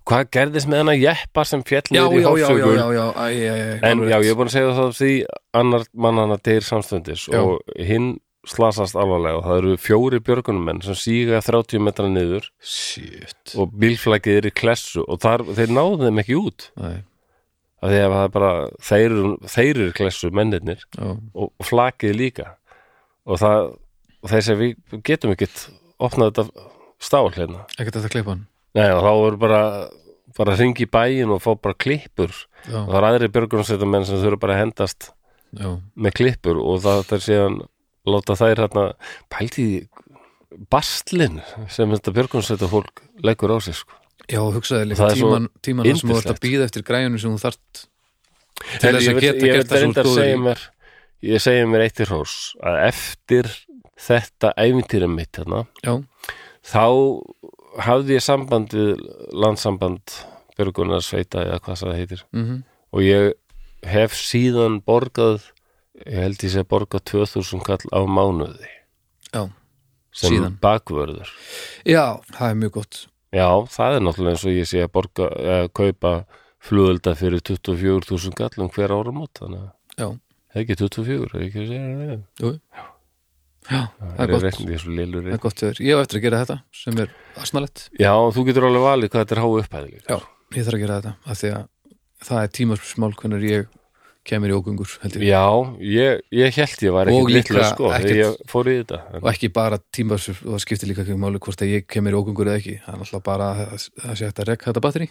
hvað gerðist með hennar jeppa sem fjall niður í hálfsögur? já, já, æ, æ, æ, En já, ég er búin að segja það því annar mannana deyr samstundis Já. og hinn slasast alvarlega og það eru fjóri björgunumenn sem síga 30 metra niður Shit. og bílflækið er í klessu og þar, þeir náðu þeim ekki út. Að það er bara, þeir, þeir eru klessu mennirnir já, og, og flakið líka. Og það, og þeir sem við getum ekkert opnað þetta stál hérna. Ekkert að það kleipa hann? Nei, og þá eru bara bara að ringi í bæin og fá bara klippur. Já, og það er aðri björgunarsveitamenn sem þurfa bara að hendast já, með klippur og það er síðan láta þær hérna pælti í bastlin sem þetta björgunarsveita fólk leggur á sig sko. já, hugsaði líka er tíman, tíman þar sem þú ert að býða eftir græjunum sem þú þart til Herri, þess að geta gert það svo mér ég segja mér eitt í hrós að eftir þetta ævintýra mitt hérna Já, þá hafði ég samband við landsamband björgunarsveita eða hvað það heitir. Mhm, og ég hef síðan borgað ég held ég sé að borga 2000 kall á mánuði. Já, sem Síðan. bakvörður. Já, það er mjög gott. Já, það er náttúrulega eins og ég sé að borga að kaupa flugölda fyrir 24.000 kall um hver ára mót þannig að Já, það er ekki 24, er ekki að segja það jú Já, það er gott. Það er gott ég hef eftir að gera þetta sem er asnalett já, þú getur alveg valið hvað þetta er há upphæði líka. Já, ég þarf að gera þetta af því að það er tímarsmál hvernig ég kemur í ég. Já, ég, ég held ég var líka litla sko ekkert- þegar ég fór í þetta en, og ekki bara tímarsmál það skiptir líka ekki máli hvort að ég kemur í ógöngur eða ekki. Það er alltaf bara að það sé hægt að rekka þetta batteri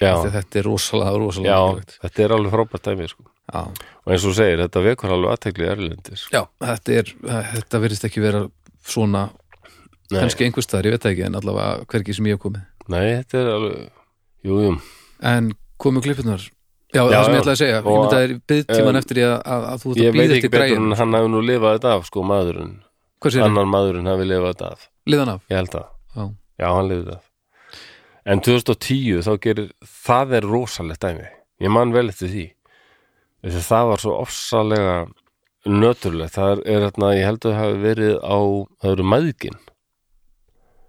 já, af að þetta er rosalega, rosalega já, þetta er alveg frábært dæmi sko. Já, og eins og þú segir, þetta vekur alveg aðtekli erlendis. Já, þetta er þetta virðist ekki vera svona Nei. kannski einhvers staðar, ég veit það ekki en allavega hvergi sem ég hef komið. Nei, þetta er alveg Jú, jú, en komu klippunar Já, það Já, sem já. ég ætlaði að segja, ég myndi að er byggtíman um, eftir því að, að, að þú ég að veit býða ekki eftir betur græjum en hann hafi nú lifað þetta af sko maðurinn, annar maðurinn hafi lifað þetta af. Liðan af? ég held að, Já, já hann lifið það en 2010 þá gerir það er rosalegt dæmi, ég man vel eftir því að það var svo ofsalega nöturlegt. Það er, hérna, ég held að það hafi verið á það eru maðgin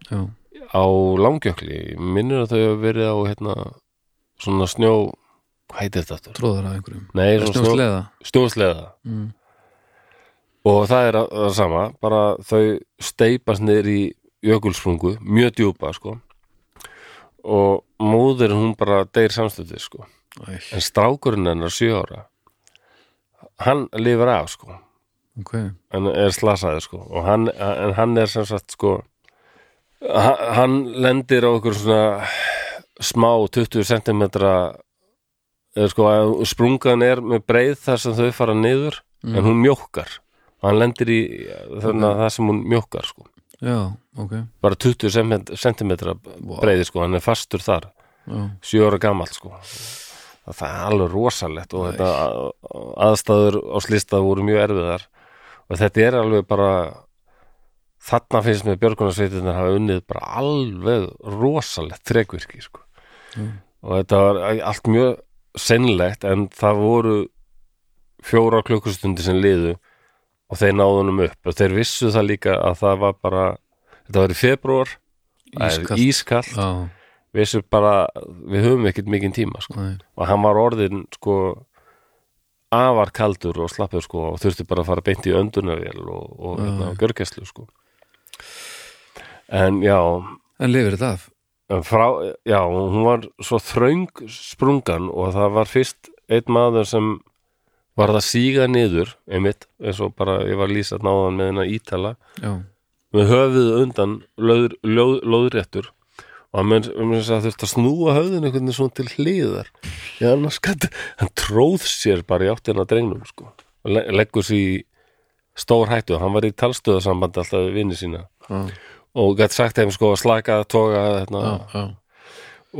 já, á langjökli, minnur að þau hafi verið á hérna, svona snjó hvað heitir þetta aftur? tróðar af einhverjum. Nei, Snjósleða snjósleða mm. og það er að, að sama bara þau steipast niður í jökulsprungu, mjög djúpa sko. Og móðir hún bara deyr samstöðið sko. Æ, en strákurinn hennar sjö ára hann lifir af sko. Ok. En er slasaði sko. Og hann, en hann er sem sagt sko hann, lendir á okkur svona smá 20 cm eða sko sprungan er með breið þar sem þau fara niður en hún mjókkar. Og hann lendir í þarna það sem hún mjókkar sko. Já, ok. Bara 20 cm breiði sko. Hann er fastur þar. Já, sjö ára gamall sko það er alveg rosalegt og þetta að- aðstæður á slistað voru mjög erfiðar. Og þetta er alveg bara þarna finnst með björgunarsveitirnar hafa unnið bara alveg rosalegt þrekvirki sko. og þetta var allt mjög sennlegt en það voru fjóra klukkustundi sem liðu og þeir náðu honum upp. Og þeir vissu það líka að það var bara þetta var í februar Ískalt. ískall vissu bara, við höfum ekkert mikinn tíma sko. og hann var orðin sko afar kaldur og slappur sko og þurfti bara að fara beint í öndunarvél og, og hérna, gjörgæslu sko. En já. En lifir þetta af? frá, já, hún var svo þröng sprungan og það var fyrst einn maður sem var það síga niður einmitt, eins og bara ég var lýsað náðan með hennar ítala. Já, með höfuð undan löð, löð, löðréttur og hann þurfti að snúa höfðinu einhvern veginn svona til hliðar. Já, annars hann tróð sér bara í áttina drengnum sko. Leggur sér í stór hættu. Hann var í talstöðasamband alltaf við vinni sína. Já, og gæti sagt þeim sko að slaka, toga þetta já, já.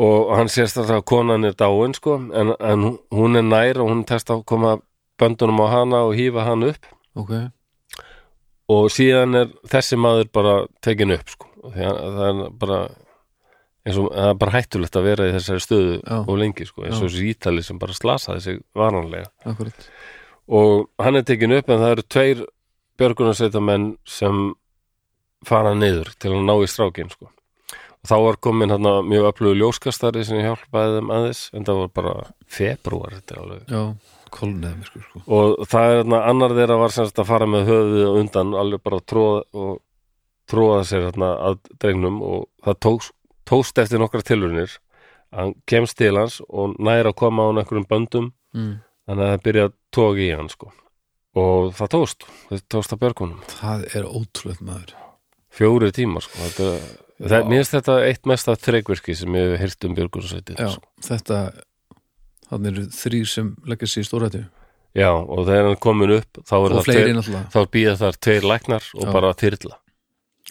og hann sést að konan er dáin sko. En, en hún er nær og hún testa að koma böndunum á hana og hífa hann upp. Ok, og síðan er þessi maður bara tekin upp sko. Það er bara eins og það er bara hættulegt að vera í þessari stöðu Já. og lengi sko, eins og þessi ítali sem bara slasaði sig varanlega. Akkurat. Og hann er tekin upp en það eru tveir björgunarsveitamenn sem fara niður til að ná í strákin sko. Og þá var komin hann mjög öflugu ljóskastari sem hjálpaði þeim aðeins en það var bara februar þetta er alveg Já, kolneði mér sko, og það er þarna annar þeirra var semst að fara með höfuðið á undan alveg bara tróða og tróða sér þarna að drengnum og það tókst, tókst eftir nokkra tilrunir hann kemst til hans og næra að koma á hann einhverjum böndum. Mm. þannig að það byrja að tóka í hann sko. Og það tókst, það tókst að björgunum Það er ótrúlega maður. Fjóri tímar sko. Þetta, það, mér finnst þetta eitt mesta þreikvirki sem ég hef heyrt um björgunarsveitir Já, þetta þannig eru þrýr sem leggja sér í stórættu. Já, og þegar hann komin upp þá, er tveir, þá býða þar tveir læknar og Já. bara þyrla.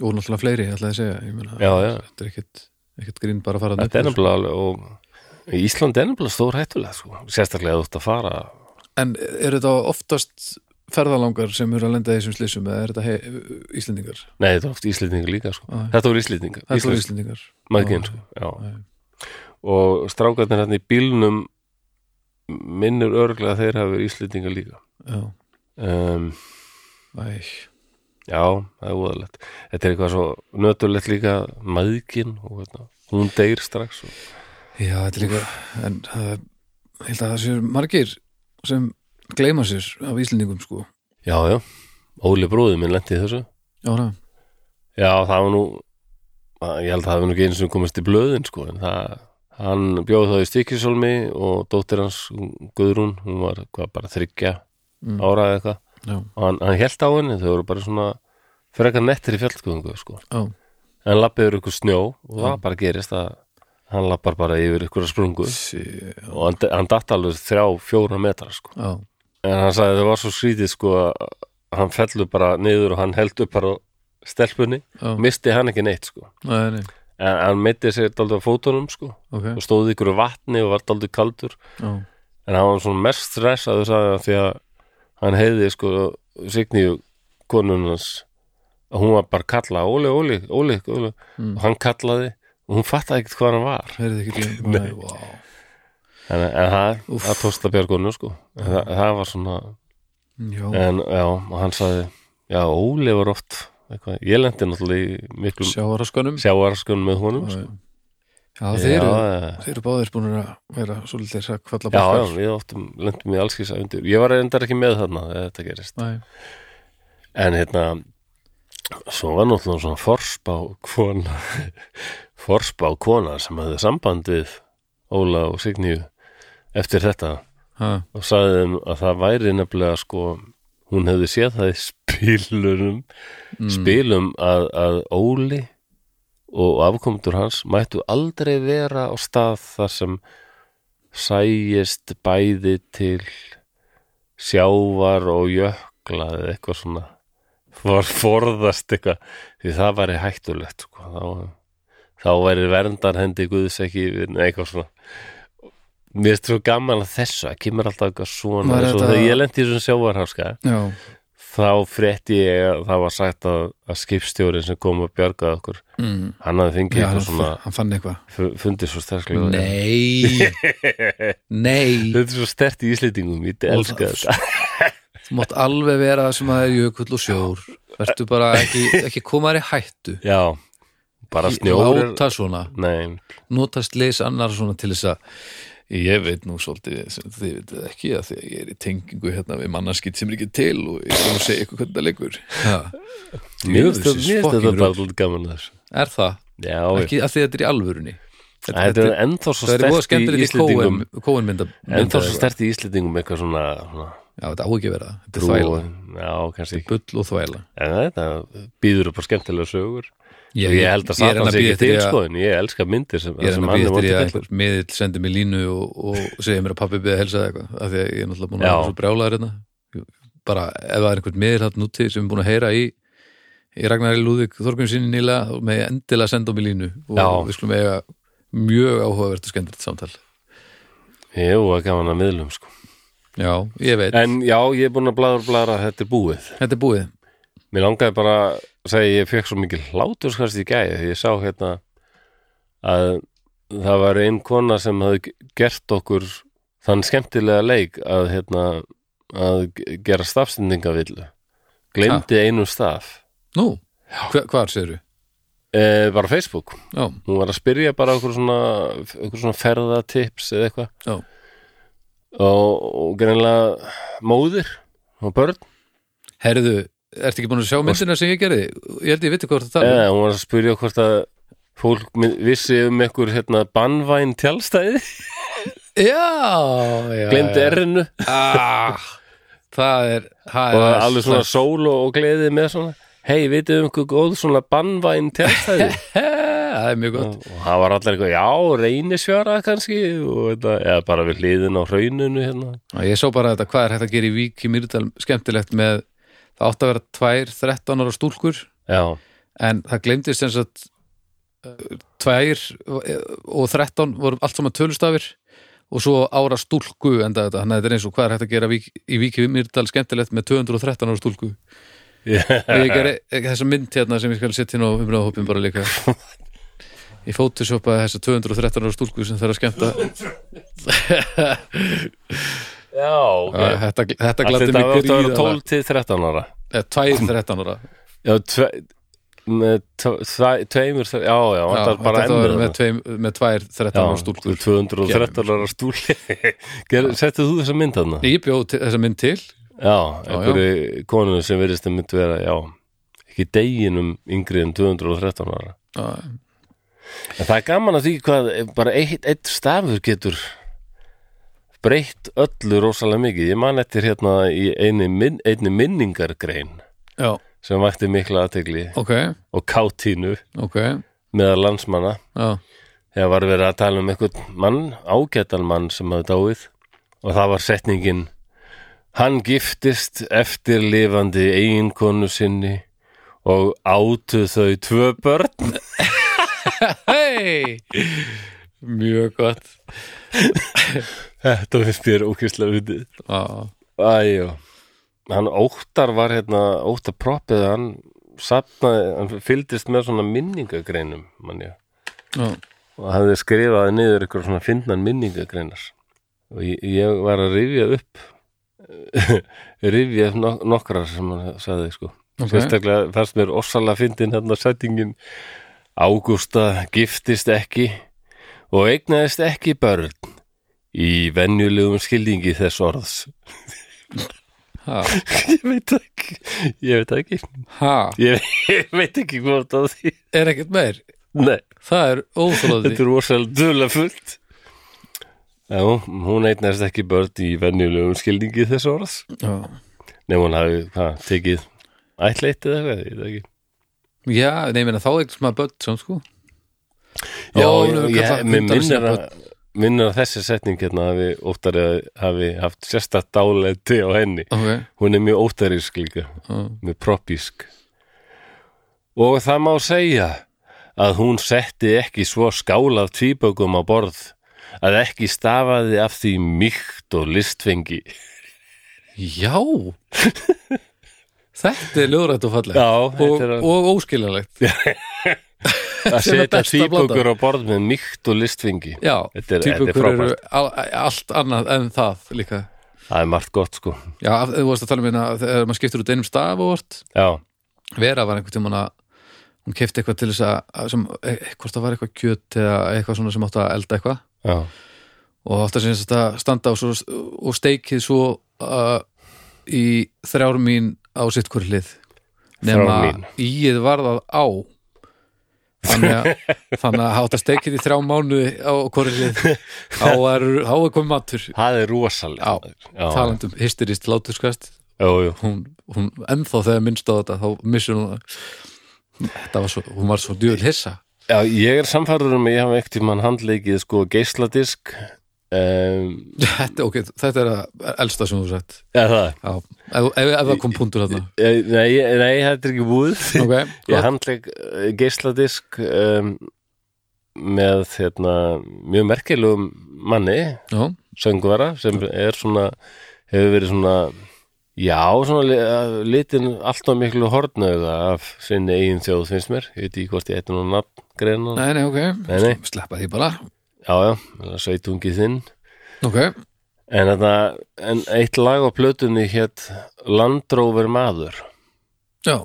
Og náttúrulega fleiri, ætlaði að segja ég meina, Já, já. þetta er ekkit, ekkit grín bara að fara er nefnilega alveg og Ísland er nefnilega stór hættulega sko. sérstaklega að þú ert að fara en er þetta oftast ferðalangar sem eru að lenda í þessum slissum eða er þetta Íslendingar? Nei, þetta er oft Íslendingar líka sko. Já. Þetta voru Íslendingar, Þetta Íslands, Íslendingar Já. sko. Já. Og strákarnir hérna í bílnum minnur örglega að þeir hafa verið Íslendingar líka Já, um, æ, Já, það er úðalegt Þetta er eitthvað svo nötulegt líka maðgin og hérna, hún deyr strax og... já, þetta er líka en það, ég held að það séu margir sem gleyma sér af Íslendingum sko. Já, já, Óli bróði minn lendi þessu. Já, það, Já, það var nú ég held að það hafi nú ekki einu sem komist í blöðin sko, en það, hann bjóð það í Stikisólmi og dóttir hans Guðrún, hún var hvað, bara þryggja Mm. ára eða eitthvað já, og hann, hann hélt á henni, þau voru bara svona frekar nettir í fjallskuðungu sko. en lappið yfir ykkur snjó og það bara gerist að hann lappar bara yfir ykkur sprungu. Sí, og hann, hann datt alveg þrjá, fjóra metra sko. en hann sagði að það var svo skrítið sko að hann fellur bara niður og hann held upp bara stelpunni. Já, misti hann ekki neitt sko. Nei, nei, en hann meiti sér daldið á fótunum sko. Ok. Og stóði ykkur vatni og var daldið kaldur. Já, en hann var svona mest hann því að hann heiði sko Signíu konunans að hún var bara að kalla Óli, Óli, Óli, Óli. Mm. og hann kallaði og hún fattaði ekkert hvað hann var. Nei, wow. en, en það, það tókst að björgunu sko. En það, það var svona Já, en já, og hann sagði já, Óli var oft eitthvað, ég lendi náttúrulega í miklum sjáaraskanum sjáarskun með honum sko. Já, þeir eru, þeir eru báðir búin að vera svolítið sakfalla já, já, við áttum lendum í allskis að undir ég var reyndar ekki með þarna þegar þetta gerist. Nei, en hérna svo var náttúrulega svona forspá kona forspá kona sem hafði samband við Óla og Signíu eftir þetta ha, og sagði þeim að það væri nefnilega sko hún hefði séð það í spilunum mm, spilum að, að Óli og afkomendur hans mættu aldrei vera á stað þar sem sæjist bæði til sjávar og jökla eða eitthvað svona for, forðast eitthvað. Því það væri hættulegt sko. þá, þá væri verndarhendi guðs ekki eitthvað svona. Mér er svo gaman að þessu að kemur alltaf eitthvað svona eins og þegar ég lendi í þessum sjávarháska. Já, þá frétti ég að það var sagt að, að skipstjórin sem kom að bjarga okkur mm, hann hafði fengið já eitthvað svona hann fann eitthvað. fu- fundið svo sterklega Nei. Nei. Þetta er svo stert í Íslendingum, ég Og elska það- þetta. Þú mátt alveg vera sem að það er jökull og sjór. Vertu bara ekki, ekki komaður í hættu. Já, bara snjór er- Láta svona. Nei, Notast leys annar svona til þess að Ég veit nú svolítið þið vitið ekki að því að ég er í tengingu hérna við mannarskitt sem er ekki til og ég skal nú segja ykkur hvernig það leikur mér finnst þetta- þetta bara alltaf gaman að þessu. Er það? já, Ekki að því að þetta er í alvörunni. Þetta er ennþá svo er stert í skemmtilegt í Íslendingum. Kóen mynda ennþá svo stert í Íslendingum eitthvað svona, svona Já, þetta á ekki að vera. Þetta er þvæla. Já, kannski Bull og þvæla. En þetta býður upp á skemmtilega sögur Ég, ég held að ég Satan sé ekki til sko en ég elska myndir sem, Ég sem hann er mótið einhver miðill sendi mér línu og, og segja mér að pappi beða að helsa það eitthvað af því að ég er náttúrulega búin að vera svo brjálaður hérna. Bara ef það er einhvern miðill hann núti sem er búin að heyra í í Ragnari Lúðvík Þorgum sinni nýlega og með endilega senda mér línu og Já. við skulum eiga mjög áhugavert og skemmtilegt samtal. Jú, það er gaman að miðlum sko. Já, ég veit, En já, ég er búin að bladra bladra þetta er búið. Þetta er búið. Mér langaði bara segja ég fekk svo mikið hláturskast í gæði því ég sá hérna að það var ein kona sem hafði gert okkur þann skemmtilega leik að hérna að gera stafsendingavillu. Glemdi einum staf Nú, hva, hvar segirðu? e, bara Facebook. Já, hún var að spyrja bara okkur svona, okkur svona ferðatips eða eitthvað. Já, og, og greinlega móðir og börn. Herðu Ertu ekki búin að sjá myndina sem ég gerði? Ég held ég viti hvort það eða hún var að spyrja hvort að fólk vissi um einhver hérna bannvæn tjálstæði Já, já glemdi já. erinu. Ah, Það er það og er alveg svona sól og, og gleði með svona hei, vitið um einhver góð svona bannvæn tjálstæði Það er mjög gott. Og það var allir eitthvað, já, reynisfjara kannski og þetta, eða bara við hliðin á hrauninu hérna. Já, Ég sá bara þetta hvað er hægt að gera í Vík í Mýrdal skemmtilegt með það átt að vera tvær 13 ára stúlkur. Já, en það glemdist sem sagt uh, tvær og 13 voru allt saman tölustafir og svo ára stúlku enda þetta, þannig að þetta er eins og hvað er hægt að gera vík, í Vík í Mýrdal skemmtilegt með 213 ára stúlku. Og ég geri þessa mynd hérna sem ég skal setja inn á umræðahópin bara líka. Ég photoshopaði þessa 213 ára stúlku sem það er að skemmta já, ok. Þetta, þetta þetta mig að vera gríðarlega. 12 til 13 ára. Eða tvær 13 ára. Já, tve, með tve- tve- tveimur, já, já, Já, þetta er bara þetta var ennur með, tveim, með tvær 13 ára stúlkur. 213 ára stúli Settið þú þessa mynd þarna? ég bjóð til- þessa mynd til. Já, einhverju konu sem virðist að mynd vera, já ekki deginum yngri en 213 ára. Já, En það er gaman að því hvað bara eitt, eitt stafur getur breytt öllu rosalega mikið. Ég man eftir hérna í einni, min, einni minningargrein já, sem vakti mikla aðtegli ok, og kátínu ok. meðal landsmanna. Já, þegar var verið að tala um einhvern mann, ágætan mann sem hafði dáið. Og það var setningin. Hann giftist eftir lifandi eiginkonu sinni og átu þau tvö börn. Hei mjög gott Þetta finnst þér ókvæslega vitið Já, Æjó Hann Óttar var hérna Óttar proppið hann safnaði, hann fylgdist með svona minningagreinum manni já, og hafði skrifaði niður ykkur svona fyndnan minningagreinar. Og ég, ég var að rifja upp rifja upp nok nokkrar sem hann sagði sko. Sérstaklega fannst mér ossalega fyndin hérna settingin Ágústa giftist ekki og eignaðist ekki börn í venjulegum skildingi þess orðs. Ég veit ekki. Ég veit ekki. Ég, ég veit ekki hvort á því. Er ekkert meir? Nei. Það er óþólandi Þetta er rosalega dula fullt. Já, hún eignast ekki börn í venjulegum skilningi þess orðs. Já. Nefn hún hafi, hvað, tekið ætleitt eða eitthvað, ég veit ekki. Já, ég meina þá ekkert maður börn sem sko. Já, Ó, ég, ég, sína minnir að minnir að þessi setning hérna hafi óttari að hafi haft sérstætt dálæti á henni. Ok, hún er mjög óttarísk líka já, mjög proppísk og það má segja að hún setti ekki svo skál af tvíbökum á borð að ekki stafaði af því mýkt og listfengi. Já. Þetta er ljóðrætt og falleg Já, og, og óskiljanlegt að setja tvíbökur á borð með mýkt og listfengi já, týpukur eru frábært. al, allt annað en það líka. Það er margt gott sko. Já, þú varst að tala um hérna þegar maður skiptur út einum staf og vort Vera var einhvern tímann að hún kefti eitthvað til þess að, sem, e, hvort það var eitthvað kjöt eða eitthvað svona sem átti að elda eitthvað. Já, og átti að standa og, svo, og steikið svo uh, í þrjár mín á sitt hver hlið nema íið varðað á þannig að, að að steikið í þrjá mánuði á hlið. Á er komið matur. Það er já, talandum hysterist láturskast já, já, hún, hún ennþá þegar minnst á þetta þá missur hún var svo, hún var svo djúvel hissa. Já, ég er samfærður um að ég hafa ekkert mann handleikið sko geisladisk um, þetta, ok, þetta er að elsta sem þú sett eða það? Ef, ef, ef það kom punktur þarna. Eh, Nei, nei, þetta er ekki búið. Ok, Ég gott. handleik eh, geisladisk um, með hérna, mjög merkilegum manni, já, söngvara sem er svona, hefur verið svona já, svona að litin alltaf miklu hornauga af sinni eigin þjóð finnst mér, ég veit ekki hvort ég eitthvað nú nafn greina, nei, nei, ok. Sleppa því bara já, já, sveitungi þinn. Ok, en, þetta, en eitt lag á plötunni hétt Landróver maður. Já,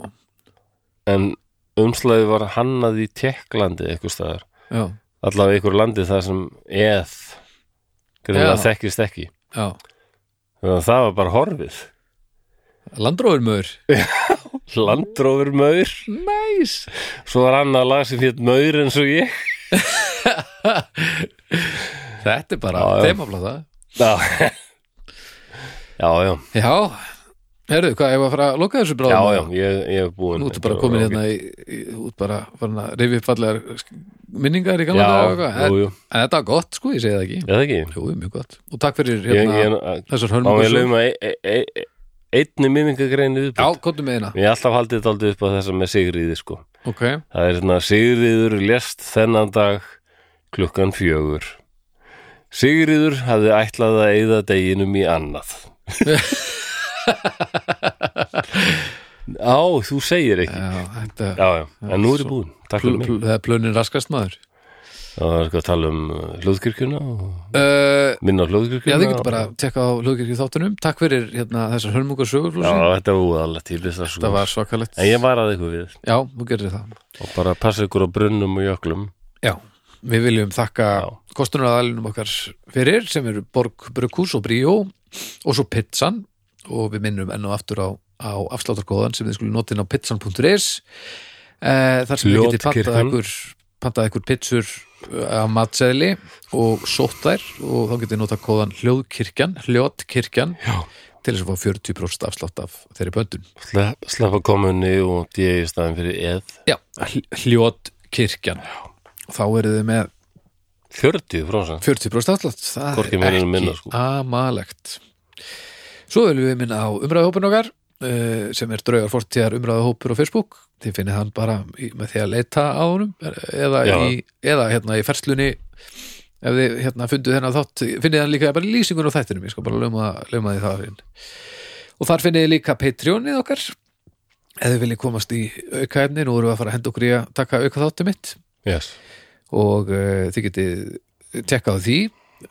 en umslæði var hannað í Tekklandi eitthvað staðar. Allavega ykkur landi það sem eð þekkist ekki. Já. Það var bara horfið. Landrófurmöður, landrófur maur næs. Svo var annað lag sem hétt maur eins og ég þetta er bara Já, já. já. Já, já, já, herru, hvað, ef að fara að loka þessu já, bráðum? Já ég, ég hef búin nú ertu bara komin hérna í, í út bara farin að upp fallegar minningar í gamla já, jú, en, en þetta var gott, sko, ég segi það ekki. Ég það ekki? Jú, mjög gott, og takk fyrir ég, hérna, ég, þessar á hörmungar ég lögum að e, e, e, einni minningagreinu já, viðbútt komdu með hérna ég hef alltaf haldið þetta aldrei upp á þessa með Sigriði sko. Ok, Það er svona Sigriður lést þennan dag klukkan fjögur. Sigriður hafði ætlað að eyða deginum í annað. Á, þú segir ekki. já, þetta Já, já, en nú er ég búin. Takk fyrir mig. það er plönin raskast maður Það er eitthvað að tala um uh, hljóðkirkjuna og uh, minna á já, þið getur bara að tekka á hlugkirkju þáttunum takk fyrir hérna, þessar hörmungar Já, sögurflósi þetta var úðalega tílist það það sko. var svakalegt En ég var að eitthvað við já, þú gerir það og bara passa ykkur á brunnum og jöklum. já, við viljum þakka Já. kostunaraðalunum okkar fyrir sem eru Borg Brukus og Bríó og svo pizzan og við minnum enn og aftur á, á afsláttarkóðan sem þið skulle nota inn á pizzan.is eh, þar sem við getið pantað ykkur pizzur af matseðli og sótt þær og þá getið nota kóðan hljóðkirkjan hljótkirkjan Já. til þess að fá 40% afslátt af þeirri böndun. Slepp, sleppa komunni og D í staðin fyrir eð. já, hl- hljótkirkjan og þá eru þið með 40% 40% afslátt. Það er ekki minna, sko. amalegt. Svo viljum við minna á umræðuhópin okkar uh, sem er draugar fortíðar umræðuhópur á Facebook. Þið finnið hann bara með því að leita á honum eða, í, eða hérna í ferslunni. Ef þið hérna fundu þennan þátt finnið hann líka bara í lýsingun á þættinum. Ég skal bara lögma, lögma því það og þar finnið þið líka Patreonið okkar. Ef þið viljið komast í aukaefni nú erum við að fara að henda okkur í að taka auka þáttu mitt. Yes. Og uh, þið getið tekkað því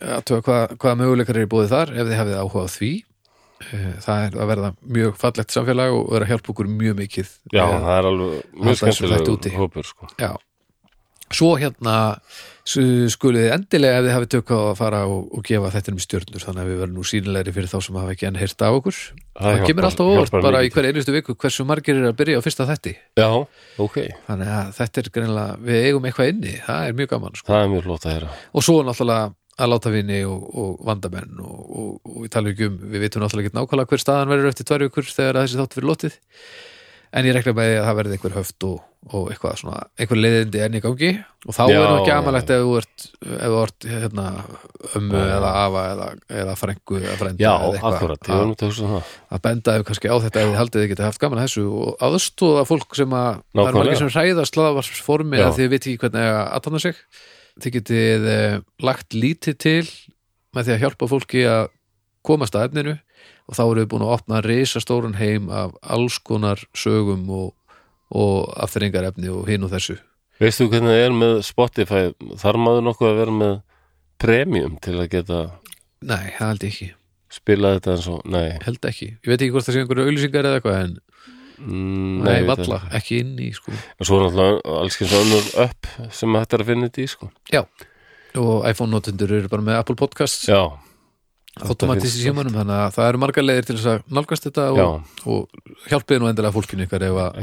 að hvað, hvaða möguleikar eru búið þar ef þið hafið áhuga á því uh, það er að verða mjög fallegt samfélag og vera að hjálpa okkur mjög mikið Já, Eh, það er alveg mjög skemmtileg hópur sko. Já. Svo hérna s- skuluð þið endilega ef þið hafið tök á að fara og, og gefa þetta um stjörnur þannig að við verðum nú sínilegri fyrir þá sem hafa ekki enn heyrt af okkur. Það, hjálpar- kemur alltaf óvart bara í hver einustu viku hversu margir eru að byrja á fyrsta þætti. Já, ok, Þannig að þetta er greinilega, við eigum eitthvað inni, það er mjög gaman. Sko. það er mjög flott að heyra Og svo náttúrulega að láta vini og, og vandamenn og, og, og við talum ekki um, við vitum náttúrulega ekki nákvæmlega hver staðan verður eftir tvær vikur þegar þessi þáttu fyrir lotið. En ég rekna með því að það verði einhver höft og, og eitthvað svona, einhver leiðindi enn í gangi. Og þá Já, er nú ekki amalegt ef þú ert, ef þú ert hérna, ömmu eða afa eða, eða frængu eða frænda Já, eða akkurat, að, að um það. að benda þau kannski á þetta þið haldið þið getið haft gaman að þessu og aðstóða fólk sem að það er margir sem hræðast slaðavarsformi Já. að þið veit ekki hvernig að aðtanna sig. Þið getið eh, lagt lítið til með því að hjálpa fólki að komast að efninu og þá eru við búin að opna risastóran heim af alls konar sögum og, og afþrengar efni og hinn og þessu. Veistu hvernig það er með Spotify? Þar maður nokkuð að vera með premium til að geta Nei, það held ég ekki, spilað þetta eins og, nei, held ekki. Ég veit ekki hvort það sé einhverju auðlýsingar eða eitthvað en mm, nei, valla, ekki. inn í sko. Og svo er náttúrulega alls kynns önnur upp sem hægt er að finna þetta í sko. Já, og iPhone notendur eru bara með Apple Podcasts. Já, automatist í símanum þannig að það eru margar leiðir til þess að nálgast þetta og, og hjálpið nú endilega fólkinu ykkar ef að,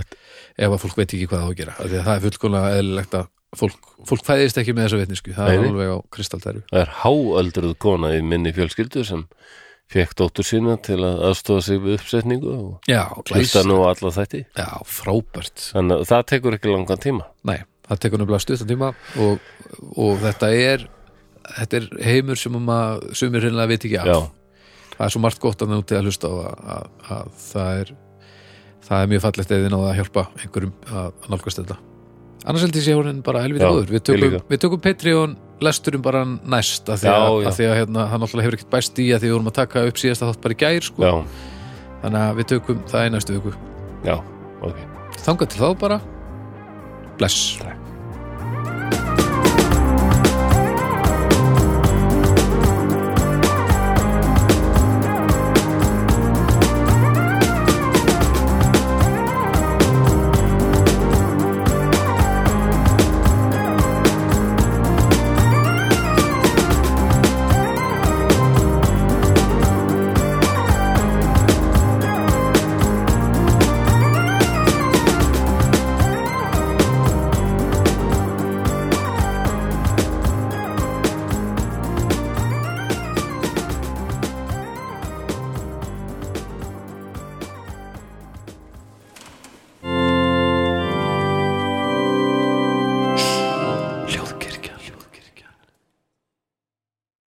ef að fólk veit ekki hvað það á að gera. Að það er fullkomlega eðlilegt að fólk, fólk fæðist ekki með þessa vitnisku það Nei, er alveg á kristaldæru það er háöldruð kona í minni fjölskyldu sem fekk dóttur sína til að aðstofa sig við uppsetningu og hlusta nú alla þætti. Já, frábært. Þannig að það tekur ekki langan tíma. Nei, það tekur nefnilega stuttan tíma og, og þetta er þetta er heimur sem að sumir hreinlega veit ekki af. Já, það er svo margt gott að núti að hlusta á að, að, að það er það er mjög fallegt eða náða að hjálpa einhverjum að, að nálgast þetta. Annars held ég sé hún bara helviti Já, góður. Við tökum, við tökum Patreon lesturum bara næst af því Já, að, já. að, því að hérna, hann náttúrulega hefur ekkert bæst í að því við vorum að taka upp síðasta þátt bara í gær sko. já, þannig að við tökum það í næstu viku. Já, ok. Þangað til þá bara. Bless. Takk